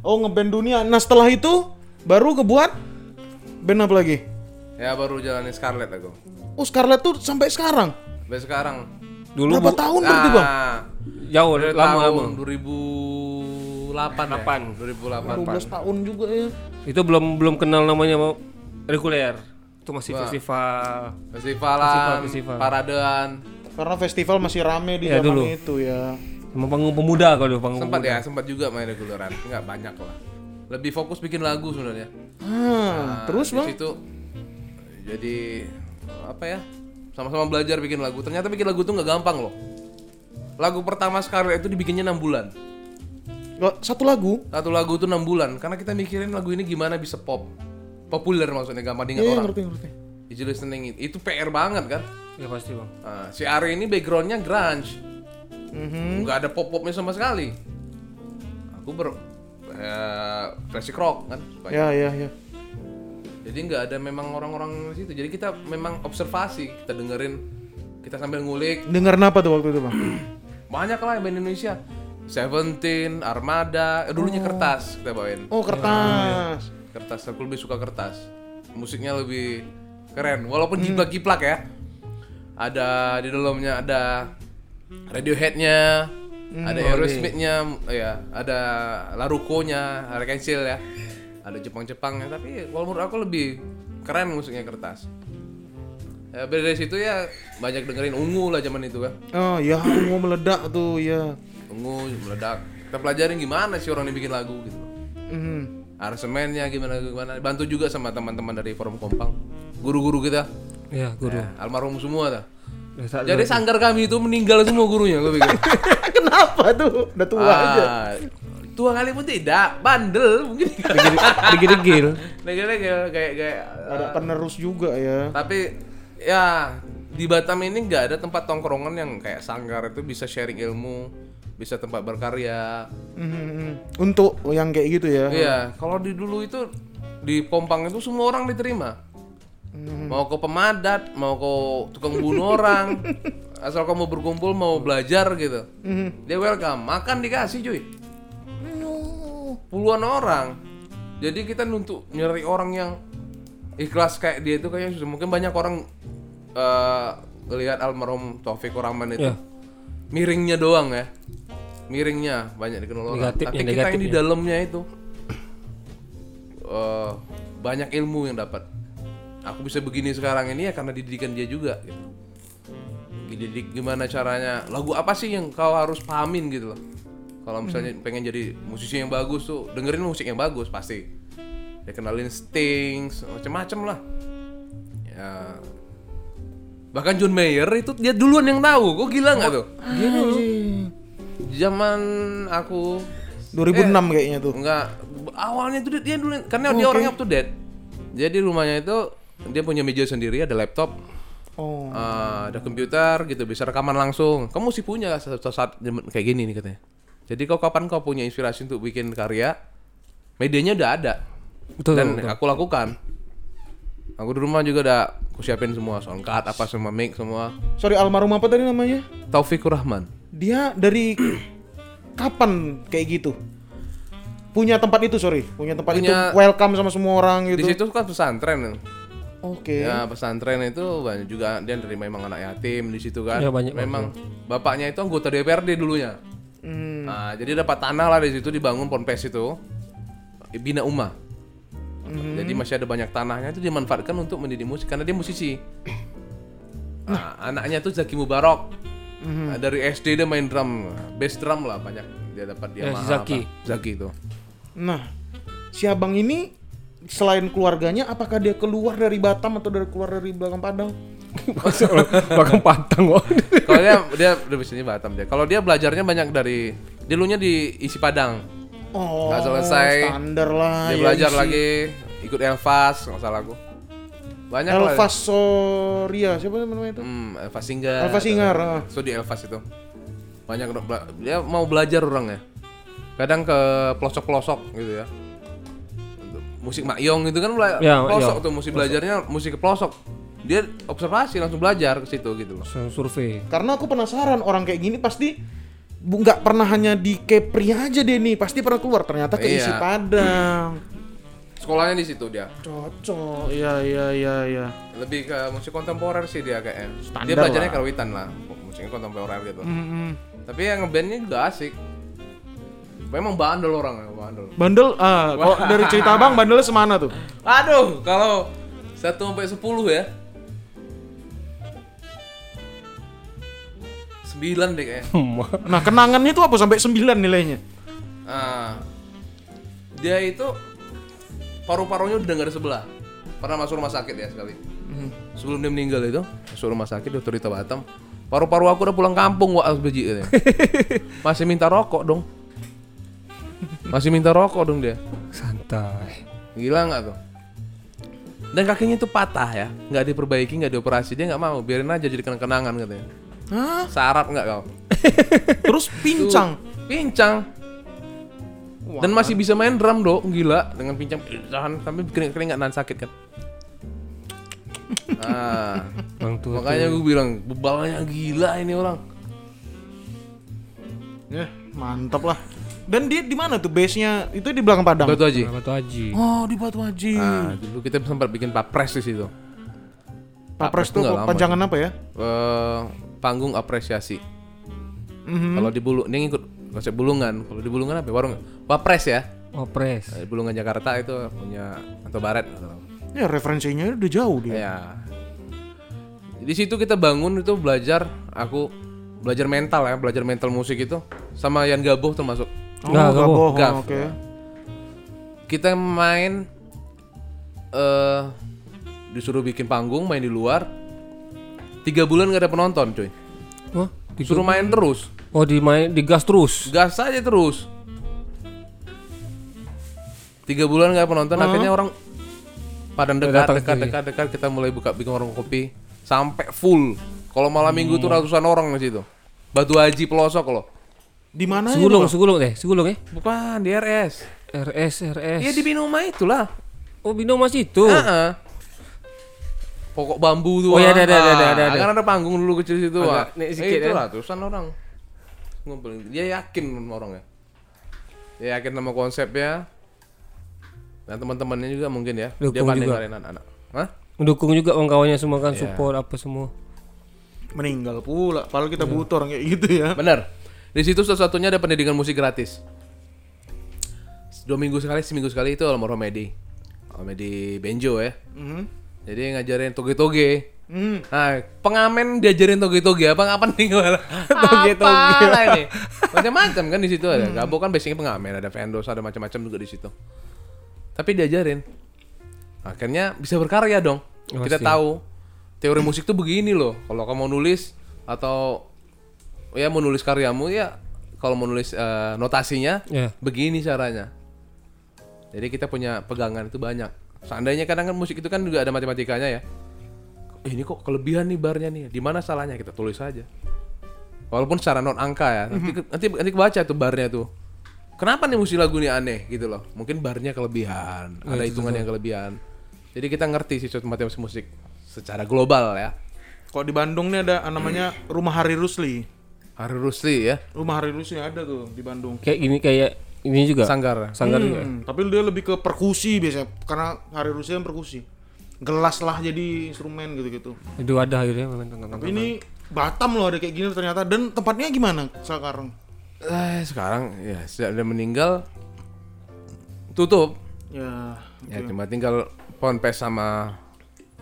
Oh, ngeband dunia. Nah, setelah itu baru kebuat band apa lagi? Ya baru jalanin Scarlett aku. Oh, Scarlett tuh sampai sekarang. Sampai sekarang. Dulu Berapa bu- tahun berarti, Bang? Ah, jauh dari lama lama. tahun 2008 ya. 2008. 12 tahun juga ya. Itu belum belum kenal namanya mau reguler. Itu masih festival. Festivalan, Festival, festival. paradean. Karena festival masih rame di Ya, zaman dulu. itu ya. Sama panggung pemuda kalau dulu panggung. Sempat ya, sempat juga main reguleran. Enggak banyak lah. Lebih fokus bikin lagu sebenarnya. Ah, terus Di bang? situ jadi apa ya? Sama-sama belajar bikin lagu. Ternyata bikin lagu tuh nggak gampang loh. Lagu pertama Scarlett itu dibikinnya 6 bulan. Satu lagu? Satu lagu tuh 6 bulan karena kita mikirin lagu ini gimana bisa pop. Populer maksudnya gampang diingat Iya, orang. ngerti ngerti. Easy listening it. itu PR banget kan. Ya pasti bang. Nah, si Ari ini backgroundnya grunge. Mhm. Nggak ada pop-popnya sama sekali. Aku ber eh, classic rock kan. Ya ya ya. Jadi nggak ada memang orang-orang di situ. Jadi kita memang observasi, kita dengerin, kita sambil ngulik. Dengar apa tuh waktu itu bang? Banyak lah band Indonesia. Seventeen, Armada, eh, dulunya kertas kita bawain. Oh kertas. Kertas, aku lebih suka kertas. Musiknya lebih keren, walaupun jiplak-jiplak ya. Ada di dalamnya ada Radiohead-nya, ada Aerosmith-nya, ya, ada Laruko-nya, ada Cancel ya. Ada Jepang-Jepangnya, tapi kalau menurut aku lebih keren musiknya kertas. Ya, beda dari situ ya banyak dengerin ungu lah zaman itu kan. Oh ya mau meledak tuh ya. Ungu meledak. Kita pelajarin gimana sih orang yang bikin lagu gitu. Mhm. Aransemennya gimana gimana. Bantu juga sama teman-teman dari Forum Kompang. Guru-guru kita. Ya guru. Ya, almarhum semua dah. Ya, Jadi sanggar kami itu meninggal semua gurunya gue pikir. Kenapa tuh? Udah tua aja. ah, tua kali pun tidak, bandel mungkin. Degil-degil. Lagi-lagi kayak kayak Ada penerus juga ya. tapi ya di Batam ini nggak ada tempat tongkrongan yang kayak sanggar itu bisa sharing ilmu, bisa tempat berkarya. Mhm. Untuk yang kayak gitu ya. Iya, kalau di dulu itu di Kompang itu semua orang diterima. Mau ke pemadat, mau ke tukang bunuh orang, asal kamu berkumpul mau belajar gitu, dia welcome. Makan dikasih cuy. Puluhan orang. Jadi kita untuk nyari orang yang ikhlas kayak dia itu kayaknya susah. Mungkin banyak orang eh lihat almarhum Taufik Rahman itu Ya. miringnya doang ya. Miringnya banyak dikenal orang. Negatifnya, Tapi kita yang di negatifnya. dalamnya itu eh, banyak ilmu yang dapat. Aku bisa begini sekarang ini ya karena didikan dia juga gitu. Dididik gimana caranya, lagu apa sih yang kau harus pahamin gitu loh. Kalau misalnya pengen jadi musisi yang bagus tuh, dengerin musik yang bagus pasti. Ya kenalin Stings, macem-macem lah. Ya. Bahkan John Mayer itu dia duluan yang tahu. Kok gila nggak tuh? Zaman aku 2006 kayaknya tuh. Enggak, awalnya itu dia, dia dulu karena dia orangnya up to date. Jadi rumahnya itu dia punya meja sendiri, ada laptop, Oh. eh, ada komputer gitu, bisa rekaman langsung. Kamu sih punya saat, saat zaman kayak gini nih katanya. Jadi kau kapan kau punya inspirasi untuk bikin karya, medianya udah ada Betul, dan betul. aku lakukan. Aku di rumah juga udah aku siapin semua soundcard apa semua mic semua. Sorry almarhum apa tadi namanya? Taufikur Rahman. Dia dari kapan kayak gitu? Punya tempat itu sorry, punya tempat Punya- itu welcome sama semua orang Di gitu. situ kan pesantren. Oke. Ya pesantren itu banyak juga dia dari memang anak yatim di situ kan. Ya, banyak memang bapaknya itu anggota DPRD dulunya. Hmm. Nah, jadi dapat tanah lah di situ dibangun ponpes itu. Bina Umah. Hmm. Jadi masih ada banyak tanahnya itu dimanfaatkan untuk mendidik musik karena dia musisi. Nah, anaknya tuh Zaki Mubarok. Hmm. Nah, dari SD dia main drum, bass drum lah banyak dia dapat dia Ya, Zaki. apa. Zaki itu. Nah, si abang ini selain keluarganya, apakah dia keluar dari Batam atau dari keluar dari belakang Padang? Bahkan patang kok. Kalau dia dia udah bisanya Batam dia. Kalau dia belajarnya banyak dari dulunya di isi Padang. Oh, Nggak selesai. Standar lah. Dia ya, belajar isi. lagi ikut Elvas, nggak salah aku. Banyak lah. Elvas Soria, siapa namanya itu? Hmm, Elvas Singer. Elvas Singer, ah. So di Elvas itu. Banyak orang dia mau belajar orangnya. Kadang ke pelosok-pelosok gitu ya. Musik Makyong itu kan bela- Ya, pelosok iya. tuh musik belajarnya musik ke pelosok. Dia observasi langsung belajar ke situ gitu loh. Survei. Karena aku penasaran orang kayak gini pasti bu- nggak pernah hanya di Kepri aja deh nih, pasti pernah keluar ternyata ke isi Iya. Padang. Sekolahnya di situ dia. Cocok, iya iya iya iya. Lebih ke musik kontemporer sih dia kayaknya. Standar dia belajarnya lah. karawitan lah, musiknya kontemporer gitu. Mm-mm. Tapi yang ngebandnya juga asik. Memang bandel orang, bandel. Bandel, ah, kalau dari cerita abang bandelnya semana tuh? Aduh, kalau 1 sampai 10 ya. 9 deh kayaknya. Nah kenangannya tuh apa sampai 9 nilainya? Ah. Dia itu paru-parunya udah nggak ada sebelah. Pernah masuk rumah sakit ya sekali. Sebelum dia meninggal itu, masuk rumah sakit dokter Rita Batam. Paru-paru aku udah pulang kampung wah beji katanya. Masih minta rokok dong. Masih minta rokok dong dia. Santai. Gila nggak tuh? Dan kakinya itu patah ya, nggak diperbaiki, nggak dioperasi, dia nggak mau, biarin aja jadi kenang-kenangan katanya. Hah? Sarap nggak kau? Terus pincang. Pincang. Dan masih bisa main drum dong, gila dengan pincang tahan sampai kering keringat nan sakit kan. Nah, tuh. makanya gue bilang bebalnya gila ini orang. Ya, mantap lah. Dan dia di mana tuh base-nya? Itu di belakang Padang. Batu Haji. Batu Haji. Oh, di Batu Haji. Nah, dulu kita sempat bikin papres di situ. Pak Pres itu tuh panjangan apa ya? Eh, panggung apresiasi. Mhm. Kalau di bulu, ini ngikut konsep bulungan. Kalau di bulungan apa? ya? Warung Wapres ya. Opres. Eh, Bulungan Jakarta itu punya Anto Baret. Ya referensinya udah jauh dia. Ya. Di situ kita bangun itu belajar aku belajar mental ya, belajar mental musik itu sama Yan Gaboh termasuk. Oh, nggak nggak bohong. Gaf. Oke. Kita main eh disuruh bikin panggung main di luar. Tiga bulan gak ada penonton, cuy. Wah, di- Disuruh main terus, Oh, di main di gas terus. gas aja terus. Tiga bulan gak ada penonton, akhirnya orang pada dekat, dekat, dekat, dekat, kita mulai buka bikin warung kopi sampai full. Kalau malam minggu tuh ratusan orang di situ. Batu Haji pelosok loh. Di mana? Segulung, segulung deh, segulung ya. Bukan di RS. RS, RS. Iya di Binuma itulah. Oh, Bino masih itu. Heeh. Pokok bambu tuh. Oh, iya, ada, ada, ada, ada, ada. Kan ada panggung dulu kecil situ. Agak ah. naik Eh, sedikit, itu ya. ratusan orang. Ngumpul. Dia yakin sama orangnya. Dia yakin sama konsepnya. Dan teman-temannya juga mungkin ya. dia Dukung pandai juga. ngarahin anak-anak. Hah? Mendukung juga kawan kawannya semua kan Iya. support apa semua. Meninggal pula. Padahal kita Iya. butuh orang kayak gitu ya. Bener. Di situ satu-satunya ada pendidikan musik gratis. Dua minggu sekali, seminggu sekali itu almarhum Medi. Medi Benjo ya. Mhm. Jadi ngajarin toge-toge. Hmm. Nah, pengamen diajarin toge-toge apa ngapain nih gue? Toge-toge. Apalah ini. Macam-macam kan di situ ada. Gabo kan basicnya pengamen, ada vendos, ada macam-macam juga di situ. Tapi diajarin. Akhirnya bisa berkarya dong. Kita Pasti. tahu teori musik tuh begini loh. Kalau kamu mau nulis atau ya mau nulis karyamu ya kalau mau nulis eh, notasinya Ya. begini caranya. Jadi kita punya pegangan itu banyak. Seandainya kadang kan musik itu kan juga ada matematikanya ya. Eh, ini kok kelebihan nih barnya nih. Di mana salahnya kita tulis aja. Walaupun secara non angka ya, nanti Mhm. nanti nanti kebaca tuh barnya tuh. Kenapa nih musik lagu ini aneh gitu loh? Mungkin barnya kelebihan, Oh, ada hitungan yang kelebihan. Jadi kita ngerti sih matematika musik secara global ya. Kok di Bandung nih ada namanya Rumah Hari Rusli. Hari Rusli ya, Rumah Hari Rusli ada tuh di Bandung. Kayak gini kayak ini juga. Sanggar. Sanggar juga. Hmm, tapi dia lebih ke perkusi biasanya karena Hari Rusli kan perkusi. Gelas lah jadi instrumen gitu-gitu. Itu ada akhirnya. Tapi ini Batam loh ada kayak gini ternyata dan tempatnya gimana sekarang? Eh, sekarang ya sudah dia meninggal tutup. Ya, Ya cuma tinggal ponpes sama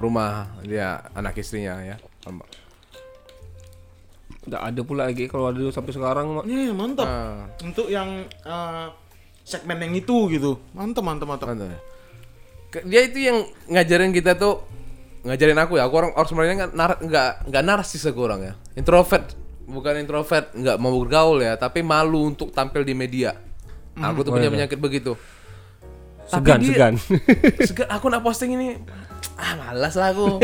rumah dia anak istrinya ya. Nggak ada pula lagi kalau ada sampai sekarang. Mak. Iya, mantap. Ah, Untuk yang eh, segmen yang itu gitu. Mantap, mantap, mantap. mantap ya. Dia itu yang ngajarin kita tuh ngajarin aku ya. Aku orang orang sebenarnya nggak nar- nggak nggak narsis aku orang ya. Introvert, bukan introvert, nggak mau bergaul ya, tapi malu untuk tampil di media. Aku tuh punya penyakit begitu. Segan, dia- segan. Segan, aku nak posting ini ah malas lah aku.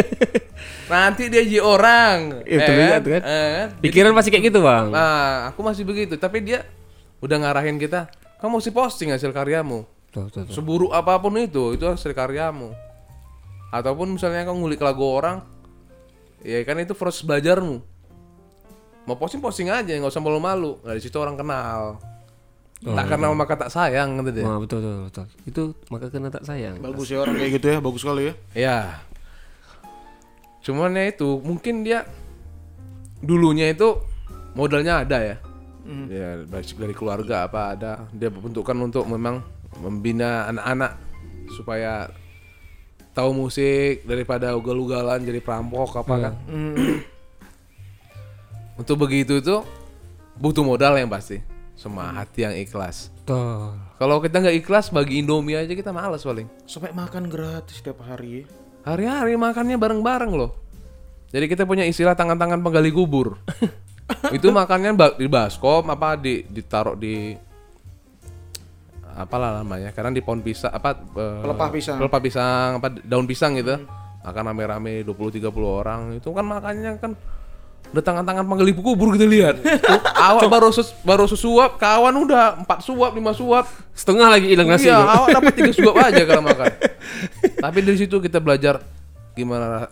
Nanti dia jadi orang. Itu eh lihat kan. Eh kan? Pikiran masih kayak gitu, Bang. Nah, aku masih begitu, tapi dia udah ngarahin kita, kamu mesti posting hasil karyamu. Tuh, tuh, tuh. Seburuk apa pun itu, itu hasil karyamu. Ataupun misalnya kamu ngulik lagu orang, ya kan itu proses belajarmu. Mau posting posting aja, nggak usah malu-malu. Nah, di situ orang kenal. Tak kenal maka tak sayang gitu deh. Wah, betul, betul, betul. Itu maka kena tak sayang. Bagus ya orang kayak gitu ya, bagus sekali ya. Ya. Cuman ya itu, mungkin dia dulunya itu modalnya ada ya. Ya, baik dari keluarga apa ada. Dia bentukkan untuk memang membina anak-anak supaya tahu musik daripada ugal-ugalan jadi perampok apa kan. Untuk begitu itu butuh modal yang pasti. Sama hati yang ikhlas. Tuh. Kalau kita nggak ikhlas bagi Indomie aja kita males paling. Sampai makan gratis setiap hari ya. Hari-hari makannya bareng-bareng loh. Jadi kita punya istilah tangan-tangan penggali kubur. itu makannya di baskom apa di ditaruh di apalah namanya karena di pohon pisang apa eh, Pelepah pisang. pelepah pisang apa daun pisang gitu makan rame-rame 20 30 orang itu kan makannya kan udah tangan-tangan penggali kubur kita lihat awak baru ses- baru sesuap kawan udah empat suap lima suap Setengah lagi hilang nasi. Iya, awak dapat tiga suap aja kalau makan. Tapi dari situ kita belajar gimana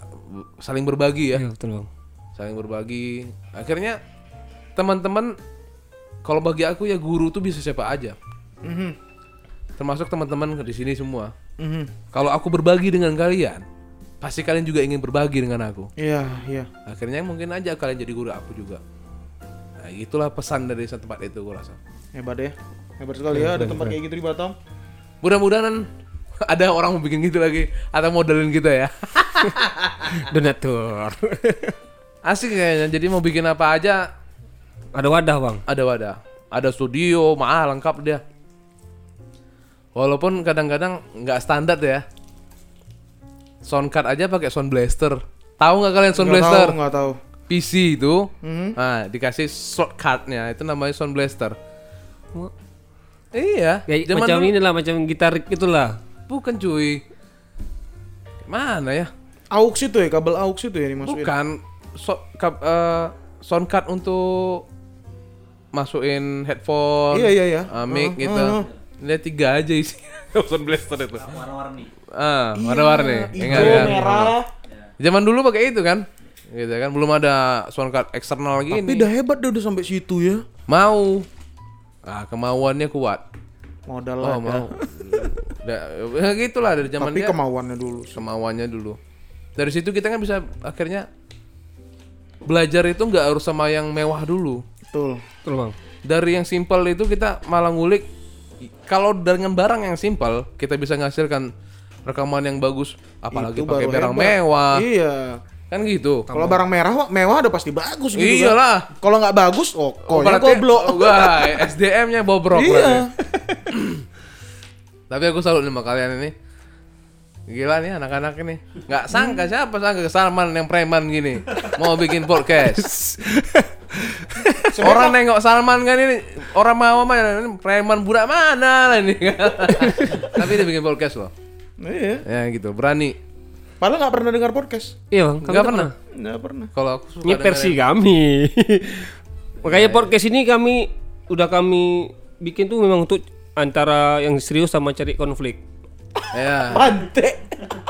saling berbagi ya, Iya, betul, Bang. saling berbagi. Akhirnya teman-teman kalau bagi aku ya guru tuh bisa siapa aja. Mhm. Termasuk teman-teman di sini semua. Mhm. Kalau aku berbagi dengan kalian, pasti kalian juga ingin berbagi dengan aku. Iya, iya. Akhirnya mungkin aja kalian jadi guru aku juga. Nah, itulah pesan dari satu tempat itu gue rasa. Hebat ya. Hebat sekali ya ada tempat kayak gitu di Batam. Mudah-mudahan ada orang mau bikin gitu lagi atau modelin kita ya. Donatur. Asik kayaknya. Jadi mau bikin apa aja Ada wadah, Bang. ada wadah. Ada studio, mahal lengkap dia. Walaupun kadang-kadang nggak standar ya. Sound card aja pakai sound blaster. Tahu nggak kalian sound Nggak blaster? tahu, nggak tahu. PC itu, Mhm. nah dikasih shortcutnya itu namanya sound blaster. Iya, Kayak zaman macam dulu- ini lah, macam gitar itulah. bukan cuy. Mana ya? Aux itu ya, kabel aux itu ya dimasukin. Bukan so, kap, eh, sound card untuk masukin headphone, Iya, iya, iya. uh, mic Heeh, gitu. heeh. Ini tiga aja isi sound blaster itu. warna-warni Ah, warna-warni. Hijau, Ingat kan? merah. Zaman dulu pakai itu kan? Gitu kan, belum ada sound card eksternal Tapi gini. udah hebat deh udah sampai situ ya. Mau. Ah, kemauannya kuat. Modal Oh, ada. mau. Udah, ya gitulah dari zaman Tapi dia. kemauannya dulu. kemauannya dulu. Dari situ kita kan bisa akhirnya belajar itu nggak harus sama yang mewah dulu. Betul. Betul, Bang. Dari yang simpel itu kita malah ngulik. Kalau dengan barang yang simpel kita bisa menghasilkan rekaman yang bagus. Apalagi pakai barang hebat. mewah, Iya. kan gitu. Kalau barang merah mewah udah pasti bagus gitu. kan. Iyalah. Kalau nggak bagus, oh, Oh, kok ya goblok. Wah, SDM-nya bobrok. Iya. Tapi aku salut sama kalian ini. Gila nih anak-anak ini. Nggak sangka siapa sangka Salman yang preman gini mau bikin podcast. orang nengok Salman kan ini orang mau mah ini preman budak mana lah ini. Tapi dia bikin podcast loh. Iya. Ya gitu, berani. Padahal nggak pernah dengar podcast. Iya, Bang. Nggak pernah. Nggak pernah. Kalau aku suka Ini versi kami. Makanya podcast ini kami udah kami bikin tuh memang untuk antara yang serius sama cari konflik. Ya. Bante.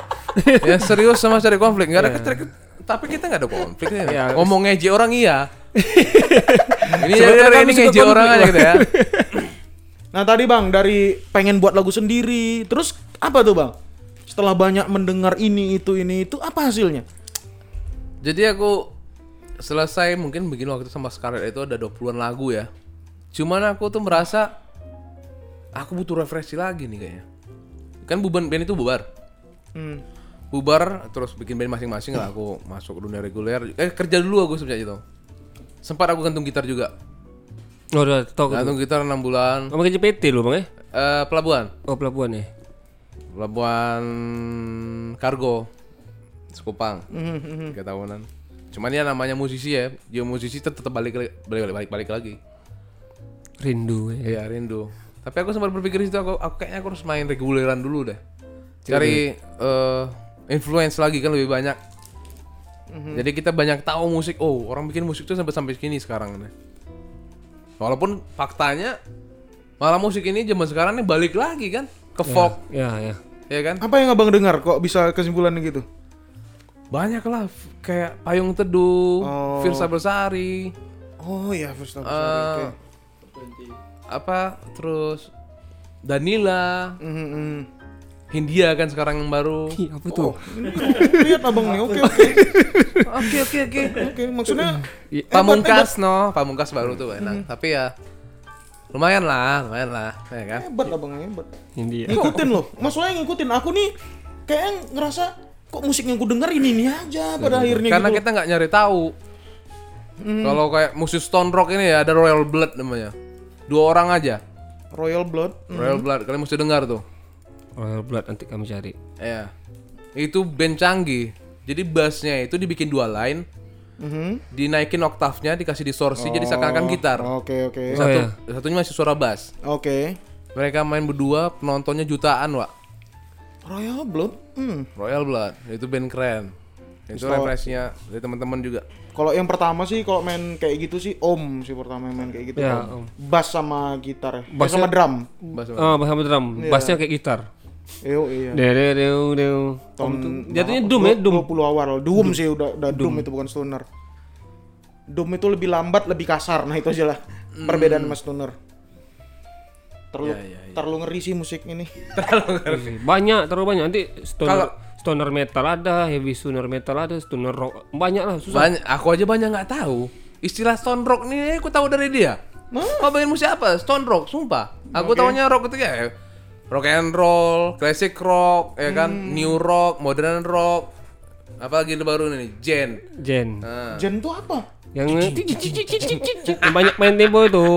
ya serius sama cari konflik nggak ada keter- tapi kita nggak ada konflik ya. Ya. ngomong ngeje orang iya ini Sebenarnya ya, kami ini ngeje orang aja gitu ya Nah tadi bang dari pengen buat lagu sendiri, terus apa tuh bang? Setelah banyak mendengar ini itu ini itu apa hasilnya? jadi aku selesai mungkin bikin waktu sama Scarlett itu ada 20-an lagu ya cuman aku tuh merasa aku butuh refleksi lagi nih kayaknya kan buban band itu bubar. Hmm. bubar terus bikin band masing-masing lah. Aku masuk dunia reguler. Eh kerja dulu aku sebenarnya itu sempat aku gantung gitar juga. Oh, udah tahu. gantung gitar 6 bulan. Kamu kerja PT lu bang ya? Eh, pelabuhan. Oh pelabuhan ya. pelabuhan kargo Sekupang Hmm, tiga tahunan. Cuman ya namanya musisi ya. Dia musisi tetap balik balik balik, balik lagi. Rindu ya. Iya rindu tapi aku sempat berpikir itu aku, aku kayaknya aku harus main reguleran dulu deh. Cari eh, influence lagi kan lebih banyak. Jadi kita banyak tahu musik. Oh orang bikin musik tuh sampai sampai sini sekarang nih walaupun faktanya malah musik ini zaman sekarang nih balik lagi kan ke folk. Ya ya. ya kan? Apa yang abang dengar kok bisa kesimpulan gitu? banyak lah kayak payung teduh Oh. Firsa Bersari. Oh iya first time. eh, apa terus Danila Hmm, hmm. Hindia kan sekarang yang baru Ih, apa tuh? Lihat abang nih. Oke oke oke oke oke oke. Maksudnya Pamungkas no Pamungkas baru tuh enak tapi ya lumayan lah lumayan lah ya kan hebat abang hebat. India. Ngikutin loh. Maksudnya ngikutin. Aku nih kayak ngerasa kok musik yang ku denger ini ini aja pada akhirnya karena gitu. kita nggak nyari tahu kalau kayak musik stone rock ini ya ada Royal Blood namanya dua orang aja Royal Blood. Royal Blood kalian mesti dengar tuh Royal Blood nanti kami cari. Iya. Itu band canggih. Jadi bassnya itu dibikin dua line, Mhm. dinaikin oktavnya, dikasih distorsi jadi seakan-akan gitar. Oke oke. Oh Satu, ya. satunya masih suara bass. Oke. Mereka main berdua, penontonnya jutaan, Wak. Royal Blood. Hmm. Royal Blood, itu band keren. Itu Install- referensinya dari teman-teman juga. Kalau yang pertama sih kalau main kayak gitu sih Om sih pertama yang main kayak gitu. Ya, Om. Bass sama gitar. Eh, Bassnya- sama drum. Bass Oh, bahasa drum. Bassnya kayak gitar. Yo iya. Deu deu deu. Tuh jatuhnya doom ya, doom. 20 awal. Doom, sih udah udah doom. itu bukan stoner. Doom itu lebih lambat, lebih kasar. Nah, itu aja lah perbedaan sama stoner. Terlalu Ya, ya, ya. terlalu ngeri sih musik ini. Banyak, terlalu banyak. Nanti stoner Kalau- stoner metal ada, heavy stoner metal ada, stoner rock banyak lah susah. Banyak, aku aja banyak nggak tahu. Istilah stone rock nih aku tahu dari dia. Kau bagian musik apa? Stone rock, sumpah. Aku tahunya rock itu ya rock and roll, classic rock, ya kan, new rock, modern rock. Apa lagi yang baru nih? Gen. Jen. Nah, Jen itu apa? Yang yang banyak main tempo itu,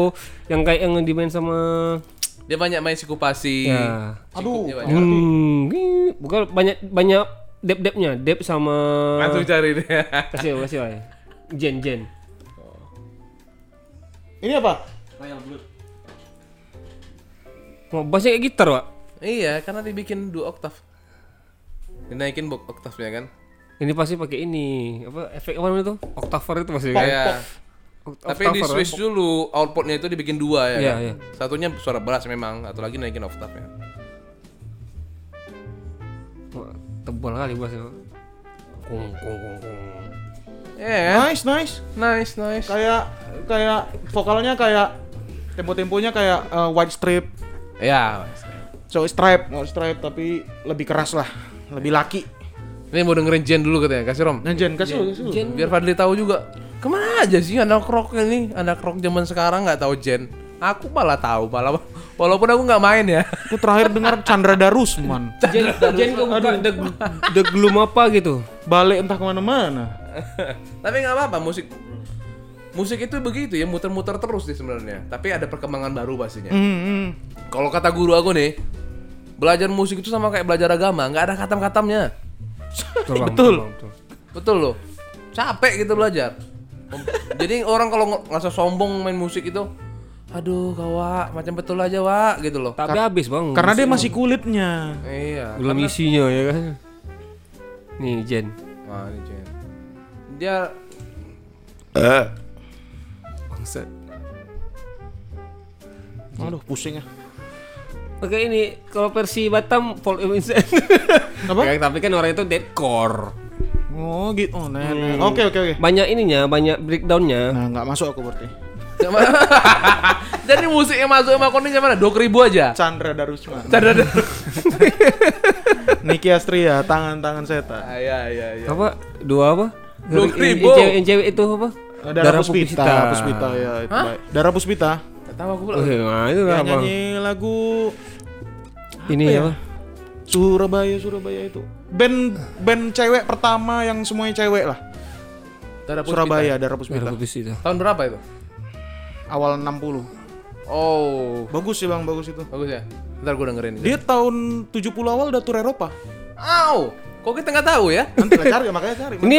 yang kayak yang dimain sama dia banyak main sikupasi. ya. Aduh. Banyak. Hmm, bukan banyak banyak dep-depnya, dep sama Langsung cari deh. kasih kasih aja. Jen Jen. Ini apa? Oh, bassnya kayak gitar, Pak. iya, karena dibikin dua oktav. Dinaikin bok oktavnya kan. Ini pasti pakai ini, apa efek apa namanya itu? Octaver itu pasti kan. Iya. Tapi di octaver, switch dulu outputnya itu dibikin dua ya. Iya, kan? iya. Satunya suara bass memang, atau lagi naikin oktavnya. Wah, tebal kali bassnya. Kung kung kung kung. Iya. Nice, nice. Nice, nice. Kayak kayak vokalnya kayak tempo-temponya kayak uh, white strip. Ya. So stripe, white stripe tapi lebih keras lah, lebih laki. Ini mau dengerin Jen dulu katanya, kasih Rom. Nah, Jen kasih lu, kasih lu. Biar Fadli tahu juga. Ke mana aja sih anak rock ini, anak rock zaman sekarang nggak tahu Jen. Aku malah tahu, malah walaupun aku nggak main ya. Aku terakhir dengar Chandra Darusman. Jen Jen buka the, the gloom apa gitu. Balik entah ke mana-mana. Tapi nggak apa-apa, musik musik itu begitu ya, muter-muter terus sih sebenarnya. Tapi ada perkembangan baru pastinya. Hmm, hmm. Kalau kata guru aku nih, belajar musik itu sama kayak belajar agama, nggak ada katam-katamnya. Betul. Bang, Betul. Bang, betul. Betul loh. Capek gitu belajar. Jadi orang kalau ng- ngerasa sombong main musik itu, aduh kawa macam betul aja wa gitu loh. Tapi habis, Bang. Karena dia masih kulitnya. Iya. belum isinya ya kan. Nih Jen. Wah, ini Jen. Dia Bangsat. Aduh, pusing ya. Oke ini kalau versi Batam Paul Vincent. Apa? Ya, tapi kan orang itu deadcore. Oh, gitu. Oh, nenek. Oke, oke, oke. Banyak ininya, banyak breakdownnya. Nah, nggak masuk aku berarti. Jadi musik yang masuk sama kontennya mana? Dua ribu aja. Chandra Darusman. Cadar Niki Astria, tangan-tangan setan. Ah, Iya iya iya. Apa? Dua apa? Dua ribu. Yang, cewek, yang cewek itu apa? Darah, Puspita. Puspita ya, itu Hah? baik. Darah Puspita. Tahu aku pula. Oh, nah, itu Ya, nyanyi lagu Ini ya? Surabaya, Surabaya itu. Band band cewek pertama yang semuanya cewek lah. Darah Puspita. Surabaya, Darah Puspita. Putih itu. Tahun berapa itu? Awal 60. Oh, Bagus sih Bang, bagus itu. bagus ya. Ntar gue dengerin. Dia tahun 70 awal udah tur Eropa. Au, kok kita nggak tahu ya? Nanti lah cari, makanya cari. Ini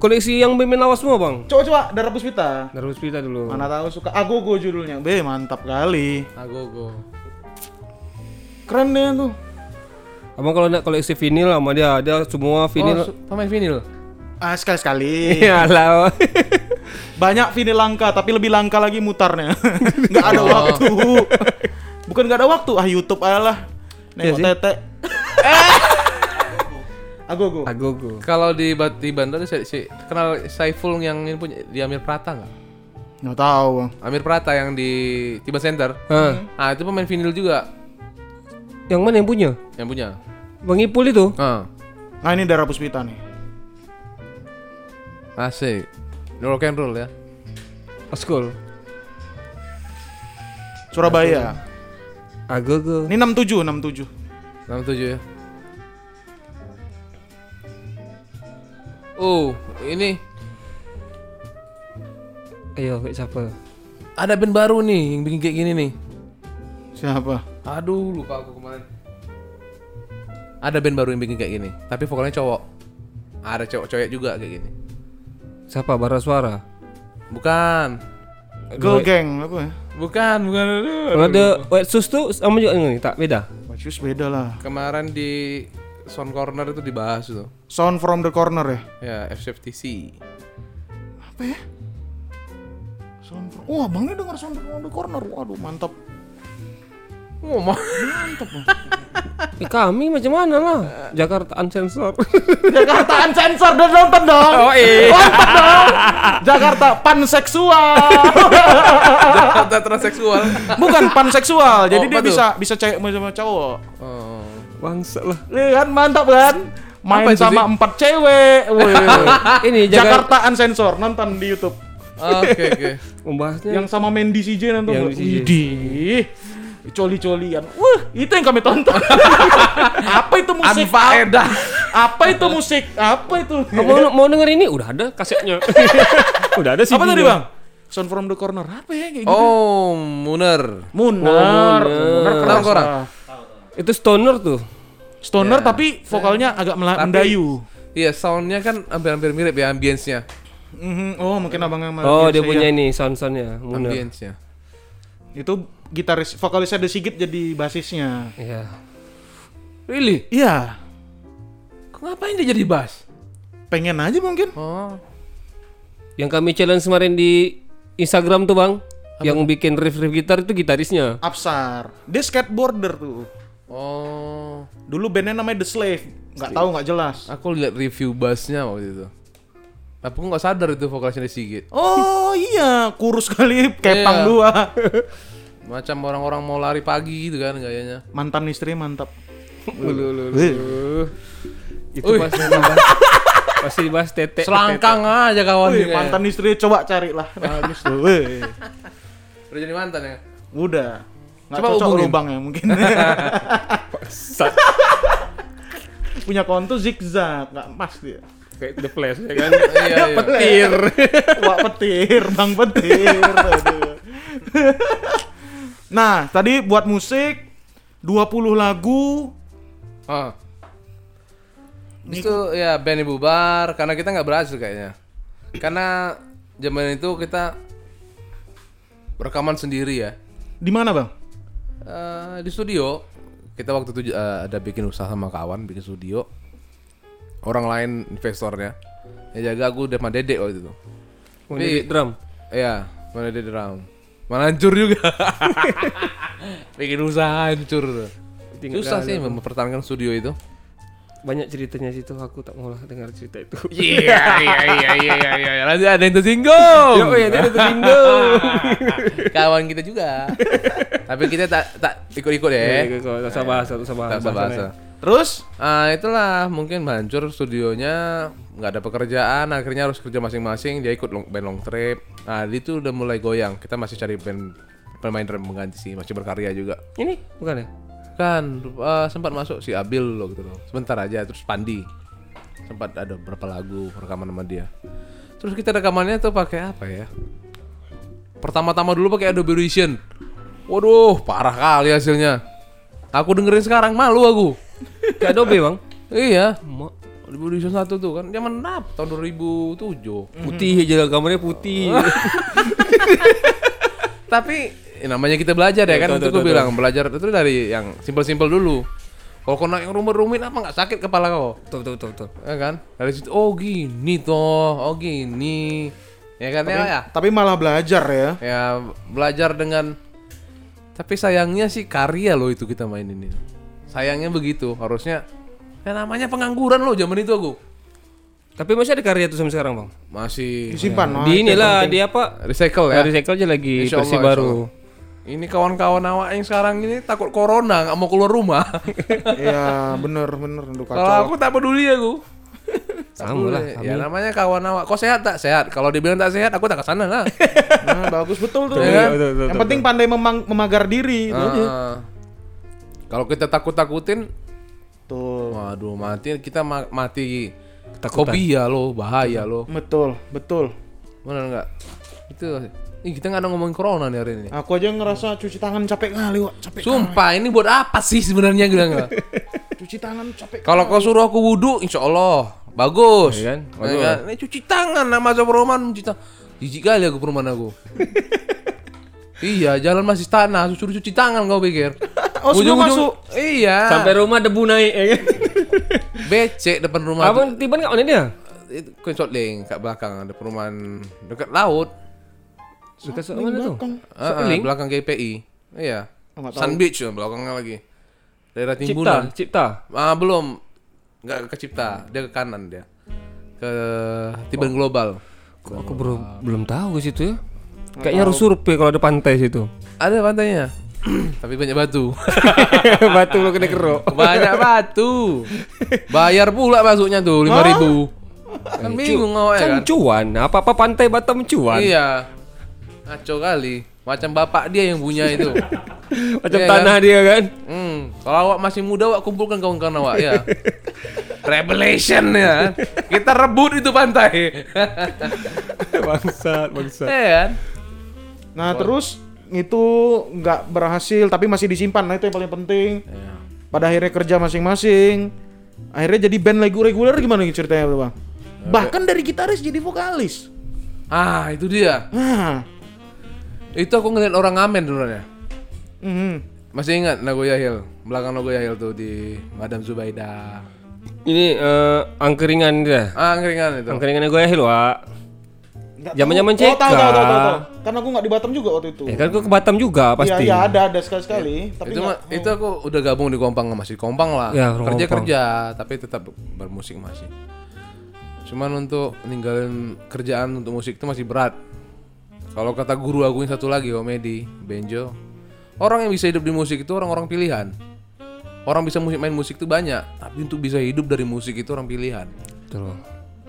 koleksi yang band lawas semua bang. coba coba Darah Puspita. Dari Puspita dulu. Mana tahu suka Agogo judulnya. Be, mantap kali. Agogo. Keren deh tuh. Abang kalau nak koleksi vinil sama dia, dia semua Oh, vinil. su- pemain vinil. Ah, sekali-sekali. Iya lah. Banyak vinil langka, tapi lebih langka lagi mutarnya. nggak ada Oh. waktu. Bukan nggak ada waktu, ah YouTube aja lah. Iya Nengok sih. tete. Agogo. Agogo. Kalau di di Banten si, si kenal Saiful yang ini punya di Amir Prata nggak? Nggak tahu, Bang. Amir Prata yang di Tiba Center. Hah, Ah itu pemain vinil juga yang mana yang punya? yang punya. Bang Ipul itu. Ah, Nah, ini Darah Puspita nih. asik. Rock and roll ya. Oskul. Surabaya. Agogo. Ini 67, 67. 67 ya. Oh, ini Ayo, kayak siapa? ada band baru nih yang bikin kayak gini nih. Siapa? Aduh, lupa aku kemarin. Ada band baru yang bikin kayak gini, tapi vokalnya cowok. Ada cowok-cowok juga kayak gini. Siapa? Bara Suara. Bukan. Girl Gang apa ya? Bukan, bukan. Kalau ada White Sus tuh sama juga ini, tak beda. Bacus beda lah. Kemarin di Sound Corner itu dibahas tuh. Sound from the corner ya. Ya, FCFTC. Apa ya? Sound from... Wah, Bang ini denger sound from the corner. Waduh, mantap. Oh, mah. Eh, kami macam mana lah? Jakarta Unsensor. Jakarta unsensor dan nonton dong. oh iya. Nonton dong. Jakarta panseksual. Jakarta transseksual. Bukan panseksual. Jadi Oh, dia apa tuh? bisa bisa cewek sama cowok. Oh. Bangsa lah. Iya kan mantap kan? Main sama sih? empat cewek. Ini Jakarta Jakarta unsensor nonton di YouTube. Oke, oke. membahasnya Yang sama Mandy CJ nonton. Yang? CJ. Coli-colian. Wah, itu yang kami tonton. Apa itu musik? Anfaedah. Apa itu musik? Apa itu? Oh, mau mau denger ini udah ada kasetnya. udah ada sih. Apa tadi, Bang? Sound from the corner. Apa ya kayak gitu? Oh, Muner. Oh, Munar. keras Tahu orang? Itu stoner tuh. Stoner Ya. tapi vokalnya agak mela- Tapi- mendayu. Iya, soundnya kan hampir-hampir mirip ya ambience-nya. Mhm. Oh, mungkin abang yang Oh, dia punya ya. ini sound-soundnya. Ambience-nya. Itu gitaris vokalisnya The Sigit jadi basisnya. Iya. Really? Iya, Kok ngapain dia jadi bass? pengen aja mungkin. Oh. Yang kami challenge kemarin di Instagram tuh, Bang. Yang bikin riff-riff gitar itu gitarisnya. Upsar. Dia skateboarder tuh. Oh. Dulu bandnya namanya The Slave. Nggak tahu nggak jelas. Aku lihat review bassnya waktu itu. Tapi aku nggak sadar itu vokalisnya di Sigit. Oh iya, kurus kali kepang Iya. dua. Macam orang-orang mau lari pagi gitu kan gayanya. Mantan istri mantap. Ulu. Itu pas bahas, pasti dibahas tete. Selangkang aja kawan Wih, ini. mantan istri coba carilah. Bagus tuh. Udah jadi mantan ya? Udah. Nggak Coba cocok hubungin. lubangnya mungkin. Punya konto zigzag, nggak pas dia. Kayak The Flash ya kan. iya, iya. Petir. Wah petir, bang petir. Aduh. Nah, tadi buat musik 20 lagu. Oh. Itu ya band bubar karena kita nggak berhasil kayaknya. Karena zaman itu kita rekaman sendiri ya. Di mana, Bang? Eh, di studio kita waktu itu eh, ada bikin usaha sama kawan bikin studio. Orang lain investornya. Ya jaga aku sama Dedek waktu itu. Mau jadi drum. Iya. Mana dia round. Mana hancur juga. Bikin usaha hancur. Tinggal Susah sih dalam. mempertahankan studio itu. Banyak ceritanya situ aku tak mau lah dengar cerita itu. Iya, iya, iya, iya, iya, iya. Nanti ada yang tersinggung. Yo, ya dia tersinggung. Kawan kita juga. Tapi kita tak tak ikut-ikut ya. Eh, kok tak usah bahas, tak usah bahas. Tak usah bahasa. Terus Ah itulah mungkin hancur studionya nggak ada pekerjaan akhirnya harus kerja masing-masing dia ikut long, band long trip. Nah itu udah mulai goyang kita masih cari band pemain drum pengganti sih masih berkarya juga. Ini? Bukan ya? kan eh, sempat masuk si Abil loh gitu loh sebentar aja terus Pandi. Sempat ada beberapa lagu rekaman sama dia. Terus kita rekamannya tuh pakai apa ya? Pertama-tama dulu pakai Adobe Audition. Waduh parah kali hasilnya aku dengerin sekarang malu aku. Kayak Adobe, Bang. iya. Mak, Adobe Audition 1 tuh kan. Zaman apa? Tahun 2007 putih aja gambarnya putih. tapi ya namanya kita belajar ya kan. Betul, itu gue bilang belajar itu dari yang simpel-simpel dulu. Kalau kau naik yang rumit-rumit apa nggak sakit kepala kau? Betul, betul, betul, betul. ya kan? Dari situ oh gini toh oh gini. Ya kan ya, ya. tapi malah belajar ya. ya belajar dengan tapi sayangnya sih karya loh itu kita mainin ini sayangnya begitu harusnya ya namanya pengangguran loh zaman itu aku Tapi masih ada karya tuh sampai sekarang, Bang. masih Disimpan. Nah, di inilah di apa? recycle Ya. ya Recycle aja lagi Insya versi Allah, baru. ini kawan-kawan awak yang sekarang ini takut corona nggak mau keluar rumah Iya, bener bener kalau aku tak peduli aku Sama lah. Ya namanya kawan awak kok sehat tak sehat kalau dibilang tak sehat aku tak ke sana lah Nah, bagus betul tuh. Iya kan? Betul, betul, yang penting pandai memang- memagar diri. Ah. kalau kita takut-takutin Betul. waduh mati kita ma- mati Ketakutan. fobia loh bahaya loh Betul, betul. benar nggak itu Ih, kita nggak ada ngomongin corona nih hari ini Aku aja ngerasa cuci tangan capek kali, Wak. Capek. sumpah ini buat apa sih sebenarnya bilang nggak Cuci tangan capek. Kalau kau suruh aku wudhu, insya Allah bagus. Iya kan? Ya Bagus. kan? Ini cuci tangan nama masuk perumahan cuci tangan. Jijik kali aku perumahan aku. iya, jalan masih tanah, suruh cuci tangan kau pikir. Oh, sebelum masuk. Iya. Sampai rumah debu naik ya kan. becek depan rumah. Abang tiba enggak mana dia? Itu Queen Link kat belakang ada perumahan dekat laut. Suka sok mana tuh? belakang. Ah, ah, Link? belakang GPI. Iya. Oh. Sun Beach ya, belakangnya lagi. Daerah Cipta, timbunan. Cipta. Ah, belum. Enggak ke Cipta, dia ke kanan dia. Ke Tiban Global. Kok aku belum belum tahu ke situ ya. Kayaknya harus survei kalau ada pantai situ. Ada pantainya. Tapi banyak batu. Batu lo kena kerok. banyak batu. Bayar pula masuknya tuh 5000. Kan bingung awak ya Kan kan? cuan, apa-apa pantai Batam cuan. Iya. Ngaco kali. Macam bapak dia yang punya itu. Macam Iya tanah dia kan. Hmm, kalau awak masih muda awak kumpulkan kawan-kawan awak ya. Revelation ya. Kita rebut itu pantai. bangsat, bangsat. Iya kan? Nah, terus itu nggak berhasil tapi masih disimpan. Nah, itu yang paling penting. Iya. Pada akhirnya kerja masing-masing. Akhirnya jadi band regu- reguler gimana nih ceritanya, Bang? Bahkan dari gitaris jadi vokalis. Ah, itu dia. Nah, Itu aku ngeliat orang ngamen dulu ya. mhm. Masih ingat Nagoya Hill? Belakang Nagoya Hill tuh di Madam Zubaida. Ini eh, angkringan dia. Ah, ngeringan itu. Angkringannya gue ya Wak. Zaman-zaman tahu. Oh, tahu, tahu, tahu, tahu, tahu. Karena aku nggak di Batam juga waktu itu. Ya kan gue ke Batam juga Iya, pasti. iya ada, ada sekali-sekali. Tapi itu mah- itu aku udah gabung di Kompang masih Kompang lah. Ya, orang kerja Kompang. kerja tapi tetap bermusik masih. Cuman untuk ninggalin kerjaan untuk musik itu masih berat. Kalau kata guru aku yang satu lagi Omedi Benjo, orang yang bisa hidup di musik itu orang-orang pilihan. Orang bisa musik main musik itu banyak, tapi untuk bisa hidup dari musik itu orang pilihan. Betul.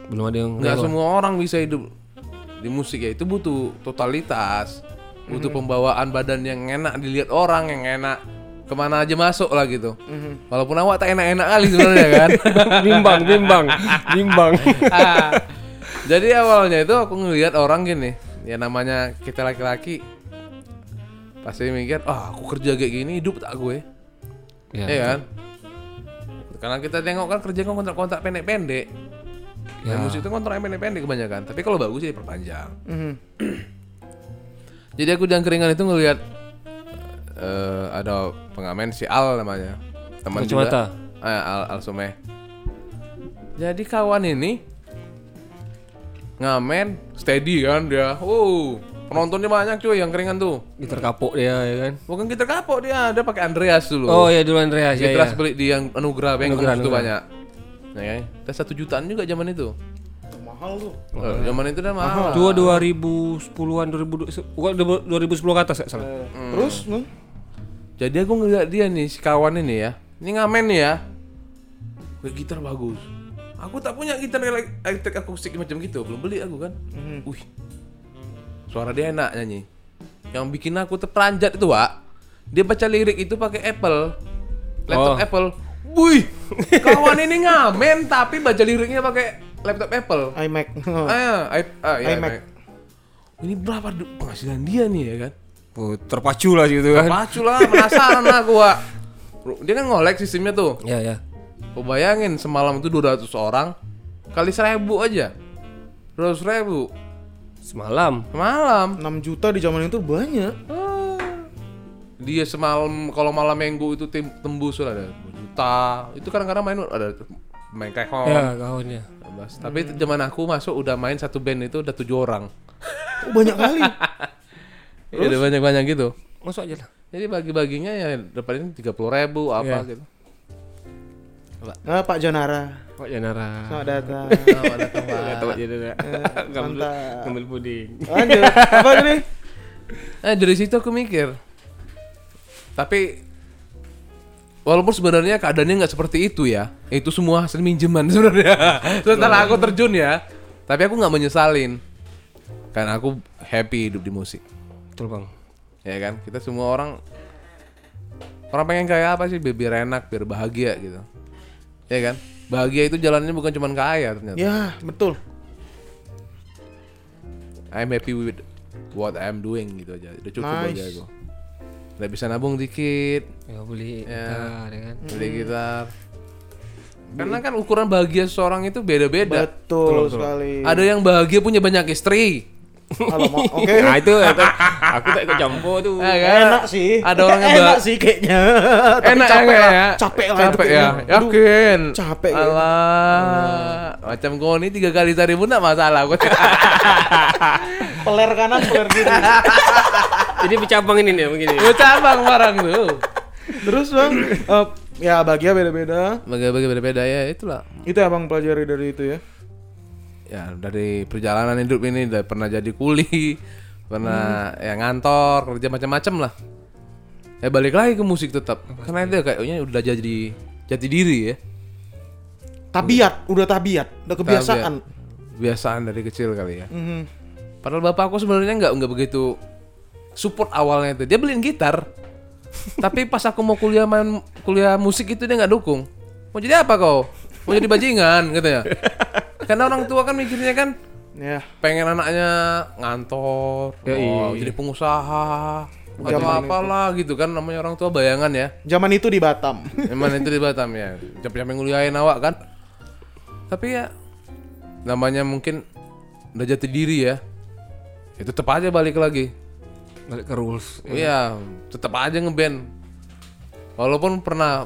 Belum ada yang Nggak semua orang bisa hidup di musik ya itu butuh totalitas, butuh pembawaan badan yang enak dilihat orang, yang enak ke mana aja masuk lah gitu. Walaupun awak tak enak-enak kali sebenarnya kan. bimbang, bimbang, bimbang. Ah. Jadi awalnya itu aku ngelihat orang gini, ya namanya kita laki-laki pasti mikir, ah aku kerja kayak gini hidup tak gue, Ya, ya kan? Karena kita tengok kan kerja kan kontrak-kontrak pendek-pendek. Ya. musik itu kontrak pendek-pendek kebanyakan. Tapi kalau bagus sih diperpanjang. Mhm. Jadi aku di angkringan itu ngelihat eh ada pengamen si Al namanya. Teman juga. Eh, Al Al Sumeh. Jadi kawan ini ngamen steady kan dia. Wow, Penontonnya banyak cuy yang keringan tuh. Gitar kapok dia ya kan. Bukan gitar kapok dia, dia pakai Andreas dulu. Oh ya dulu Andreas ya. Gitar ya. beli di yang Anugerah Bengkong Anugerah, itu banyak. Ya kan? Udah satu jutaan juga zaman itu. Mahal tuh. Eh, zaman itu udah mahal. Dua 2010-an 2000 bukan 2010 ke atas ya salah. Hmm. Terus, Bang? Jadi aku ngeliat dia nih, si kawan ini ya. Ini ngamen nih ya. Gitar bagus. Aku tak punya gitar elek- elektrik akustik macam gitu, belum beli aku kan. Wih. Suara dia enak nyanyi. Yang bikin aku terperanjat itu, Wak. Dia baca lirik itu pakai Apple. Laptop Oh. Apple. Wih, kawan ini ngamen tapi baca liriknya pakai laptop Apple. iMac. Ah, I, ah, ya, iMac. iMac. Ini berapa penghasilan dia nih ya kan? Oh, terpacu lah gitu kan. Pacu lah, penasaran aku, Wak. Dia kan ngolek sistemnya tuh. Ya ya. Kau bayangin semalam itu 200 orang kali seribu aja. 200 ribu Semalam. semalam. 6 juta di zaman itu banyak. Ah. Dia semalam kalau malam minggu itu tim, tembus lah ada 2 juta. Itu kadang-kadang main ada main kehon. Ya kawannya. Bas. Tapi zaman aku masuk udah main satu band itu udah tujuh orang. Oh, banyak kali. Iya, udah banyak-banyak gitu. Masuk aja lah. Jadi bagi-baginya ya depan ini tiga puluh ribu apa Iya. gitu. Ah, Pak Jonara. Pak Janara. Selamat datang. Selamat datang, Pak. Kata Pak Janara. Ngambil puding. Lanjut. Apa ini? Eh dari situ aku mikir. Tapi walaupun sebenarnya keadaannya nggak seperti itu ya. Itu semua hasil minjeman sebenarnya. Setelah aku terjun ya. Tapi aku nggak menyesalin. Karena aku happy hidup di musik. Betul bang. Ya kan? Kita semua orang orang pengen kayak apa sih? Biar, biar enak, biar bahagia gitu. Ya kan? Bahagia itu jalannya bukan cuma kaya ternyata. Ya, betul. I'm happy with what I'm doing gitu aja. Udah cukup Nice. bagi aku. Udah bisa nabung dikit, Ya beli Ya. gitar ya kan. beli gitar. Karena kan ukuran bahagia seseorang itu beda-beda. Betul sekali. Ada yang bahagia punya banyak istri. Alamak, oke. Nah itu kan. aku tak ikut campur tuh. Ya kan? Enak sih. Ada orang yang enak bah- sih kayaknya. Tapi Enak capek ya, lah. ya? Capek lah Capek ya. Yakin. capek. Alah. Macam kau ini tiga kali tari pun tak masalah. Gua. Peler kanan, peler kiri. Jadi bercabang ini nih begini. Gua cabang barang tuh. Terus bang, eh, ya bahagia beda-beda. Bagi-bagi beda-beda ya itulah. Itu abang pelajari dari itu ya. Ya dari perjalanan hidup ini udah pernah jadi kuli pernah ya ngantor kerja macam-macam lah. Ya balik lagi ke musik tetap. Karena itu kayaknya udah jadi jati diri ya. Tabiat, udah tabiat, udah kebiasaan. kebiasaan dari kecil kali ya. Mhm. padahal bapak aku sebenarnya nggak nggak begitu support awalnya itu. Dia beliin gitar. Tapi pas aku mau kuliah main kuliah musik itu dia nggak dukung. Mau jadi apa kau? Mau jadi bajingan katanya karena orang tua kan mikirnya kan Ya, pengen anaknya ngantor, Ya, oh, iya. jadi pengusaha, atau Zaman apalah gitu kan namanya orang tua bayangan ya. zaman itu di Batam. Emang itu di Batam ya, capek-capek nguliahin awak kan. Tapi ya namanya mungkin udah jati diri ya. Ya tetap aja balik lagi. Balik ke rules. Iya, tetap aja ngeband. Walaupun pernah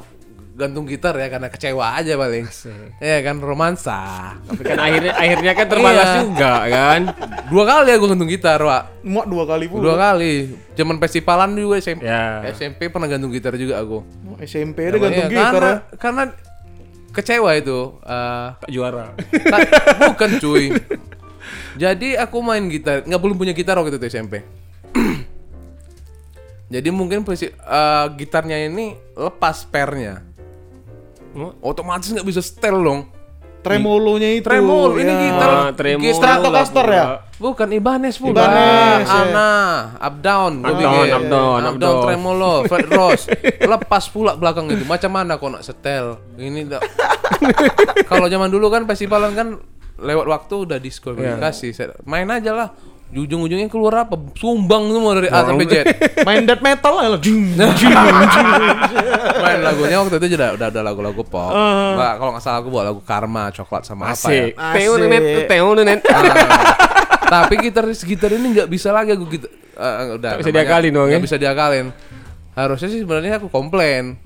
gantung gitar ya karena kecewa aja paling. Iya kan romansa. Tapi kan akhirnya akhirnya kan terbalas Iya. juga kan. Dua kali aku gantung gitar, Wak. Muak dua kali pula. Dua kali. Zaman festivalan juga SMP. Ya. SMP pernah gantung gitar juga aku. Oh, SMP ada gantung Iya, gitar karena, ya. karena kecewa itu. eh, Tak juara. ta- bukan cuy. Jadi aku main gitar, nggak belum punya gitar waktu itu SMP. Jadi mungkin posisi eh, gitarnya ini lepas pernya. Oh. Otomatis nggak bisa setel dong. Tremolonya itu. Tremolo, ini ya. gitar. Ah, tremolo Stratocaster ya? Bukan Ibanez pula. Ibanez, ya. Ana, up down, Up down, up down, up down. tremolo, fret rose. Lepas pula belakang itu. Macam mana kok nak setel? Ini tak- Kalau zaman dulu kan festivalan kan lewat waktu udah diskualifikasi. Saya- Main aja lah. Ujung-ujungnya keluar apa? Sumbang semua dari A sampai Z. Main death metal lah. Jing, jing, jing. Main lagunya waktu itu udah udah, udah lagu-lagu pop. Nggak, kalau nggak salah aku bawa lagu Karma, coklat sama apa ya. Asik. Teo nenet. Tapi gitaris gitar ini nggak bisa lagi aku gitu. eh, udah. Nggak bisa diakalin dong, ya? bisa diakalin. Harusnya sih sebenarnya aku komplain.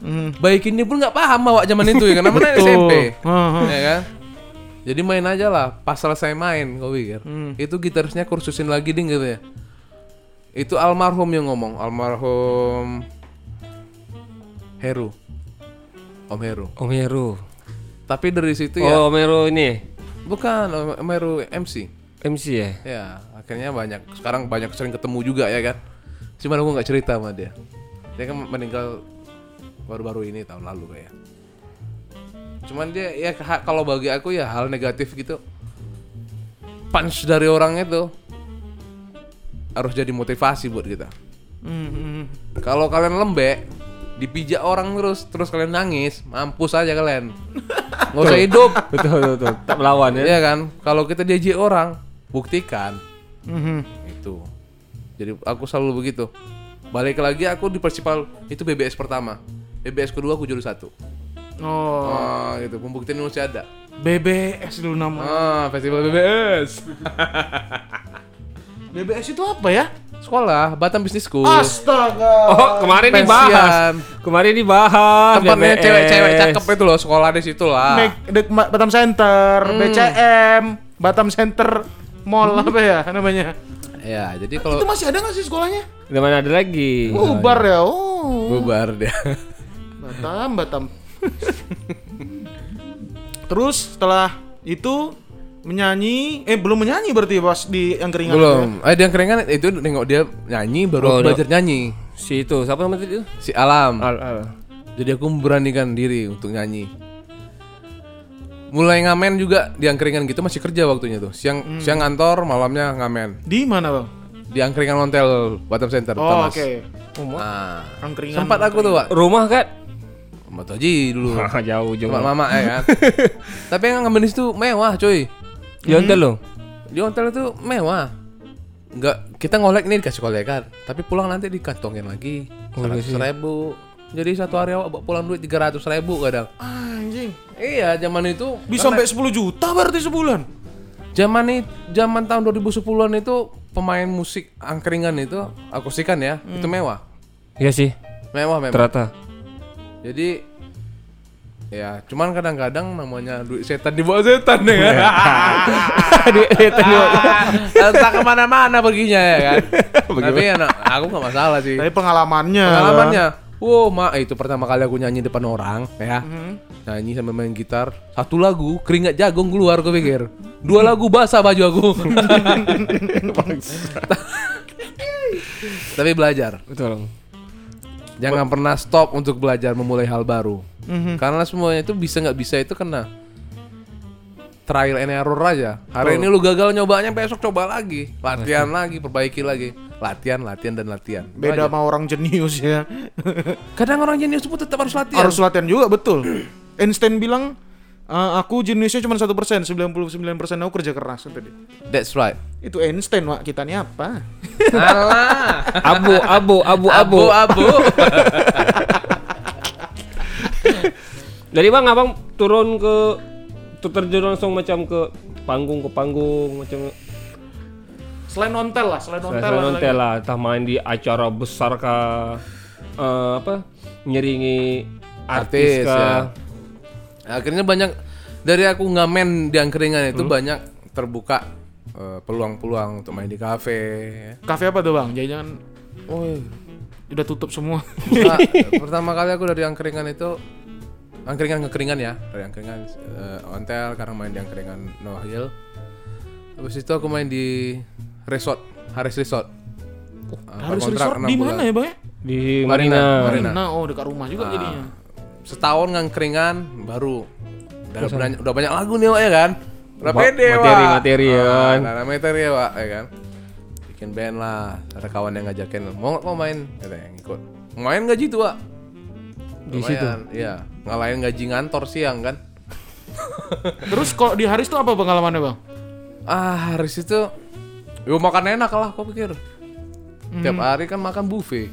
Hmm. Baikinnya pun nggak paham awak zaman itu ya karena mana. SMP. Heeh. ya kan? Jadi main aja lah, pas selesai main, kau pikir. Itu gitarisnya kursusin lagi ding gitu ya. Itu almarhum yang ngomong, almarhum Heru. Om Heru. Om Heru. Tapi dari situ ya, Oh, Om Heru ini bukan Om Heru MC. MC ya. Ya, akhirnya banyak. Sekarang banyak sering ketemu juga ya kan. Cuman aku nggak cerita sama dia. Dia kan meninggal baru-baru ini tahun lalu kayak. Cuman dia ya kalau bagi aku ya hal negatif gitu. Punch dari orang itu harus jadi motivasi buat kita. Hmm, hmm. Kalau kalian lembek, dipijak orang terus, terus kalian nangis, mampus aja kalian. Nggak usah hidup. betul betul. betul. Tak melawan ya. Iya kan? Kalau kita diajak orang, buktikan Mhm. itu. Jadi aku selalu begitu. Balik lagi aku di Persipal itu BBS pertama. BBS kedua aku juara satu. Oh, Ah, gitu. Pembuktian masih ada. BBS dulu nama. Ah, festival BBS. BBS itu apa ya? Sekolah Batam Business School. Astaga. Oh, kemarin Pensian. dibahas. Kemarin dibahas. Tempatnya cewek-cewek cakep itu loh, sekolah di situ lah. Make, dek, Batam Center, BCM, Batam Center Mall apa ya namanya? Ya, jadi kalau Itu masih ada nggak sih sekolahnya? Udah mana ada lagi? Bubar ya. Oh. bubar dia. Batam, Batam. Terus setelah itu menyanyi, eh belum menyanyi berarti pas di angkringan. Belum. Eh dia keringan itu nengok dia nyanyi baru Oh, belajar nyanyi. Si itu, siapa namanya itu? Si Alam. Al, Al. Jadi aku memberanikan diri untuk nyanyi. Mulai ngamen juga di angkringan gitu masih kerja waktunya tuh. Siang siang kantor, malamnya ngamen. Di mana bang? Di angkringan Ontel Batam Center Oh oke. Nah, Angkringan. sempat aku tuh, Pak. Rumah kan? Mbak Toji dulu. Jauh jauh. Sama mama ya kan. Tapi yang ngamen di situ mewah, coy. Ya udah loh. Di hotel itu mewah. Enggak, kita ngolek nih dikasih kolekan, tapi pulang nanti dikantongin lagi Oh, iya seratus ribu. Jadi satu hari awak bawa pulang duit tiga ratus ribu kadang. Anjing. Iya, zaman itu Bisa sampai 10 juta berarti sebulan. Zaman nih, zaman tahun 2010-an itu pemain musik angkringan itu akustikan ya, itu mewah. Iya sih. Mewah memang. Ternyata. Jadi ya, cuman kadang-kadang namanya duit setan di bawah setan ya kan. Duit setan di bawah. Entah ke mana-mana perginya ya kan. Tapi anak aku nggak masalah sih. Tapi pengalamannya. Pengalamannya, wow, mak itu pertama kali aku nyanyi depan orang ya. Nyanyi sambil main gitar, satu lagu keringat jagung keluar aku pikir. Dua lagu basah baju aku. Tapi belajar. Betul. Jangan pernah stop untuk belajar memulai hal baru. Karena semuanya itu bisa nggak bisa itu kena trial and error aja. Hari ini lu gagal nyobanya, besok coba lagi, latihan lagi, perbaiki lagi, latihan, latihan dan latihan. Beda aja. sama orang jenius ya. Kadang orang jenius pun tetap harus latihan. Harus latihan juga betul. Einstein bilang "Eh, aku jeniusnya cuma satu persen, 99 persen aku kerja keras kata dia. That's right. Itu Einstein, Wak. Kita ini apa? Alah. Abu, abu, abu, abu. Abu-abu. Jadi bang, abang turun ke tuh terjun langsung macam ke panggung ke panggung macam Selain ontel lah, selain ontel. selain lagi. lah, entah main di acara besar kah, eh, apa nyeringi artis, Artis, kah. Akhirnya banyak dari aku ngamen di angkringan itu banyak terbuka eh, peluang-peluang untuk main di kafe. Kafe apa tuh, Bang? Jangan Oh, udah tutup semua. Nah, pertama kali aku dari angkringan itu angkringan ngekeringan ya dari angkringan eh, ontel sekarang main di angkringan No Hill habis itu aku main di resort Haris Resort Ah, Harus kontrak resort di mana ya, Bang? ya? di Marina. Marina. Marina. Oh dekat rumah juga jadinya. Setahun ngangkringan baru udah banyak, udah banyak lagu nih Wak, ya kan? Udah Ma- pede materi- Wak. materi, ya Ah, kan? ada materi ya Wak, ya kan? Bikin band lah ada kawan yang ngajakin. Mau nggak mau main? Katanya ngikut main gaji tuh Wak? Di situ? Iya. Ngalahin gaji ngantor siang kan? Terus kalau di Haris tuh apa pengalamannya, Bang? ah Haris itu yo makan enak lah kau pikir. Tiap Hmm. hari kan makan buffet.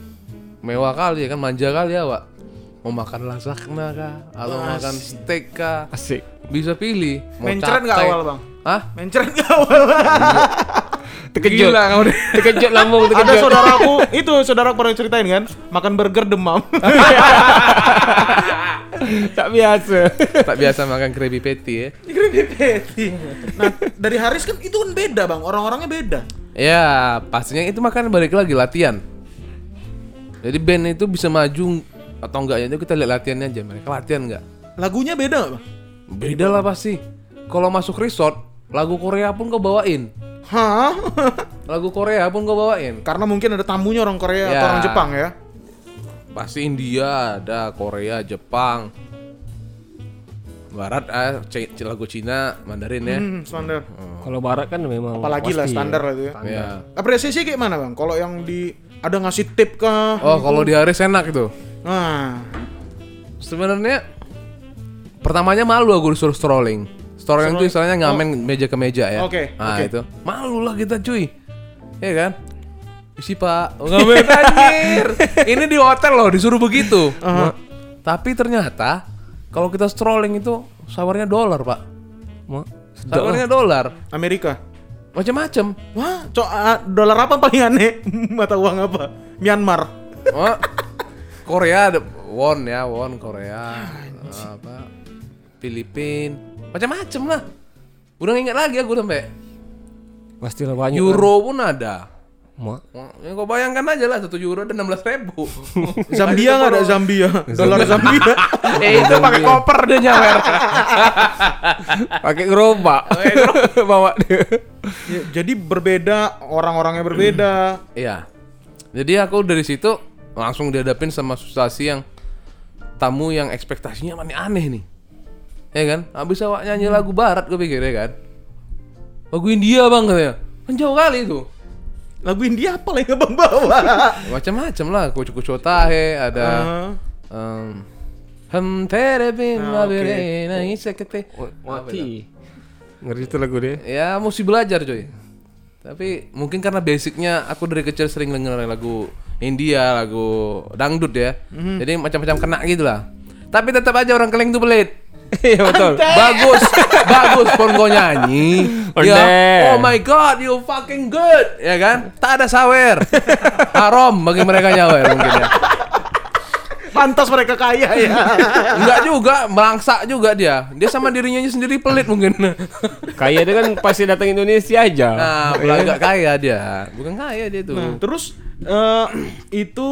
Mewah kali ya kan? Manja kali ya Wak mau makan lasagna kah atau makan steak kah Asik. bisa pilih mau Mencret nggak awal, Bang? Hah? Mencret nggak awal? Terkejut. Gila kamu deh. Terkejut lambung Ada saudaraku itu saudara pernah ceritain kan makan burger demam. tak biasa. tak biasa makan Krabby Patty ya. Krabby Patty. Nah dari Haris kan itu kan beda bang orang-orangnya beda. Ya, pastinya itu makan balik lagi latihan. Jadi band itu bisa maju atau enggaknya itu kita lihat latihannya aja. Mereka latihan enggak? Lagunya beda nggak bang? Beda lah pasti. Kalau masuk resort, lagu Korea pun kau bawain. Hah? Lagu Korea pun kau bawain. Karena mungkin ada tamunya orang Korea atau Ya. orang Jepang ya. Pasti India ada, Korea, Jepang. Barat ah, C- C- lagu Cina, Mandarin ya. Hmm, standar. Kalau barat kan memang Apalagi lah pasti standar ya. lah itu ya. Ya. Apresiasi kayak mana bang? Kalau yang di ada ngasih tip kah? Oh, kalau di Haris enak itu. Nah, Sebenarnya pertamanya malu aku disuruh strolling. Strolling itu istilahnya ngamen meja ke meja ya. Oke, Nah, oke. itu. Malu lah kita cuy. Iya kan? Isi pak, Oh, ngamen anjir. Ini di hotel loh disuruh begitu. Tapi ternyata kalau kita strolling itu sawarnya dolar pak. Ma, Sawarnya dolar. Amerika. Macam-macam. Wah, co ah, dolar apa paling aneh? Mata uang apa? Myanmar. Oh, Korea ada won ya, won Korea. Apa? Filipin. Macam-macam lah. Udah ingat lagi aku sampai. pastilah banyak. Euro pun ada. Ma, Ya kau bayangkan aja lah satu euro ada 16 ribu. Zambia nggak ada Zambia? Dolar Zambia. eh itu pakai koper dia nyawer. pakai gerobak. Bawa dia. Ya, jadi berbeda, orang-orangnya berbeda. Iya. Jadi aku dari situ langsung dihadapin sama situasi yang tamu yang ekspektasinya aneh-aneh nih. Ya kan? Habis awak nyanyi lagu barat gue pikir ya kan. Lagu India bang katanya. Kan jauh kali itu. Lagu India apa lagi abang bawa? Macam-macam lah. Kucu kucu tahe ada. Ah. Um, Hum tere bin Ah, oke. mabere na isekete. Mati. Ngeri itu lagu dia. Ya mesti belajar coy. Tapi mungkin karena basicnya aku dari kecil sering denger lagu India, lagu dangdut ya. Mhm. Jadi macam-macam kena gitu lah. Tapi tetap aja orang keleng tuh pelit. Iya betul. bagus, bagus kau nyanyi. Ya, oh my god, you fucking good, ya kan? Tak ada sawer, haram bagi mereka nyawer mungkin ya. Pantas mereka kaya ya. Enggak juga, melangsak juga dia. Dia sama dirinya sendiri pelit mungkin. Kaya dia kan pasti datang Indonesia aja. Nah, agak kaya dia. Bukan kaya dia tuh. Nah, terus eh, itu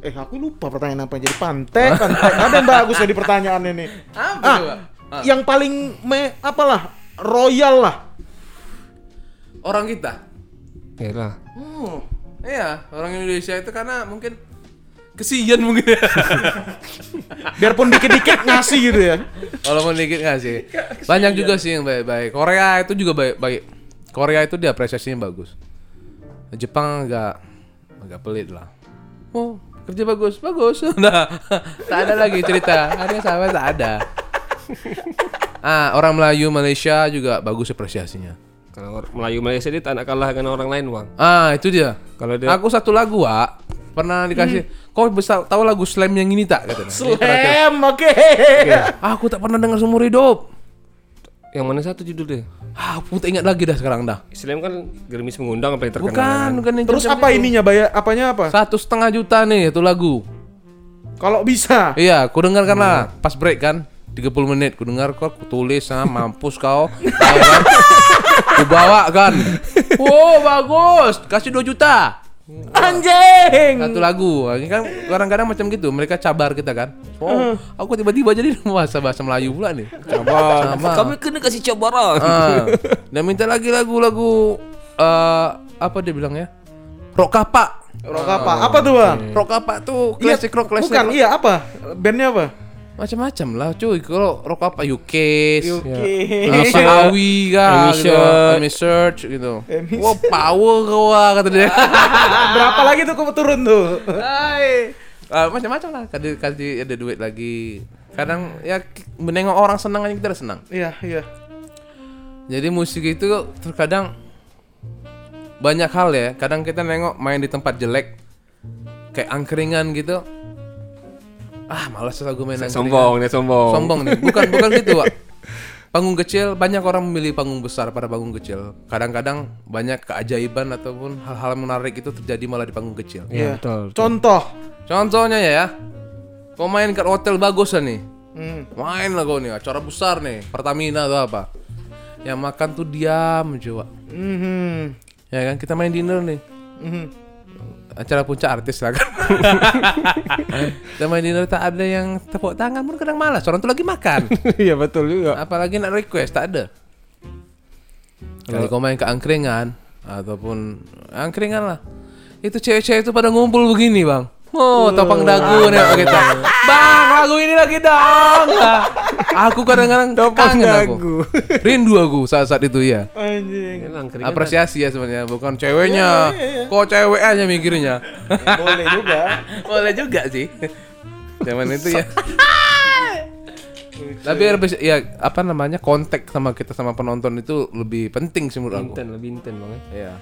eh aku lupa pertanyaan apa jadi pantai, pantai. Ada yang bagus tadi pertanyaannya nih. Apa Ah, coba? yang paling me apalah royal lah. Orang kita. Yalah. Hmm. Iya, orang Indonesia itu karena mungkin kesian mungkin ya. Biarpun dikit-dikit ngasih gitu ya. Walaupun dikit nggak sih. Banyak juga sih yang baik-baik. Korea itu juga baik-baik. Korea itu dia apresiasinya bagus. Jepang agak agak pelit lah. Oh, kerja bagus, bagus. Nah, tak ada lagi cerita. Ada sama tak ada. Ah, orang Melayu Malaysia juga bagus apresiasinya. Kalau Melayu Malaysia dia tak nak kalah dengan orang lain, Bang. Ah, itu dia. Kalau dia Aku satu lagu, Wak, pernah dikasih. Kau bisa tahu lagu slam yang ini tak katanya. Slam, oke. Aku tak pernah dengar seumur hidup. yang mana satu judul dia? Ah, aku tak ingat lagi dah sekarang dah. Islam kan gerimis mengundang apa yang terkenal. Bukan, bukan yang Terus apa itu. ininya bayar apanya apa? Satu setengah juta nih itu lagu. Kalau bisa. Iya, ku dengarkan lah pas break kan 30 menit ku dengar kok ku tulis ah, mampus kau. Kan? ku bawa kan. Wow, bagus. Kasih 2 juta. Anjing. Satu lagu. Ini kan kadang-kadang macam gitu, mereka cabar kita kan. Oh, aku tiba-tiba jadi bahasa bahasa Melayu pula nih. Cabar. Cabar. Kami kena kasih cabaran. Ah, dan minta lagi lagu-lagu eh apa dia bilang ya? Rock kapak. Rock apa? Apa tuh, Bang? Rock kapak tuh Iya, klasik rock klasik. Bukan, rock. iya apa? Bandnya apa? Macam-macam lah cuy. Kalau rock apa. Oke. Apa Awi kah Amy gitu. Search. Amy Search gitu. Wah, power kau ah, kata dia. Berapa lagi tuh kau turun tuh? Hai. Ah, macam-macam lah. Kadang kadang ada duit lagi. Kadang ya menengok orang senang aja kita udah senang. Iya, iya. Jadi musik itu terkadang banyak hal ya. Kadang kita nengok main di tempat jelek kayak angkringan gitu. Ah, malas lah gue main angkringan. sombong, dia sombong. Sombong nih. Bukan bukan gitu, Pak. panggung kecil banyak orang memilih panggung besar pada panggung kecil. Kadang-kadang banyak keajaiban ataupun hal-hal menarik itu terjadi malah di panggung kecil. Iya, betul. Contoh. Contohnya ya, ya, kau main ke hotel bagus nih, Hmm. main lah kau nih, acara besar nih, Pertamina atau apa. Yang makan tuh diam coba. Mhm. Ya kan, kita main dinner nih. Mhm. Acara puncak artis lah kan. Main dinner tak ada yang tepuk tangan pun kadang malas. Orang tuh lagi makan. Iya, betul juga. Apalagi nak request tak ada. Kalau kau main ke angkringan ataupun angkringan lah. Itu cewek-cewek itu pada ngumpul begini, Bang. Oh, topang dagu nih kita. Bang, lagu ini lagi dong. Aku kadang-kadang kangen aku. Rindu aku saat-saat itu ya. Anjing. Apresiasi ya sebenarnya, bukan ceweknya. Kok cewek aja mikirnya. Boleh juga. Boleh juga sih. Zaman itu ya. Tapi lebih ya apa namanya kontak sama kita sama penonton itu lebih penting sih menurut aku. Inten, lebih inten bang ya. Iya.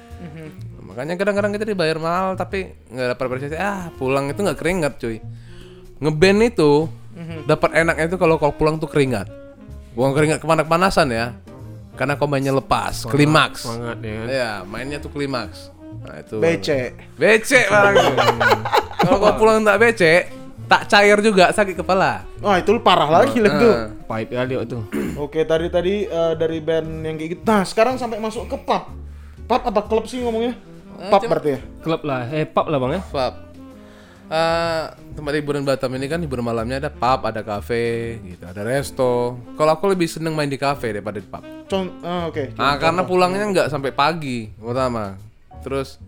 Makanya kadang-kadang kita dibayar mahal tapi nggak dapat apresiasi. Ah pulang itu nggak keringat cuy. Ngeband itu dapat enaknya itu kalau kau pulang tuh keringat. Bukan keringat ke mana-kemanasan ya. Karena kau mainnya lepas, klimaks. Semangat ya kan. Iya, mainnya tuh klimaks. Nah, itu. BC. Becek barang itu. Kalau kau pulang tak becek, tak cair juga sakit kepala. Wah, itu parah lagi lah tuh. Nah, Pahit kali waktu. Oke, tadi tadi eh, dari band yang kayak gitu. Nah, sekarang sampai masuk ke pub. Pub apa klub sih ngomongnya? Pub berarti ya? Klub lah, eh pub lah bang ya. pub. Eh, tempat hiburan Batam ini kan hiburan malamnya ada pub, ada kafe, gitu, ada resto. Kalau aku lebih seneng main di kafe daripada di pub. Con ah, oke. Nah, karena pulangnya nggak sampai pagi, pertama. Terus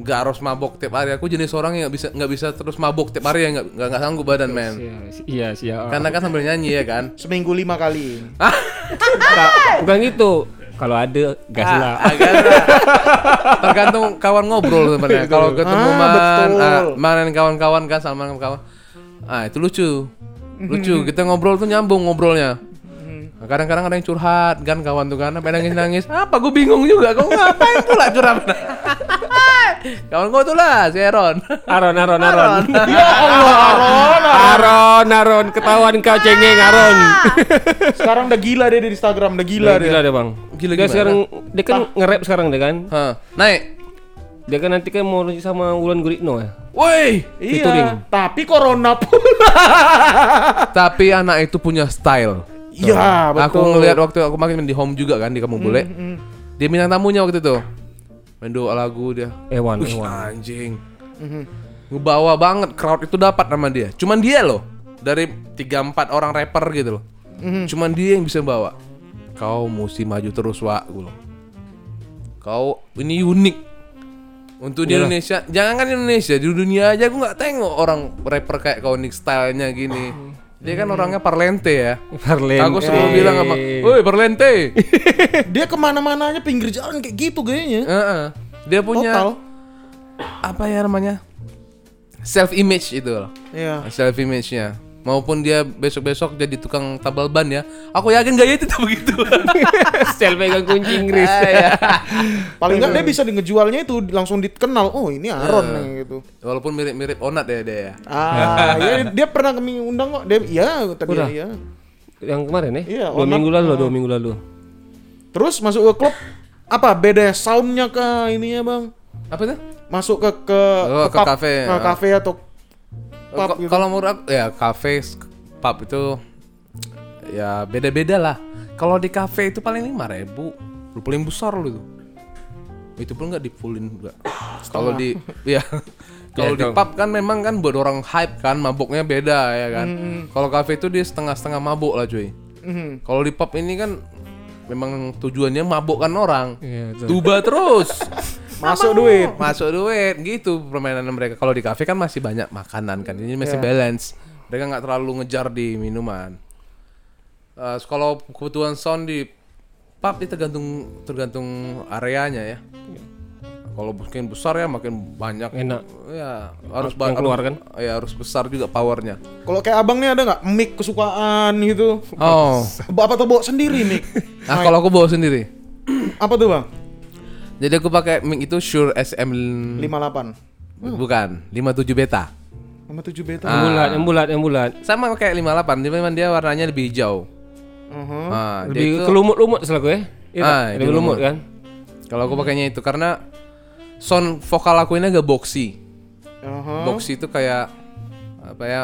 nggak harus mabok tiap hari. Aku jenis orang yang nggak bisa nggak bisa terus mabok tiap hari ya nggak nggak sanggup badan men. Iya, iya, siap. Karena kan sambil nyanyi ya kan. Seminggu lima kali. Enggak, bukan gitu. Kalau ada gas lah. agak ada. tergantung kawan ngobrol sebenarnya. Kalau ketemu Ah, man ah, main kawan-kawan kan sama kawan. Ah itu lucu. Lucu. Kita ngobrol tuh nyambung ngobrolnya. Nah, kadang-kadang ada yang curhat kan kawan tuh kan apa nangis nangis apa gue bingung juga. Kok ngapain pula curhat kawan gue tuh lah si Aaron Aron, Aron, Aron. ya Allah, Aron. Aron, Aron, ketahuan kau cengeng Aron. Sekarang udah gila dia di Instagram, udah gila dia. Gila deh bang. Gila dia gimana? sekarang dia kan nge-rap sekarang deh kan. Hah, naik Dia kan nanti kan mau sama Wulan Guritno ya. woi Featuring. Iya, tapi corona pula. tapi anak itu punya style Iya, betul. Aku ngelihat waktu aku makin di home juga kan di kampung bule. Dia bintang tamunya waktu itu. Main dua lagu dia. Ewan, Wih, Ewan. anjing. Ngebawa banget crowd itu dapat nama dia. Cuman dia loh. Dari 3 4 orang rapper gitu loh. Cuman dia yang bisa bawa. Kau mesti maju terus, Wak, gue bilang. Kau ini unik. Untuk di Indonesia, jangan kan di Indonesia, di dunia aja aku nggak tengok orang rapper kayak kau unik stylenya gini. Dia kan orangnya parlente ya. Parlente. Aku selalu bilang sama, woi parlente. Dia ke mana-mana aja pinggir jalan kayak gitu kayaknya. Heeh. Dia punya Total. apa ya namanya? Self image itu loh. Iya. Self image-nya. Maupun dia besok-besok jadi tukang tabal ban ya. Aku yakin gaya itu tak begitu. Style pegang kunci Inggris. Ah, iya. Paling nggak dia bisa di- ngejualnya itu langsung dikenal. Oh, ini Aron nih gitu. Walaupun mirip-mirip Onat ya dia ya. Ah, iya, dia pernah kami undang kok. Dia iya tadi Udah. iya. Yang kemarin ya? Iya, dua Onat. minggu lalu, dua minggu lalu. Terus masuk ke klub apa beda soundnya ke ininya bang? Apa itu? Masuk ke ke, Oh, ke pub, kafe, ke ah. kafe atau pub gitu. Kalau menurut aku ya kafe pub itu ya beda-beda lah. Kalau di kafe itu paling lima ribu, paling besar loh itu. Itu pun nggak di fullin juga. Kalau di ya kalau di pub kan memang kan buat orang hype kan, mabuknya beda ya kan. Kalau kafe itu dia setengah-setengah mabuk lah cuy. Mhm. Kalau di pub ini kan memang tujuannya mabukkan orang. Iya, betul. Tuba terus. Masuk duit. Masuk duit gitu permainan mereka. Kalau di kafe kan masih banyak makanan kan. Ini masih Iya. balance. Mereka nggak terlalu ngejar di minuman. Eh, kalau kebutuhan sound di pub itu tergantung tergantung areanya ya. Kalau makin besar ya makin banyak. Enak. Ya harus Yang ba- keluar harus- Ya harus besar juga powernya. Kalau kayak abang nih ada nggak mic kesukaan gitu? Oh, Apa tuh bawa sendiri mic? nah kalau aku bawa sendiri. Apa tuh bang? Jadi aku pakai mic itu Shure SM 58 bukan 57 beta. 57 beta. Ah. Yang bulat, yang bulat, yang bulat. Sama kayak 58, cuma dia warnanya lebih hijau. Mhm. Nah, dia Lebih itu- ke lumut-lumut selaku ya. Iya, Ah, lebih lumut lumut. kan. Kalau aku pakainya itu karena sound vokal aku ini agak boxy. Aha. Boxy itu kayak apa ya?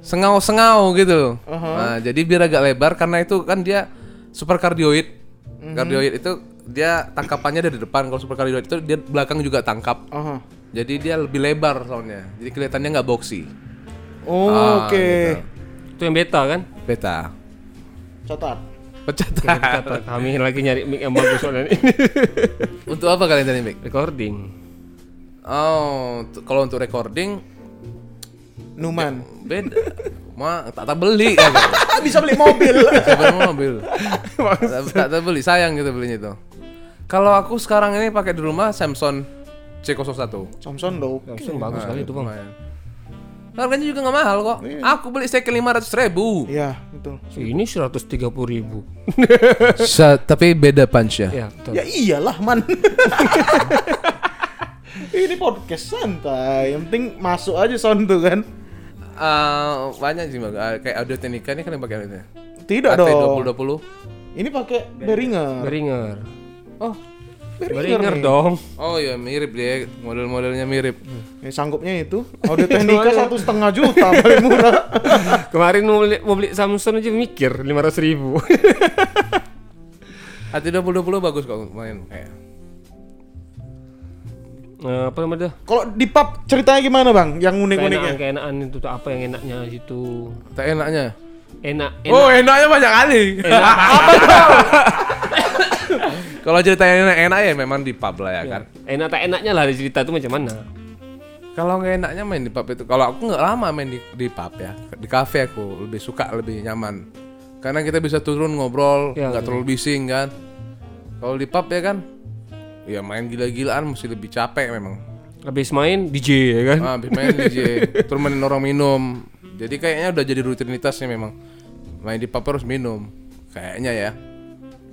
Sengau-sengau gitu. Nah, jadi biar agak lebar karena itu kan dia super cardioid. Cardioid itu dia tangkapannya dari depan. Kalau super cardioid itu dia belakang juga tangkap. Aha. Jadi dia lebih lebar soundnya. Jadi kelihatannya nggak boxy. Oh, Ah, Oke. gitu. Itu yang beta kan. Beta. Catat. Pecat. Kata kami lagi nyari mic yang bagus soalnya ini. Untuk apa kalian tadi, Mik? Recording. Oh, kalau untuk recording Numan. beda. Ma, tak tak beli kan. Bisa beli mobil. Sebenarnya mobil. tak, tak, beli, sayang gitu belinya itu. Kalau aku sekarang ini pakai di rumah Samsung C01. Samsung dong. Langsung bagus sekali itu bang. Harganya juga nggak mahal kok. Aku beli second 500 ribu. Iya, betul. Ini 130 ribu. tapi beda punch ya. ya betul. Ya iyalah, man. Ini podcast santai. Yang penting masuk aja sound tuh kan. Eh, banyak sih Bang. Eh, kayak audio teknika ini kan yang pakai ini. Tidak dong. AT2020. Ini pakai Behringer. Beringer. Oh, Beringer dong. Oh iya mirip dia, model-modelnya mirip. Ya, sanggupnya itu. Audio Technica satu setengah juta paling murah. Kemarin mau beli, mau beli Samsung aja mikir 500 ribu. AT2020 bagus kok main kayak. Eh, apa namanya dah? Kalau di pub ceritanya gimana bang? Yang unik-uniknya? keenakan itu tuh apa yang enaknya situ? Tak enaknya. Enak, enak. Oh enaknya banyak kali. Kalau cerita yang enak-enak ya memang di pub lah ya kan. Enak tak enaknya lah di cerita itu macam mana? Kalau nggak enaknya main di pub itu, kalau aku nggak lama main di, di pub ya, di kafe aku lebih suka lebih nyaman. Karena kita bisa turun ngobrol, Ya, nggak terlalu bising kan. Kalau di pub ya kan, ya main gila-gilaan mesti lebih capek memang. Habis main DJ ya kan? Ah, habis main DJ, terus main orang minum. Jadi kayaknya udah jadi rutinitasnya memang. Main di pub harus minum, kayaknya ya.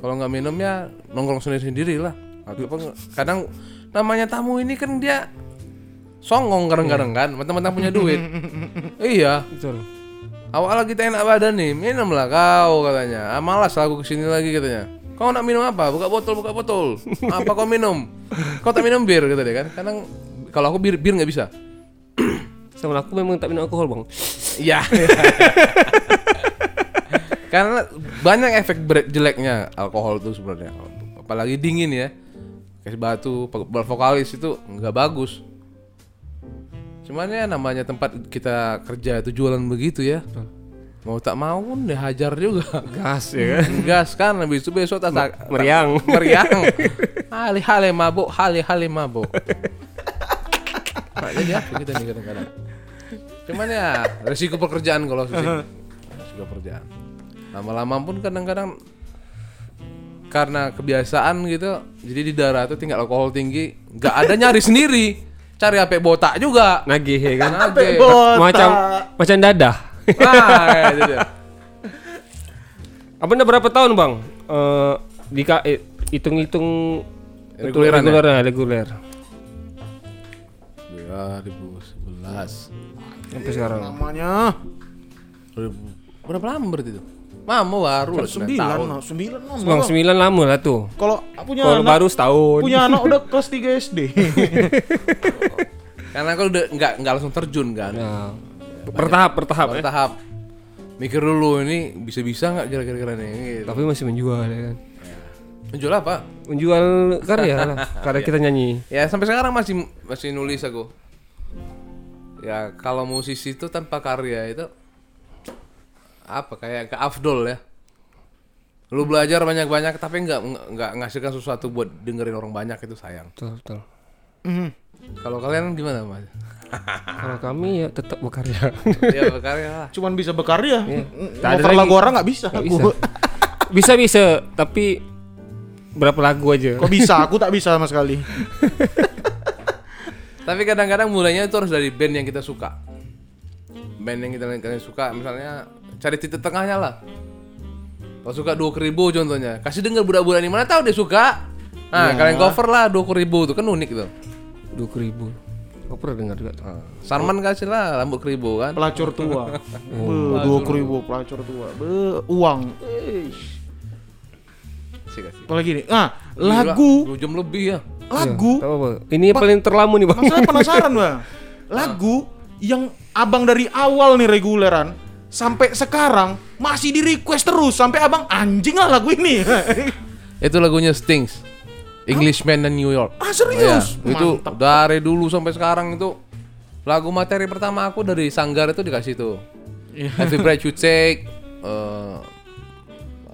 Kalau nggak minum ya nongkrong sendiri-sendiri lah. Ataupun kadang namanya tamu ini kan dia songong kadang-kadang kan, mentang-mentang punya duit. iya, Betul. awal kita enak badan nih, minum lah kau katanya. Ah, malas lah aku ke sini lagi katanya. Kau nak minum apa? Buka botol, buka botol. apa kau minum? Kau tak minum bir kata dia kan. Kadang kalau aku bir bir nggak bisa. Sama aku memang tak minum alkohol bang. Iya. Karena banyak efek jeleknya alkohol itu sebenarnya. Apalagi dingin ya. Kayak batu, pe- vokalis itu nggak bagus. Cuman ya namanya tempat kita kerja itu jualan begitu ya. Mau tak mau pun dihajar juga. Gas ya kan? Gas kan habis itu besok tak tak- Meriang. meriang. Hali-hali mabuk, hali-hali mabuk. Nah, jadi apa kita nih kadang-kadang. Cuman ya resiko pekerjaan kalau sih. Resiko pekerjaan. Lama-lama pun kadang-kadang karena kebiasaan gitu, jadi di darah tuh tingkat alkohol tinggi, nggak ada nyari sendiri. Cari HP botak juga. Nagih ya kan? Botak. macam macam dadah. Kayak gitu. Apa anda berapa tahun bang? Eh di ka- eh, hitung-hitung betul Reguleran ya? reguler ya, reguler. 2011. Sampai sekarang. Namanya 2000 berapa lama berarti itu? Mama baru lah, sembilan sembilan, tahun. sembilan lama. Bang sembilan lama lah tuh. Kalau punya Kalau anak, baru setahun. punya anak udah kelas 3 SD. Karena aku udah nggak nggak langsung terjun kan. Nah, bertahap bertahap ya. Bertahap. Mikir dulu ini bisa-bisa nggak kira-kira nih? Gitu. Tapi masih menjual ya kan. Menjual apa? Menjual karya lah, karya kita nyanyi. Ya sampai sekarang masih masih nulis aku. Ya kalau musisi itu tanpa karya itu apa kayak ke afdol ya. Lu belajar banyak-banyak tapi nggak nggak- ngasihkan sesuatu buat dengerin orang banyak itu sayang. Betul, betul. Mhm. Kalau kalian gimana mas? Kalau kami ya tetap berkarya. ya berkarya lah. Cuman bisa berkarya. Lagi. lagu orang nggak bisa. Aku. bisa. bisa bisa, tapi berapa lagu aja. Kok bisa? Aku tak bisa sama sekali. Tapi kadang-kadang mulainya itu harus dari band yang kita suka. Band yang kita kalian suka, misalnya cari titik tengahnya lah. Kalau suka dua ribu contohnya, kasih denger budak-budak ini mana tahu dia suka. Nah, kalian cover lah dua ribu tuh kan unik tuh. Dua ribu. Aku pernah dengar juga. Ah, Sarman kasih lah rambut keribu kan. Pelacur tua. Be, dua ribu pelacur tua. Be, uang. Eish. Apalagi nih. Ah, lagu, Dua jam lebih ya. lagu. Tahu apa? Ini yang paling terlama nih bang. Masalah penasaran bang. Lagu yang abang dari awal nih reguleran sampai sekarang masih di request terus sampai abang anjing lah lagu ini. Itu lagunya Stings. Englishman dan New York. ah serius? Iya, itu Mantap. dari dulu sampai sekarang itu lagu materi pertama aku dari Sanggar itu dikasih tuh. Iya. Every Breath You Take eh,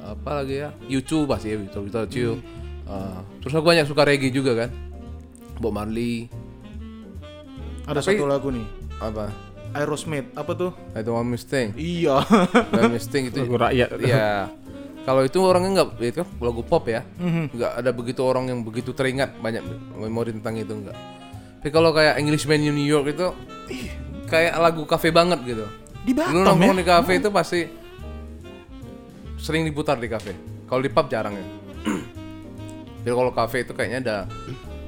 apa lagi ya? YouTube pasti ya, Without, Without You. Eh, terus aku banyak suka reggae juga kan. Bob Marley Ada satu lagu nih. apa? Aerosmith apa tuh? I Don't Want Mustang. Iya. One Mustang itu Lagu rakyat. Iya. Kalau itu orangnya nggak itu kan lagu pop ya, Mhm. nggak ada begitu orang yang begitu teringat banyak memori tentang itu nggak. Tapi kalau kayak Englishman in New York itu kayak lagu kafe banget gitu. Di Lu Batam ya. nongkrong di kafe itu pasti sering diputar di kafe. Kalau di pub jarang ya. Jadi kalau kafe itu kayaknya udah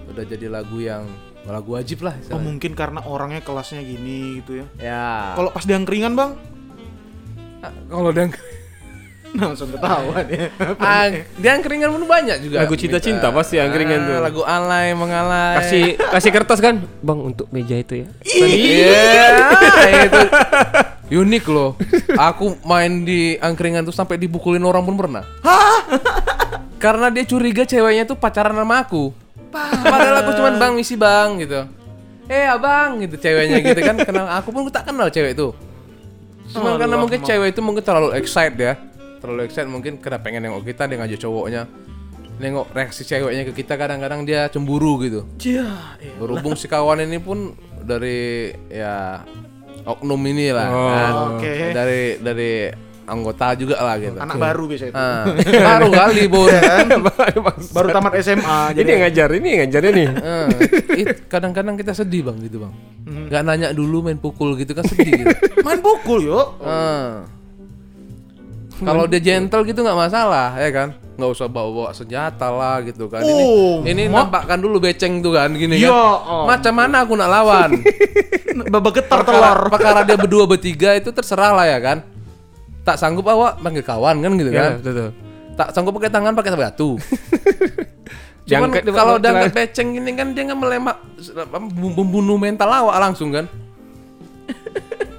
udah jadi lagu yang lagu wajib lah Oh mungkin karena orangnya kelasnya gini gitu ya. Ya. Kalau pas di angkringan bang, Ah, kalau dan langsung ketahuan ya. ah, dia angkringan pun banyak juga. Lagu cinta-cinta pasti angkringan Ah, tuh. Lagu alay mengalay. Kasih kasih kertas kan, bang untuk meja itu ya. Iya, itu unik loh. Aku main di angkringan tuh sampai dipukulin orang pun pernah. Karena dia curiga ceweknya tuh pacaran sama aku. Padahal aku cuman bang misi bang gitu. Eh abang gitu ceweknya gitu kan kenal aku pun tak kenal cewek itu. Cuma karena mungkin cewek itu mungkin terlalu excited ya. Terlalu excited mungkin karena pengen nengok kita dia ngajak cowoknya. Nengok reaksi ceweknya ke kita kadang-kadang dia cemburu gitu. Cia, iya. Berhubung si kawan ini pun dari ya oknum ini lah, Oh, kan. oke. dari dari anggota juga lah gitu. anak baru biasa itu. Ah, baru kali bun. Baru tamat SMA Ini jadi yang ngajar, ini yang ngajarnya nih. Kadang-kadang kita sedih bang gitu bang. Hmm. Nggak nanya dulu main pukul gitu kan sedih gitu. main pukul yuk. Ah. Kalau dia gentle gitu nggak masalah ya kan, nggak usah bawa-bawa senjata lah gitu kan. Oh, ini ini mak- nampakkan dulu beceng tuh kan gini Ya, kan. oh. Macam mana aku nak lawan? Babak getar perkara, telur. perkara dia berdua bertiga itu terserah lah ya kan tak sanggup awak panggil kawan kan gitu Ya, kan betul. tak sanggup pakai tangan pakai batu cuman kalau udah angkat beceng gini kan dia nggak melemak membunuh mental awak langsung kan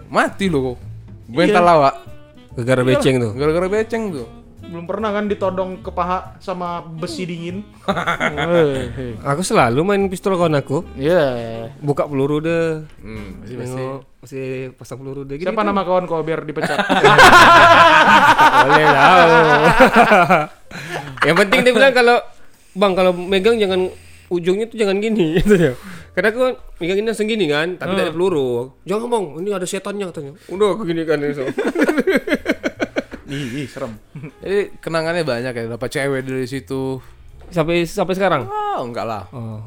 mati loh mental awak Gara-gara beceng tuh. gara-gara beceng tuh Belum pernah kan ditodong ke paha sama besi dingin. Aku selalu main pistol kawan aku. Iya. Buka peluru deh. hmm, pasti Nengok, masih pasang peluru deh gitu. Siapa nama kawan kau biar dipecat? Boleh tahu. Yang penting dia bilang kalau Bang kalau megang jangan ujungnya tuh jangan gini gitu ya. Karena aku megang ini langsung gini kan, tapi tidak ada peluru. Jangan bang, ini ada setannya katanya. Udah aku gini kan langsung. Ih, ih, serem. jadi kenangannya banyak ya dapat cewek dari situ sampai sampai sekarang. oh enggak lah Oh,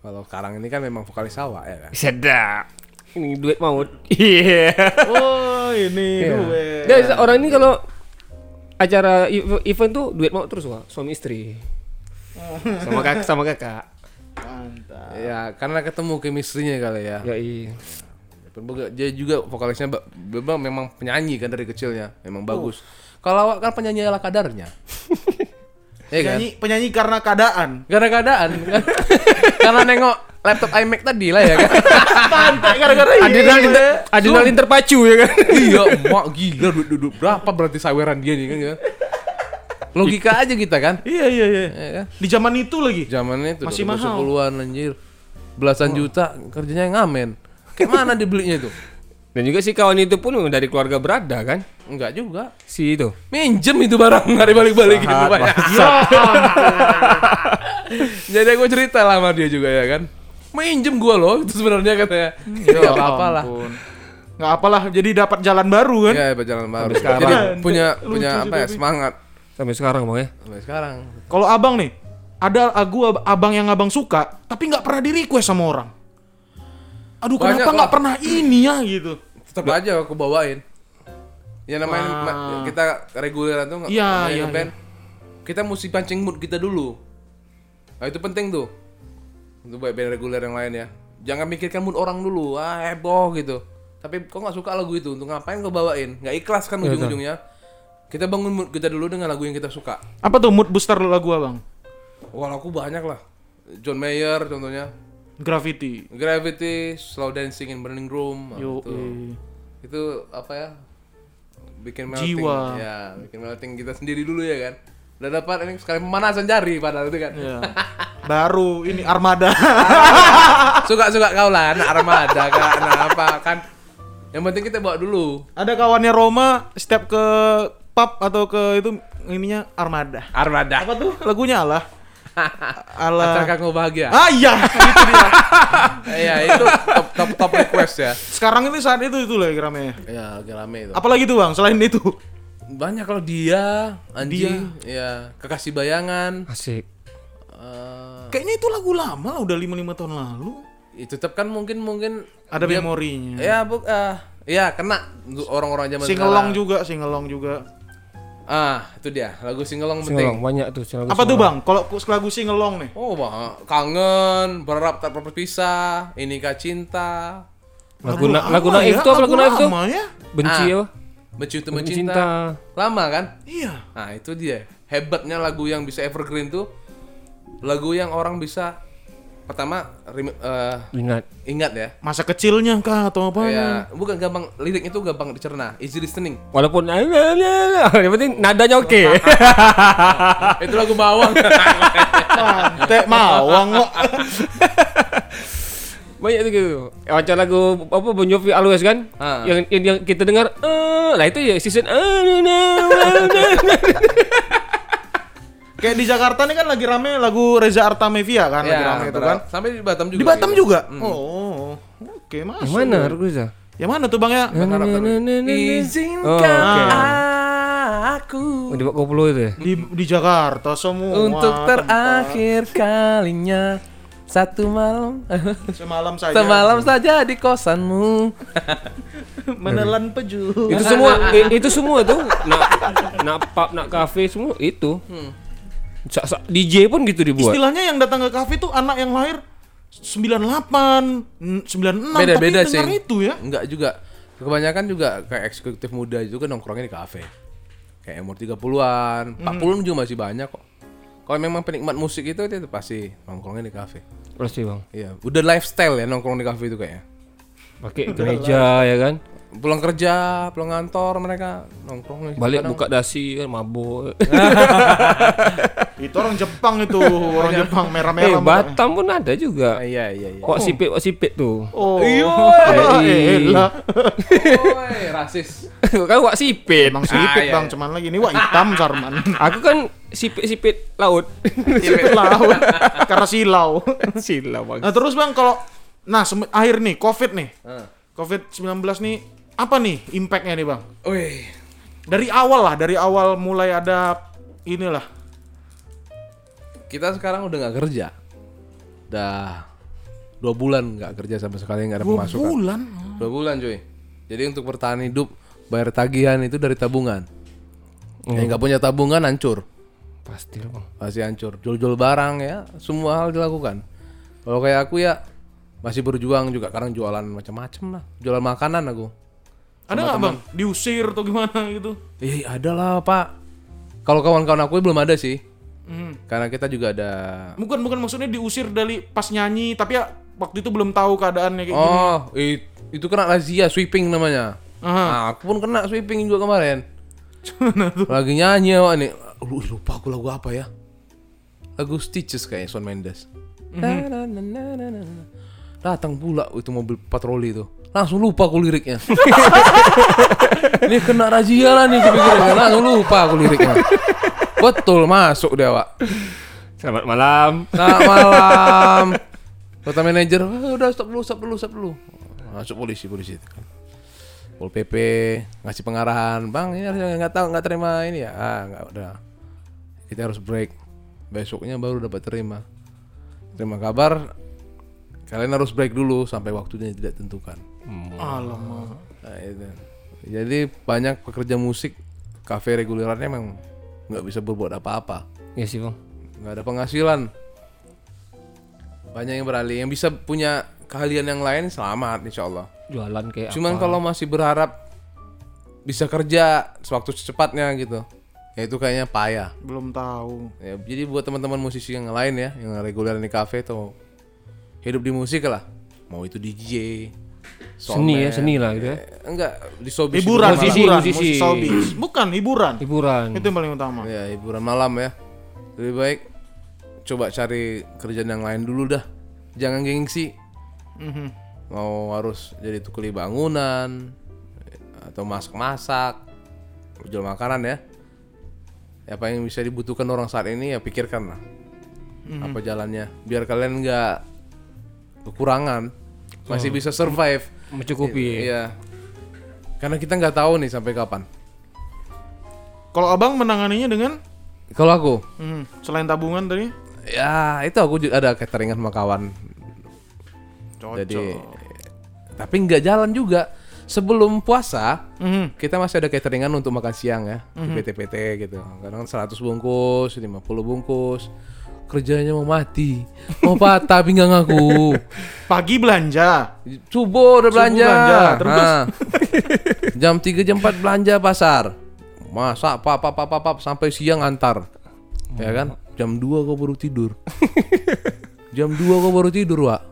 kalau sekarang ini kan memang vokalis awak ya kan sedap. Ini duet maut. Iya. Oh, ini Iya. duet. Dia orang ini kalau acara ev- event tuh duet maut terus wah, suami istri. sama kakak sama kakak. Mantap. ya karena ketemu chemistry-nya kali ya Ya iya. Dia juga vokalisnya memang memang penyanyi kan dari kecilnya, memang bagus. Kalau kan penyanyi ala kadarnya. Iya kan? Penyanyi, penyanyi karena keadaan. Gara keadaan. kan? Karena nengok laptop iMac tadi lah ya kan. Pantai gara-gara ini. Adrenalin, ter- adrenalin terpacu ya kan. iya, mak gila duit duduk berapa berarti saweran dia nih kan ya. Logika aja kita kan. Iya, iya, iya. Ya kan? Di zaman itu lagi. Zamannya itu Masih 2010 mahal. an anjir. Belasan juta kerjanya ngamen. Kayak mana dibelinya itu? Dan juga si kawan itu pun dari keluarga berada kan. Enggak juga. Si itu. Minjem itu barang nggak dibalik-balikin Sahat, rupanya. Ya, Jadi aku cerita lah sama dia juga ya kan. Minjem gua loh itu sebenarnya katanya. Ya ya enggak apa lah. ampun. Nggak apalah, jadi dapat jalan baru kan? Ya berjalan baru. sekarang. Jadi punya punya apa ya semangat Sampai sekarang bang ya. sampai sekarang. Kalau abang nih, ada lagu ab- abang yang abang suka, tapi nggak pernah di request sama orang. Aduh, Banyak kenapa nggak pernah ini ya gitu? Tetap aja aku bawain. Ya namanya ma- kita reguleran tuh nggak Iya, namanya iya, ngeband, Kita mesti pancing mood kita dulu. Nah itu penting tuh. Untuk buat band reguler yang lain ya. jangan mikirkan mood orang dulu ah heboh gitu tapi kok nggak suka lagu itu untuk ngapain kau bawain nggak ikhlas kan ujung-ujungnya kita bangun mood kita dulu dengan lagu yang kita suka Apa tuh mood booster lagu abang? wah lagu banyak lah John Mayer contohnya Graffiti. Gravity Slow Dancing in Burning Room Yo, itu eh. itu apa ya bikin melting Jiwa. ya bikin melting kita sendiri dulu ya kan udah dapat ini sekali pemanasan jari padahal itu kan Iya. Baru ini Armada. suka suka kau lah anak armada kan anak apa kan yang penting kita bawa dulu Ada kawannya Roma setiap ke pub atau ke itu ininya Armada. armada Apa tuh lagunya Allah? Allah. Acara kamu bahagia Ah iya, itu dia. iya itu top, top top request ya Sekarang ini saat itu itu lagi rame. ya lagi rame itu Apalagi tuh bang, selain itu. banyak kalau dia anjing ya kekasih bayangan Asik. eh, Kayaknya itu lagu lama lah, udah 5-5 tahun lalu. itu tetap kan mungkin mungkin Ada dia- memorinya. ya bu eh, ya kena untuk orang-orang zaman Singelong sekarang. juga, singelong juga. Ah itu dia lagu singelong penting Singelong banyak tuh singelong. Apa tuh bang? Kalau lagu singelong nih? oh bah, kangen berharap tak berpisah inikah cinta Lagu na- lama lagu naif ya, tuh apa lagu naif tuh? ya? Benci Ah. apa? mencinta Cinta. lama kan Iya. nah itu dia hebatnya lagu yang bisa evergreen tuh lagu yang orang bisa pertama rem- eh, Ingat. ingat ya Masa kecilnya kah atau apa? ya bukan gampang liriknya tuh gampang dicerna easy listening Walaupun yang penting nadanya oke. itu lagu bawang Pantek mawang kok. banyak tuh gitu. Macam lagu apa Bon Jovi Always kan? Ah. Yang, yang yang kita dengar eh lah itu ya season eh. Kayak di Jakarta nih kan lagi rame lagu Reza Artamevia kan, lagi rame itu kan. sampai di Batam juga Di Batam gitu. juga. Oh, oke masuk. Yang mana Ruza? Yang mana tuh bang ya? Izinkan Oh, aku Oh, di koplo itu ya? Di di Jakarta semua. untuk tempat. terakhir kalinya satu malam semalam saja. semalam saja di kosanmu menelan peju. itu semua itu semua tuh nak nak pub nak kafe semua itu sa- DJ pun gitu dibuat. Istilahnya yang datang ke kafe tuh anak yang lahir 98, 96 beda-beda tapi sih. dengar itu ya. enggak juga. Kebanyakan juga kayak eksekutif muda itu kan nongkrongnya di kafe. Kayak umur 30-an 40 juga masih banyak kok. Kalau memang penikmat musik itu dia tuh pasti nongkrongnya di kafe. Pasti bang. Iya udah lifestyle ya nongkrong di kafe itu kayaknya. Pakai gereja ya kan pulang kerja pulang kantor mereka nongkrong balik Kadang- buka dasi kan mabuk Itu orang Jepang itu, orang Jepang eh merah-merah. mukanya. Batam pun ada juga Ah, iya iya iya wak sipit wak sipit tuh Oh. Iya. Eh, elah. Woi, rasis kan wak sipit Emang sipit iya, bang, iya. cuman lagi ini wah hitam Sarman. aku kan sipit sipit laut sipit laut karena silau. silau bang Nah terus bang kalau nah akhir nih COVID nih, Ah. COVID 19 nih apa nih impactnya nih bang? Wih, Dari awal lah, dari awal mulai ada inilah. kita sekarang udah nggak kerja. Udah dua bulan nggak kerja sama sekali nggak ada Dua pemasukan. bulan. Dua bulan cuy. Jadi untuk bertahan hidup bayar tagihan itu dari tabungan. Yang nggak punya tabungan hancur, pasti bang pasti hancur. Jual-jual barang ya, semua hal dilakukan. Kalau kayak aku ya masih berjuang juga. Kadang jualan macam-macam lah. Jualan makanan aku. Ada nggak bang? Diusir atau gimana gitu? Eh ada lah pak. Kalau kawan-kawan aku belum ada sih. Hmm. Karena kita juga ada. Bukan bukan maksudnya diusir dari pas nyanyi, tapi ya waktu itu belum tahu keadaannya kayak gini. Oh, it- itu kena razia sweeping namanya. Aha. Nah, aku pun kena sweeping juga kemarin. Lagi nyanyi awak nih. Lu lupa aku lagu apa ya? Lagu Stitches kayak Shawn Mendes. Na-na-na-na-na-na. Datang pula itu mobil patroli itu. Langsung lupa aku liriknya. ini kena razia lah nih kupikir. Langsung lupa aku liriknya. Betul masuk dia, Pak. selamat malam Selamat malam. Kota manajer, "Ah, udah stop dulu, stop dulu, stop dulu. Masuk polisi, polisi itu kan. Pol PP ngasih pengarahan, bang ini harusnya nggak tahu nggak terima ini ya, ah nggak udah. Kita harus break. Besoknya baru dapat terima. Terima kabar, kalian harus break dulu sampai waktunya tidak tentukan. Alamak. Nah, itu. Jadi banyak pekerja musik kafe regulerannya memang nggak bisa berbuat apa-apa ya sih bang nggak ada penghasilan banyak yang beralih yang bisa punya kalian yang lain selamat insya Allah. Jualan kayak Cuman apa. kalau masih berharap bisa kerja sewaktu secepatnya gitu, ya itu kayaknya payah. Belum tahu. Ya, jadi buat teman-teman musisi yang lain ya, yang reguler di kafe atau hidup di musik lah, mau itu DJ, seni ya, seni lah gitu ya. eh, enggak di showbiz Hiburan, Musisi, hiburan, musisi. musik showbiz. Bukan hiburan. Hiburan. Itu yang paling utama. Ya hiburan malam ya. Lebih baik coba cari kerjaan yang lain dulu dah. Jangan gengsi. Mhm. Mau harus jadi tukuli bangunan atau masak-masak, jual makanan ya. Apa yang bisa dibutuhkan orang saat ini ya pikirkan lah. Apa jalannya? Biar kalian nggak kekurangan, masih bisa survive. Mencukupi. Iya. Karena kita nggak tahu nih sampai kapan. Kalau abang menanganinya dengan Kalau aku, Mhm. selain tabungan tadi, ya itu aku juga ada cateringan sama kawan cocok. Jadi tapi nggak jalan juga. Sebelum puasa Mhm. kita masih ada cateringan untuk makan siang ya di PT-PT gitu. Kadang 100 bungkus, 50 bungkus. Kerjanya mau mati, mau patah pinggang aku. Pagi belanja. Subuh udah belanja. belanja, terus? Nah, jam 3 jam 4 belanja pasar. Masak apa apa apa apa sampai siang antar. Ya kan? Jam 2 kau baru tidur. jam 2 kau baru tidur, Wak.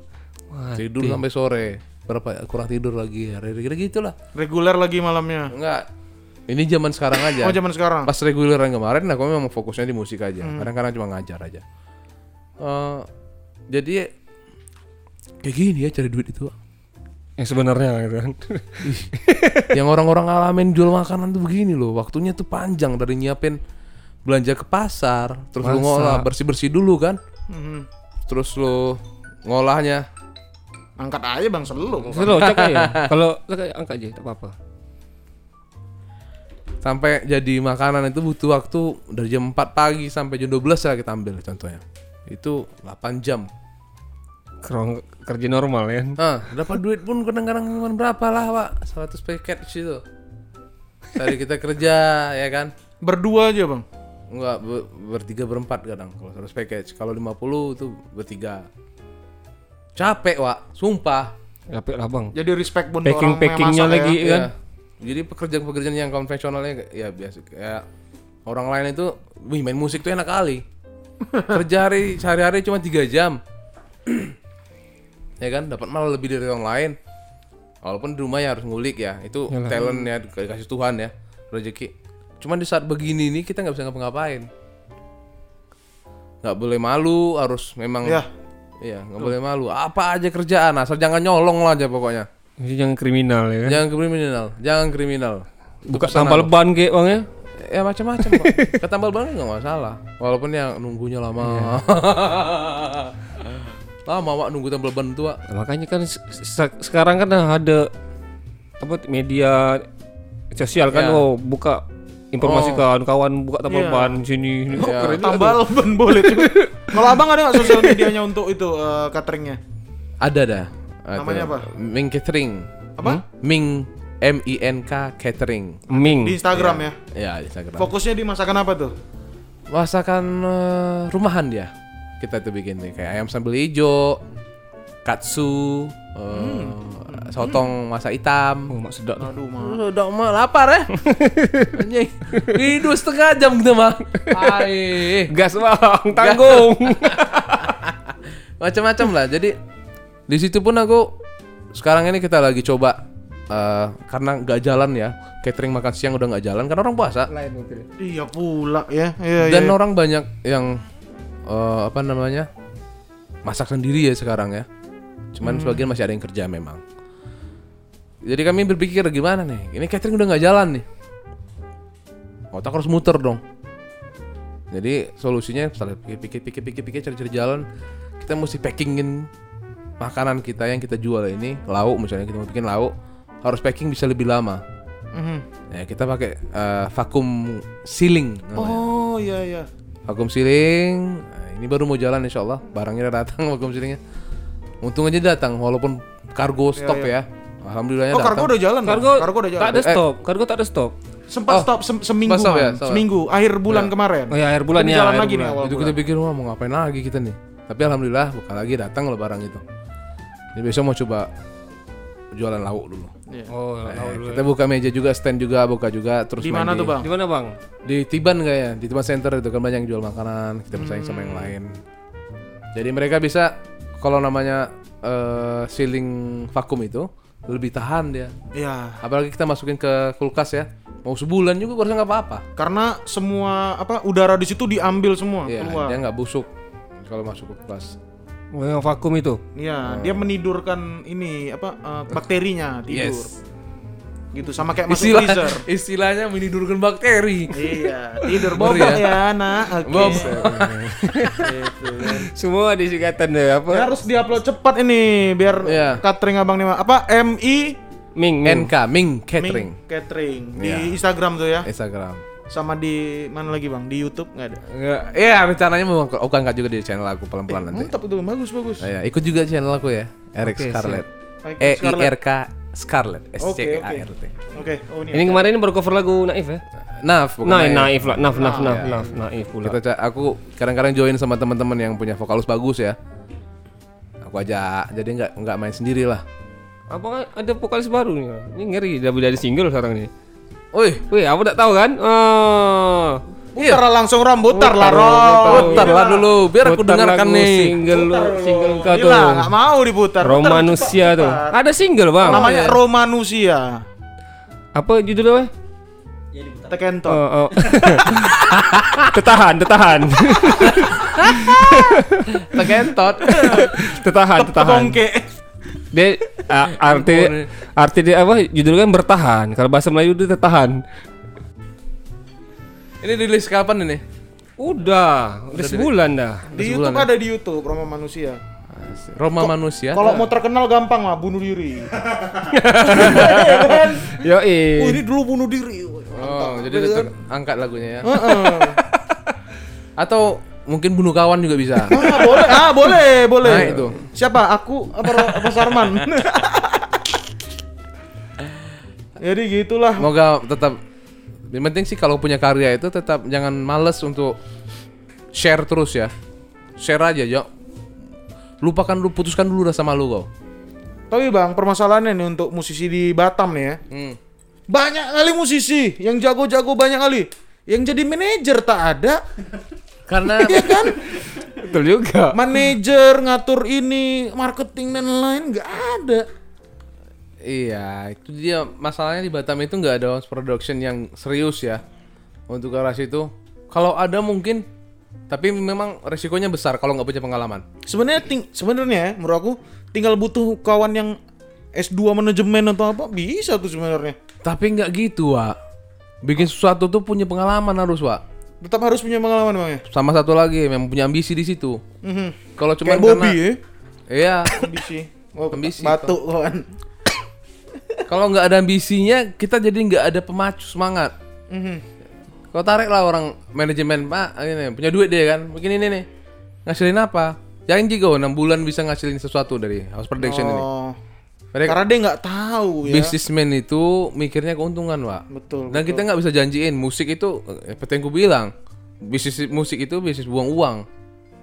Tidur sampai sore. Berapa kurang tidur lagi ya. Kira-kira gitulah. Reguler lagi malamnya. Enggak. Ini zaman sekarang aja. Oh zaman sekarang. Pas reguler yang kemarin aku memang fokusnya di musik aja. Kadang-kadang cuma ngajar aja. Eh, jadi kayak gini ya cari duit itu. Yang sebenarnya gitu kan. yang orang-orang ngalamin jual makanan tuh begini loh waktunya tuh panjang dari nyiapin belanja ke pasar terus lu Masak. ngolah bersih-bersih dulu kan Mhm. terus lu ngolahnya Angkat aja bang selalu. Loh, cek aja. Kalau angkat aja, tak apa-apa. sampai jadi makanan itu butuh waktu dari jam 4 pagi sampai jam 12 lah kita ambil contohnya itu 8 jam Kerong kerja normal ya. Nah, dapat duit pun kadang-kadang cuma berapa lah, Pak? 100 paket situ. Tadi kita kerja, ya kan? Berdua aja bang. Enggak, ber- bertiga berempat kadang kalau 100 package. Kalau 50 itu bertiga. Capek, Wak. Sumpah. Capek lah bang. Jadi respect pun Packing orang yang packingnya masak lagi ya. kan. Ya. Jadi pekerjaan-pekerjaan yang konvensionalnya ya biasa kayak orang lain itu, wih main musik tuh enak kali. Kerja hari sehari-hari cuma tiga jam. ya kan, dapat malah lebih dari orang lain. Walaupun di rumah ya harus ngulik ya, itu talent ya dikasih Tuhan ya, rezeki. Cuman di saat begini nih kita nggak bisa ngapa-ngapain. Nggak boleh malu, harus memang Ya. Iya, nggak boleh malu. Apa aja kerjaan, asal jangan nyolong lah aja pokoknya. Jadi jangan kriminal ya kan. Jangan kriminal, jangan kriminal. Buka tambal ban kayak bang ya. Ya macam-macam, Pak. Ketambal ban nggak masalah. Walaupun yang nunggunya lama. lama, Wak, nunggu tambal ban tua. Makanya kan se- se- sekarang kan ada apa media sosial kan Ya. oh buka informasi kawan-kawan buka tambal Iya. ban sini. Oh, tuh. Tambal ban boleh. Kalau abang ada nggak sosial medianya untuk itu eh, cateringnya? Ada dah. Namanya apa? Ming Catering. Apa? Ming M I N K Catering. Ming. Di Instagram ya. Ya, di Instagram. Fokusnya di masakan apa tuh? Masakan eh, rumahan dia. Kita tuh bikin nih kayak ayam sambal hijau, katsu, eh, sotong masak hitam. Oh, mak sedap. tuh. Aduh mah. Lu Udah mah lapar ya? Anjing. Hidup setengah jam gitu mah. Hai. Gas bang, tanggung. Macam-macam lah. Jadi di situ pun aku sekarang ini kita lagi coba eh, karena nggak jalan ya catering makan siang udah nggak jalan karena orang puasa Iya pula ya. Iya dan iya. orang banyak yang eh, apa namanya masak sendiri ya sekarang ya. Cuman sebagian masih ada yang kerja memang. Jadi kami berpikir gimana nih? Ini catering udah nggak jalan nih. Otak harus muter dong. Jadi solusinya setelah pikir-pikir pikir-pikir cari-cari jalan, kita mesti packingin makanan kita yang kita jual ini, lauk misalnya kita mau bikin lauk, harus packing bisa lebih lama. Mhm. Ya, kita pakai eh, vakum sealing namanya. Oh iya iya. Vakum sealing. Nah, ini baru mau jalan insya Allah. Barangnya udah datang vakum sealingnya. Untung aja datang walaupun kargo stop ya. Alhamdulillahnya Oh datang. kargo udah jalan. Kargo, kargo udah jalan. tak ada stop. Kargo tak ada stop. Sempat Oh. stop sem- seminggu stop ya, Man. stop. seminggu akhir bulan kemarin. Oh ya akhir bulan Tapi ya. jalan akhir lagi nih bulan. awal itu kita pikir wah mau ngapain lagi kita nih. Tapi alhamdulillah buka lagi datang loh barang itu. Jadi besok mau coba jualan lauk dulu. Oh, Eh, tahu dulu. kita buka meja juga, stand juga, buka juga terus Di mana tuh bang? Di mana, Bang? Di Tiban kayak di Tiban Center itu kan banyak yang jual makanan, kita bersaing sama yang lain. Jadi mereka bisa kalau namanya eh ceiling vakum itu lebih tahan dia. Ya, Apalagi kita masukin ke kulkas ya. Mau sebulan juga gua rasa nggak apa-apa. karena semua apa udara di situ diambil semua Iya, keluar. dia nggak busuk kalau masuk ke kulkas. Oh, yang vakum itu. Iya, dia menidurkan ini apa eh, bakterinya tidur. Yes. Gitu sama kayak masuk Istilah, freezer. istilahnya menidurkan bakteri. iya, tidur bobok ya. ya, nak. Oke. Bob. Gitu kan. Semua disingkatan deh apa? Ya, harus diupload cepat ini biar Iya. catering abang nih apa MI Ming, Ming. NK Ming Catering Ming Catering di Iya. Instagram tuh ya. Instagram. Sama di mana lagi bang? Di YouTube nggak ada. Enggak, ya rencananya mau aku aku angkat juga di channel aku pelan-pelan nanti. Mantap itu, bagus bagus. Nah, ya, ikut juga channel aku ya, Eric Oke, Scarlett. E I Scarlett. R K Scarlett S C K A R T. Oke, oh ini. Ini kemarin baru cover lagu Naif ya? Naf, bukan Naif. Naif lah, Naf, Naf, Naf, Naf, Naif pula. Kita aku kadang-kadang join sama teman-teman yang punya vokalis bagus ya. Aku ajak, jadi nggak nggak main sendiri lah. Apa kan ada vokalis baru nih? Ini ngeri, udah dari single sekarang nih. Wih, Wih, aku tak tahu kan? Oh. Putar lah langsung ram, putar lah rom. putar lah dulu, biar aku Putar dengarkan nih. Single lu, single kau tuh. Gila, nggak mau diputar. Putar, Romanusia tuh. Ada single, Bang. Namanya Romanusia. Apa judulnya, Bang? Tekentot. Oh, oh. tetahan, tetahan. Tegentot. tetahan, tetahan. Tebongke. Dia a- arti arti dia apa? Judulnya kan bertahan. Kalau bahasa Melayu dia tertahan. Ini rilis kapan ini? Udah, udah sebulan dah. Di Sebulan YouTube ada di YouTube Roma Manusia. Roma manusia. Kalau mau terkenal gampang lah bunuh diri. Yo, Oh, ini dulu bunuh diri. Oh, jadi dia ter- angkat lagunya ya. Heeh. Atau mungkin bunuh kawan juga bisa. Ah, boleh, ah boleh, boleh. Nah, itu. Siapa? Aku apa apa Sarman? Jadi gitulah. Semoga tetap yang penting sih kalau punya karya itu tetap jangan males untuk share terus ya. Share aja, Jo. Lupakan dulu, putuskan dulu rasa malu kau. Tapi bang, permasalahannya nih untuk musisi di Batam nih ya. Hmm. Banyak kali musisi yang jago-jago banyak kali. Yang jadi manajer tak ada. Karena Iya kan? betul juga. Manajer ngatur ini, marketing dan lain nggak ada. iya, itu dia masalahnya di Batam itu nggak ada house production yang serius ya. Untuk arah situ. Kalau ada mungkin tapi memang resikonya besar kalau nggak punya pengalaman. Sebenarnya ting sebenarnya ya, menurut aku tinggal butuh kawan yang S2 manajemen atau apa bisa tuh sebenarnya. Tapi nggak gitu, Wak. Bikin sesuatu tuh punya pengalaman harus, Wak. Tetap harus punya pengalaman bang ya. Sama satu lagi, memang punya ambisi di situ. Mhm. Kalau cuma Kayak Bobby ya. Iya. Ambisi. Oh, Ambisi, Batuk kawan. Kalau nggak ada ambisinya, kita jadi nggak ada pemacu semangat. Mhm. Kau tarik lah orang manajemen, Pak, ini punya duit dia kan. Mungkin ini nih. Ngasilin apa? Jangan juga 6 bulan bisa ngasilin sesuatu dari house production ini. Mereka Karena dia nggak tahu ya. bisnismen itu mikirnya keuntungan, Pak. Betul. Dan kita nggak bisa janjiin musik itu seperti yang ku bilang. Bisnis musik itu bisnis buang uang.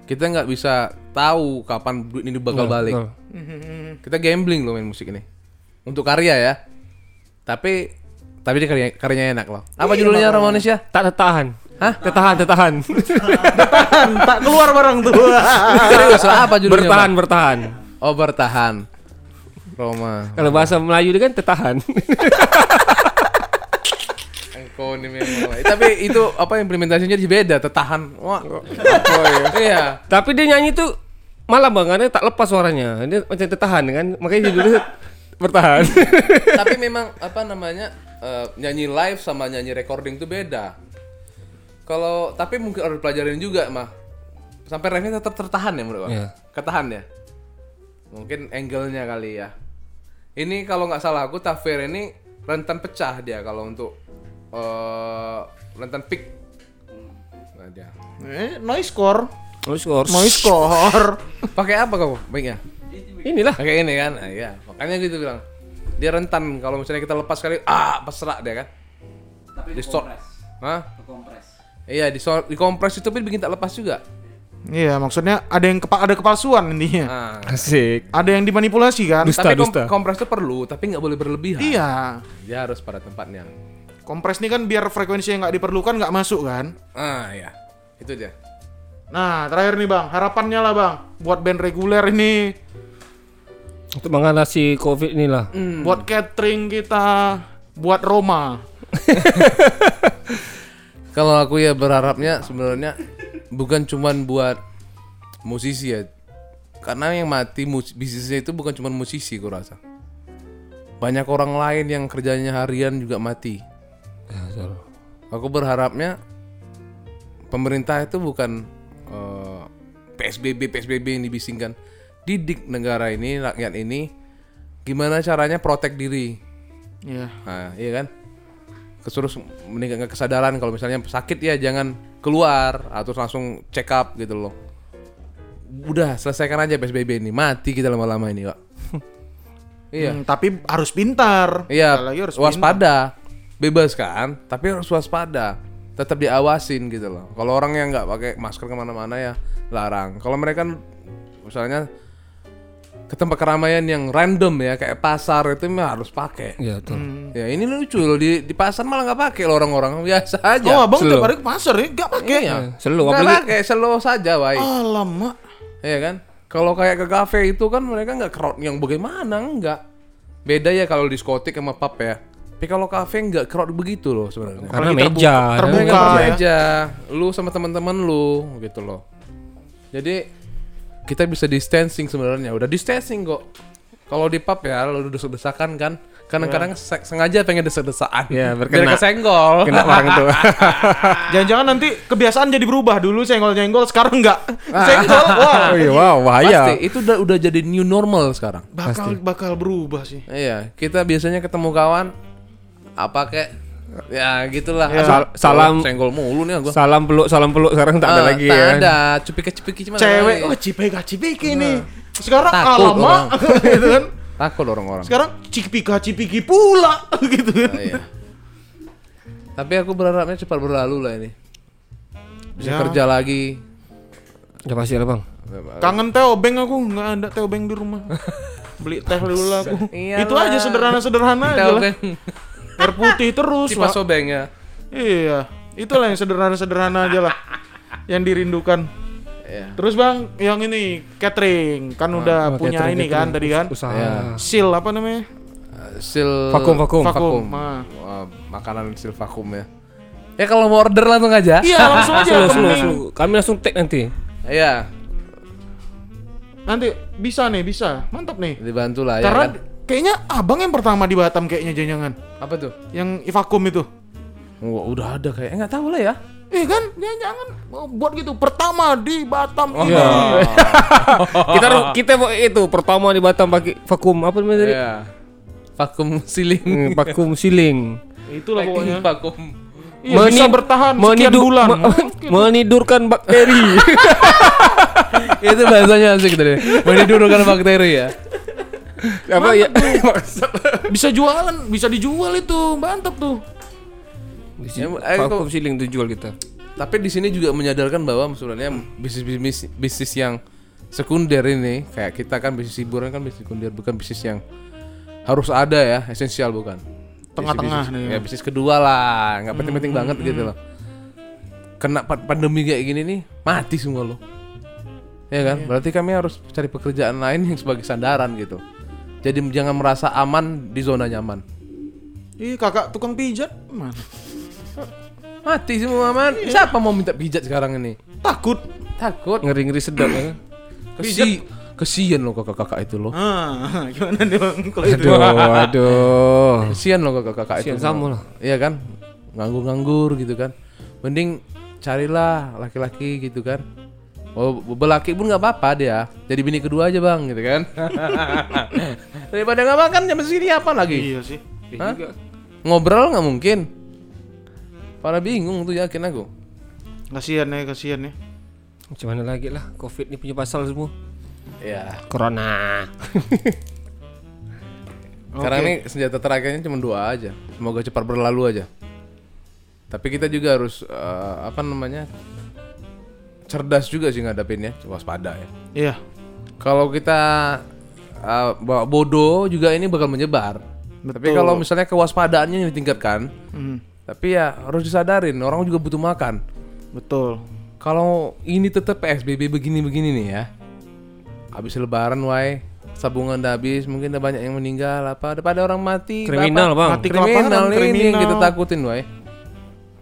Kita nggak bisa tahu kapan duit ini bakal balik. betul. Mhm. Kita gambling loh main musik ini. Untuk karya ya. Tapi tapi dia karya, karyanya enak loh. Apa judulnya Romanesia? Tak tertahan. Hah? Tertahan, tertahan. Tahan, tak keluar barang tuh. Serius apa judulnya? bertahan, bertahan. Oh, bertahan. Roma. Kalau bahasa Melayu dia kan tertahan. Tapi itu apa implementasinya jadi beda, tertahan. Wah. Oh, iya. Tapi dia nyanyi tuh malah bang, karena tak lepas suaranya. Dia macam tertahan kan, makanya judulnya bertahan. tapi memang apa namanya eh, nyanyi live sama nyanyi recording itu beda. Kalau tapi mungkin harus pelajarin juga mah. Sampai refnya tetap tertahan ya menurut Bang? Iya. Ketahan ya. Mungkin angle-nya kali ya. Ini kalau nggak salah aku Tafer ini rentan pecah dia kalau untuk eh rentan pick. Nah, dia. eh, noise core. Oh, scores. Noise core. Pakai apa kau baiknya? Inilah. Pakai ini kan? Nah, iya. Makanya gitu bilang. Dia rentan kalau misalnya kita lepas kali ah pesrak dia kan. Tapi Di kompres. Hah? Kompres. Iya, di, kompres itu pun bikin tak lepas juga. Iya, maksudnya ada yang kepa ada kepalsuan intinya. Nah, Asik. Ada yang dimanipulasi kan? Dusta, tapi kom- dusta. kompres itu perlu, tapi nggak boleh berlebihan. Iya. Dia harus pada tempatnya. Kompres ini kan biar frekuensi yang nggak diperlukan nggak masuk kan? Ah ya, itu dia. Nah, terakhir nih bang, harapannya lah bang, buat band reguler ini, Untuk mengatasi covid inilah. buat catering kita, buat Roma. Kalau aku ya berharapnya sebenarnya bukan cuman buat musisi ya. Karena yang mati mus- bisnisnya itu bukan cuman musisi aku rasa. Banyak orang lain yang kerjanya harian juga mati. Ya. Aku berharapnya pemerintah itu bukan eh, PSBB PSBB yang dibisingkan. Didik negara ini, rakyat ini gimana caranya protek diri. Iya. Nah, iya kan? Kesuruh meningkatkan kesadaran kalau misalnya sakit ya jangan keluar atau langsung check up gitu loh. Udah selesaikan aja PSBB ini, mati kita lama-lama ini, Pak. iya. Hmm, tapi harus pintar. Iya, lagi harus pintar. waspada. Bebas kan, tapi harus waspada. Tetap diawasin gitu loh. Kalau orang yang nggak pakai masker ke mana-mana ya larang. Kalau mereka misalnya ke tempat keramaian yang random ya kayak pasar itu mah harus pakai. Ya, betul. Ya ini lucu loh di di pasar malah nggak pakai loh orang-orang biasa aja. Oh, abang tiap hari ke pasar ya, nggak pakai. Iya. Selalu Nggak pakai, slow saja, baik. Alamak. Iya kan? Kalau kayak ke kafe itu kan mereka nggak crowd yang bagaimana enggak. Beda ya kalau diskotik sama pub ya. Tapi kalau kafe nggak crowd begitu loh sebenarnya. karena Apalagi meja. terbuka- terbuka. Mereka ya. aja, lu sama teman-teman lu gitu loh. Jadi kita bisa distancing sebenarnya. Udah distancing kok. Kalau di pub ya lu desak-desakan kan. Kadang-kadang se- sengaja pengen desak-desakan. Ya, biar kesenggol. Kena orang itu. Jangan-jangan nanti kebiasaan jadi berubah dulu senggol-senggol sekarang nggak. Ah. Senggol, wah. Oh iya, wow, bahaya. Pasti itu udah udah jadi new normal sekarang. Bakal bakal berubah sih. Iya, kita biasanya ketemu kawan apa kek ya gitulah. Ya. Sal- salam- senggol mulu nih gua. Salam peluk, salam peluk sekarang tak ada Ah, lagi tak ya. ada, cupika-cupiki cuma Cewek, oh cipika cipiki nih. Sekarang Takut alamak gitu kan. Takut orang-orang. Sekarang cipika cipiki pula gitu kan. Ah, iya. Tapi aku berharapnya cepat berlalu lah ini. Bisa Ya. kerja lagi. Udah pasti lah, Bang. Kangen teh obeng aku, nggak ada teh obeng di rumah. Beli teh dulu lah aku. Iyalah. Itu aja sederhana-sederhana aja lah. obeng. Air putih terus. Kipas Pak. obeng ya. Iya, itulah yang sederhana-sederhana aja lah. Yang dirindukan. Iya. Terus bang, yang ini catering kan udah Oh, punya catering, ini kan catering. tadi kan. Usaha. Iya. Seal apa namanya? Uh, Sil Vakum, vakum. Vakum. Ah. Wah, makanan sil vakum ya. Ya kalau mau order langsung aja. Iya langsung aja. Main. slow. Kami langsung tag nanti. Iya, Nanti bisa nih, bisa. Mantap nih. dibantu lah ya Karena kan. Kayaknya abang yang pertama di Batam kayaknya jangan Apa tuh? yang vakum itu. Wah, udah ada kayak nggak tahu lah ya. Eh kan, jangan buat gitu. Pertama di Batam ini. Iya. kita kita mau itu pertama di Batam pakai vakum apa namanya tadi? Iya. Vakum siling. Hmm, vakum siling. Itulah pokoknya. vakum. Iya, bisa Meni- bertahan sekian bulan. me- menidurkan bakteri. itu bahasanya asik tadi. Menidurkan bakteri ya. Apa ya? bisa jualan, bisa dijual itu. Mantap tuh. Di sini Ya, vakum siling tuh jual kita. Tapi di sini juga menyadarkan bahwa sebenarnya bisnis bisnis bisnis yang sekunder ini kayak kita kan bisnis hiburan kan bisnis sekunder bukan bisnis yang harus ada ya esensial bukan. Tengah-tengah Bisnis- nih. Ya bisnis kedua lah, nggak penting-penting banget gitu loh. Kena pa- pandemi kayak gini nih mati semua loh. Ya kan? Berarti kami harus cari pekerjaan lain yang sebagai sandaran gitu. Jadi jangan merasa aman di zona nyaman. Ih, kakak tukang pijat mana? Mati semua man. Siapa mau minta pijat sekarang ini? Takut. Takut. Ngeri-ngeri sedap ya. kan? Kesi kesian loh kakak-kakak itu loh. Ah, gimana nih bang kalau itu? Aduh, aduh. Kesian loh kakak-kakak itu. Kesian sama lah. Iya kan? Nganggur-nganggur gitu kan. Mending carilah laki-laki gitu kan. Oh, belaki pun nggak apa-apa dia. Jadi bini kedua aja bang, gitu kan. Daripada nggak makan jam segini apa lagi? Iya sih. Hah? Ngobrol nggak mungkin. Para bingung tuh yakin aku. Kasihan ya, kasihan ya. Macam mana lagi lah, Covid ini punya pasal semua. Ya. Corona. Sekarang ini senjata terakhirnya cuma dua aja. Semoga cepat berlalu aja. Tapi kita juga harus eh, apa namanya? Cerdas juga sih ngadapinnya, waspada ya. Iya. Kalau kita uh, bawa bodoh juga ini bakal menyebar. Tapi kalau misalnya kewaspadaannya ditingkatkan, Mhm. tapi ya harus disadarin orang juga butuh makan. Betul. Kalau ini tetap PSBB begini-begini nih ya. Habis lebaran wae, sabungan udah habis, mungkin udah banyak yang meninggal apa daripada orang mati. Kriminal. Bang. Mati Kriminal kelaparan, ini yang kriminal. kita takutin wae.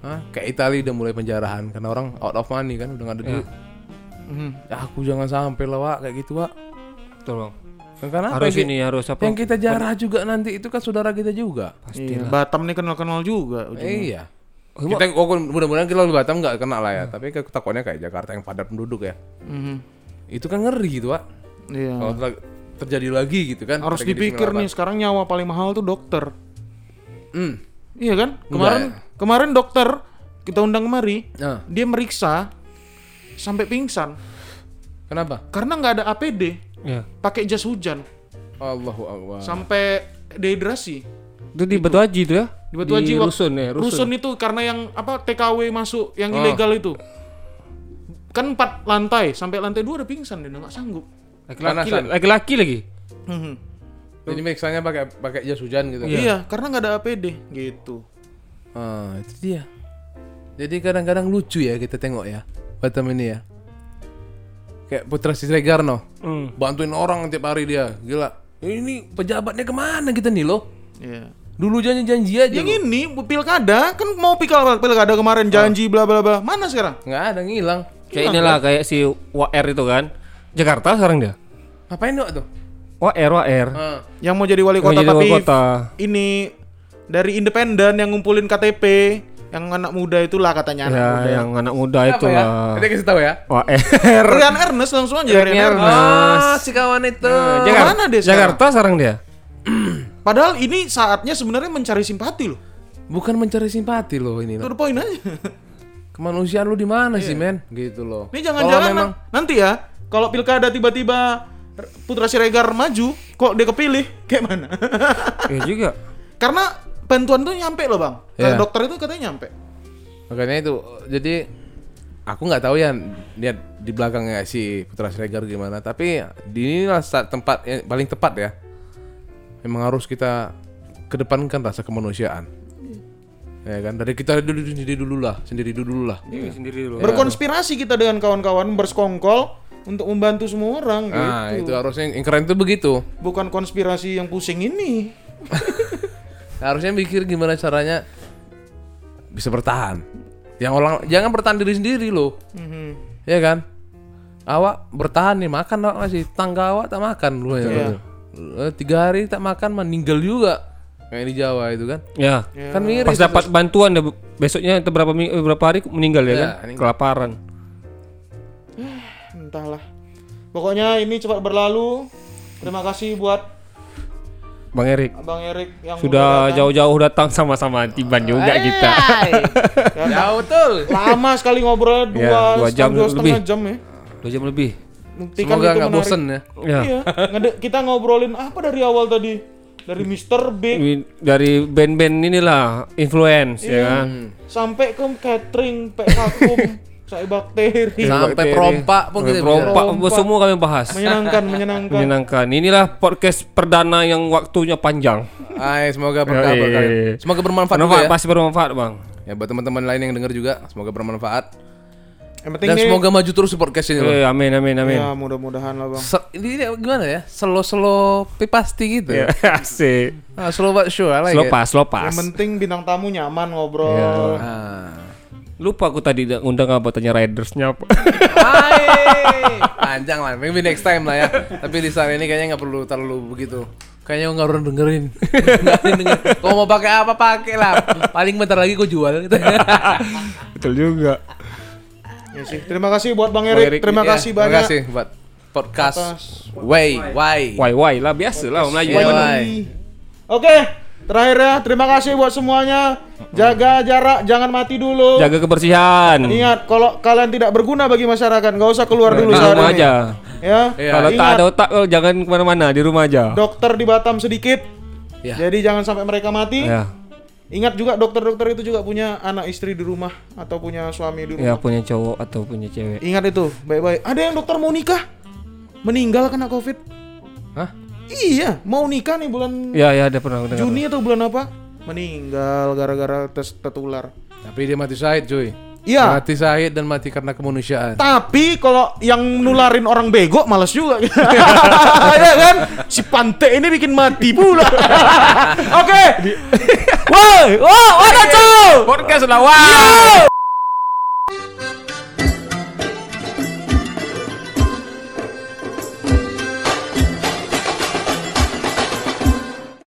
Hah? Kayak Italia udah mulai penjarahan karena orang out of money kan udah nggak ada duit. Mhm. Ya aku jangan sampai lah Wak kayak gitu Wak. Betul, Bang. Kan Karena apa Harus ki- ini harus apa? Yang kita jarah juga nanti itu kan saudara kita juga. Iya. Batam nih kenal-kenal juga. ujungnya. Iya. Kita oh, mudah-mudahan kita di Batam nggak kena lah ya. Tapi ke- takutnya kayak Jakarta yang padat penduduk ya. Mhm. Itu kan ngeri gitu Wak. Iya. Kalau ter- terjadi lagi gitu kan. Harus dipikir nih sekarang nyawa paling mahal tuh dokter. Hmm. Iya kan? Kemarin kemarin dokter kita undang kemari, Nah, dia meriksa sampai pingsan kenapa? karena nggak ada APD, Ya. pakai jas hujan Allahu Akbar. sampai dehidrasi. Itu di Batu Haji itu ya? Di Batu Haji rusun ya, rusun. Rusun itu karena yang apa TKW masuk yang ilegal itu. Kan empat lantai, sampai lantai dua udah pingsan dia nggak sanggup. Laki-laki, laki-laki lagi. Mhm. Jadi miksanya pakai pakai jas hujan gitu. Iya. karena nggak ada APD gitu. Ah, itu dia. Jadi kadang-kadang lucu ya kita tengok ya Batam ini ya. Kayak Putra Siregar no, Hmm. bantuin orang tiap hari dia, gila. Ini pejabatnya ke mana kita nih lo? Iya. Dulu janji-janji aja. Yang ini pilkada kan mau pilkada pilkada kemarin janji bla bla bla. Mana sekarang? Nggak ada ngilang. Kayak inilah kayak si WR itu kan. Jakarta sekarang dia. Ngapain dok tuh? WR, WR. Ah, Yang mau jadi wali kota jadi tapi wali kota. ini dari independen yang ngumpulin KTP, yang anak muda itulah katanya anak Ya, muda. yang anak muda itu apa ya? lah. Kita kasih tahu ya. WR. Rian Ernest langsung aja Rian Rian Ernest. Ernest. Ah, si kawan itu. Jakarta, Ke mana dia sekarang? Jakarta sekarang dia. Padahal ini saatnya sebenarnya mencari simpati loh. Bukan mencari simpati loh ini. The point aja. Kemanusiaan lu di mana sih, men? Gitu loh. Ini jangan-jangan memang nanti ya kalau pilkada tiba-tiba Putra Siregar maju, kok dia kepilih? Kayak mana? Iya juga. Karena bantuan tuh nyampe loh bang. Ke Iya. dokter itu katanya nyampe. Makanya itu jadi aku nggak tahu ya dia di belakangnya si Putra Siregar gimana, tapi di inilah tempat yang paling tepat ya. Memang harus kita kedepankan rasa kemanusiaan. Ya kan dari kita dulu sendiri dulu lah, sendiri dulu lah. Ini sendiri dulu. Berkonspirasi kita dengan kawan-kawan bersekongkol untuk membantu semua orang Nah, gitu. itu harusnya yang keren itu begitu. Bukan konspirasi yang pusing ini. Harusnya mikir gimana caranya bisa bertahan. Yang orang jangan bertahan diri sendiri loh. Mhm. Ya kan? Awak bertahan nih makan awak masih tangga awak tak makan lu ya. Iya. Eh, Tiga hari tak makan meninggal juga. Kayak di Jawa itu kan. Ya. Kan miris. Pas dapat bantuan dia besoknya berapa berapa hari meninggal ya, Ya, kan? meninggal. Kelaparan. Entahlah. Pokoknya ini cepat berlalu. Terima kasih buat Bang Erik Bang Erik yang sudah jauh-jauh datang sama-sama Tiban juga kita. Jauh betul. lama sekali ngobrol dua, Ya, dua jam dua setengah lebih. jam ya. Dua jam lebih. Buktikan Semoga nggak bosen ya. Ya. Iya, ngede- kita ngobrolin apa dari awal tadi? Dari Mr. B Ini Dari band-band inilah influence Iya. ya kan. sampai ke catering, pek vakum, saya bakteri. Sampai Bakteri. perompak pun kita Perompak, Perompak. semua kami bahas. menyenangkan, menyenangkan. Menyenangkan. Inilah podcast perdana yang waktunya panjang. Ay, semoga berkah berkah. Semoga bermanfaat juga Bermanfaat, ya. pasti bermanfaat, Bang. Ya buat teman-teman lain yang denger juga semoga bermanfaat. Yang penting Dan nih, semoga maju terus podcast ini. Eh, amin amin amin. ya mudah-mudahan lah bang. Se- ini, gimana ya? Slow-slow pasti gitu. Ya, asik. Ah, slow but sure, I like Slow it. pass, slow pass. Yang penting bintang tamu nyaman ngobrol. Ya. Ah. Lupa aku tadi undang apa tanya ridersnya apa. Hai. Panjang lah, maybe next time lah ya. Tapi di saat ini kayaknya nggak perlu terlalu begitu. Kayaknya nggak orang dengerin. Kau mau pakai apa pakai lah. Paling bentar lagi kau jual. Gitu. Betul juga. Ya sih. Terima kasih buat Bang Bang Erik. Terima Ya, kasih Terima banyak. kasih buat podcast. Atas Way, why? Why why lah biasa lah Melayu. Why, kan. why? Terakhir ya. Terima kasih buat semuanya. Jaga jarak, jangan mati dulu. Jaga kebersihan. Ingat, kalau kalian tidak berguna bagi masyarakat, nggak usah keluar dulu Di saat rumah ini. aja. Ya. Iya. Kalau tak ada otak jangan ke mana-mana di rumah aja. dokter di Batam sedikit. Ya. Jadi jangan sampai mereka mati. Ya. Ingat juga dokter-dokter itu juga punya anak istri di rumah atau punya suami di rumah. Ya punya cowok atau punya cewek. Ingat itu, baik-baik. Ada yang dokter mau nikah, meninggal kena covid. Hah? Iya, mau nikah nih bulan Ya ya ada pernah dengar. Juni atau bulan apa? Meninggal gara-gara tes tertular. Tapi dia mati syahid cuy. Iya. Mati syahid dan mati karena kemanusiaan. Tapi kalau yang nularin orang bego males juga. ya kan? Si Pante ini bikin mati pula. Oke. Woi, wah, ada cuy. Podcast lah, wow.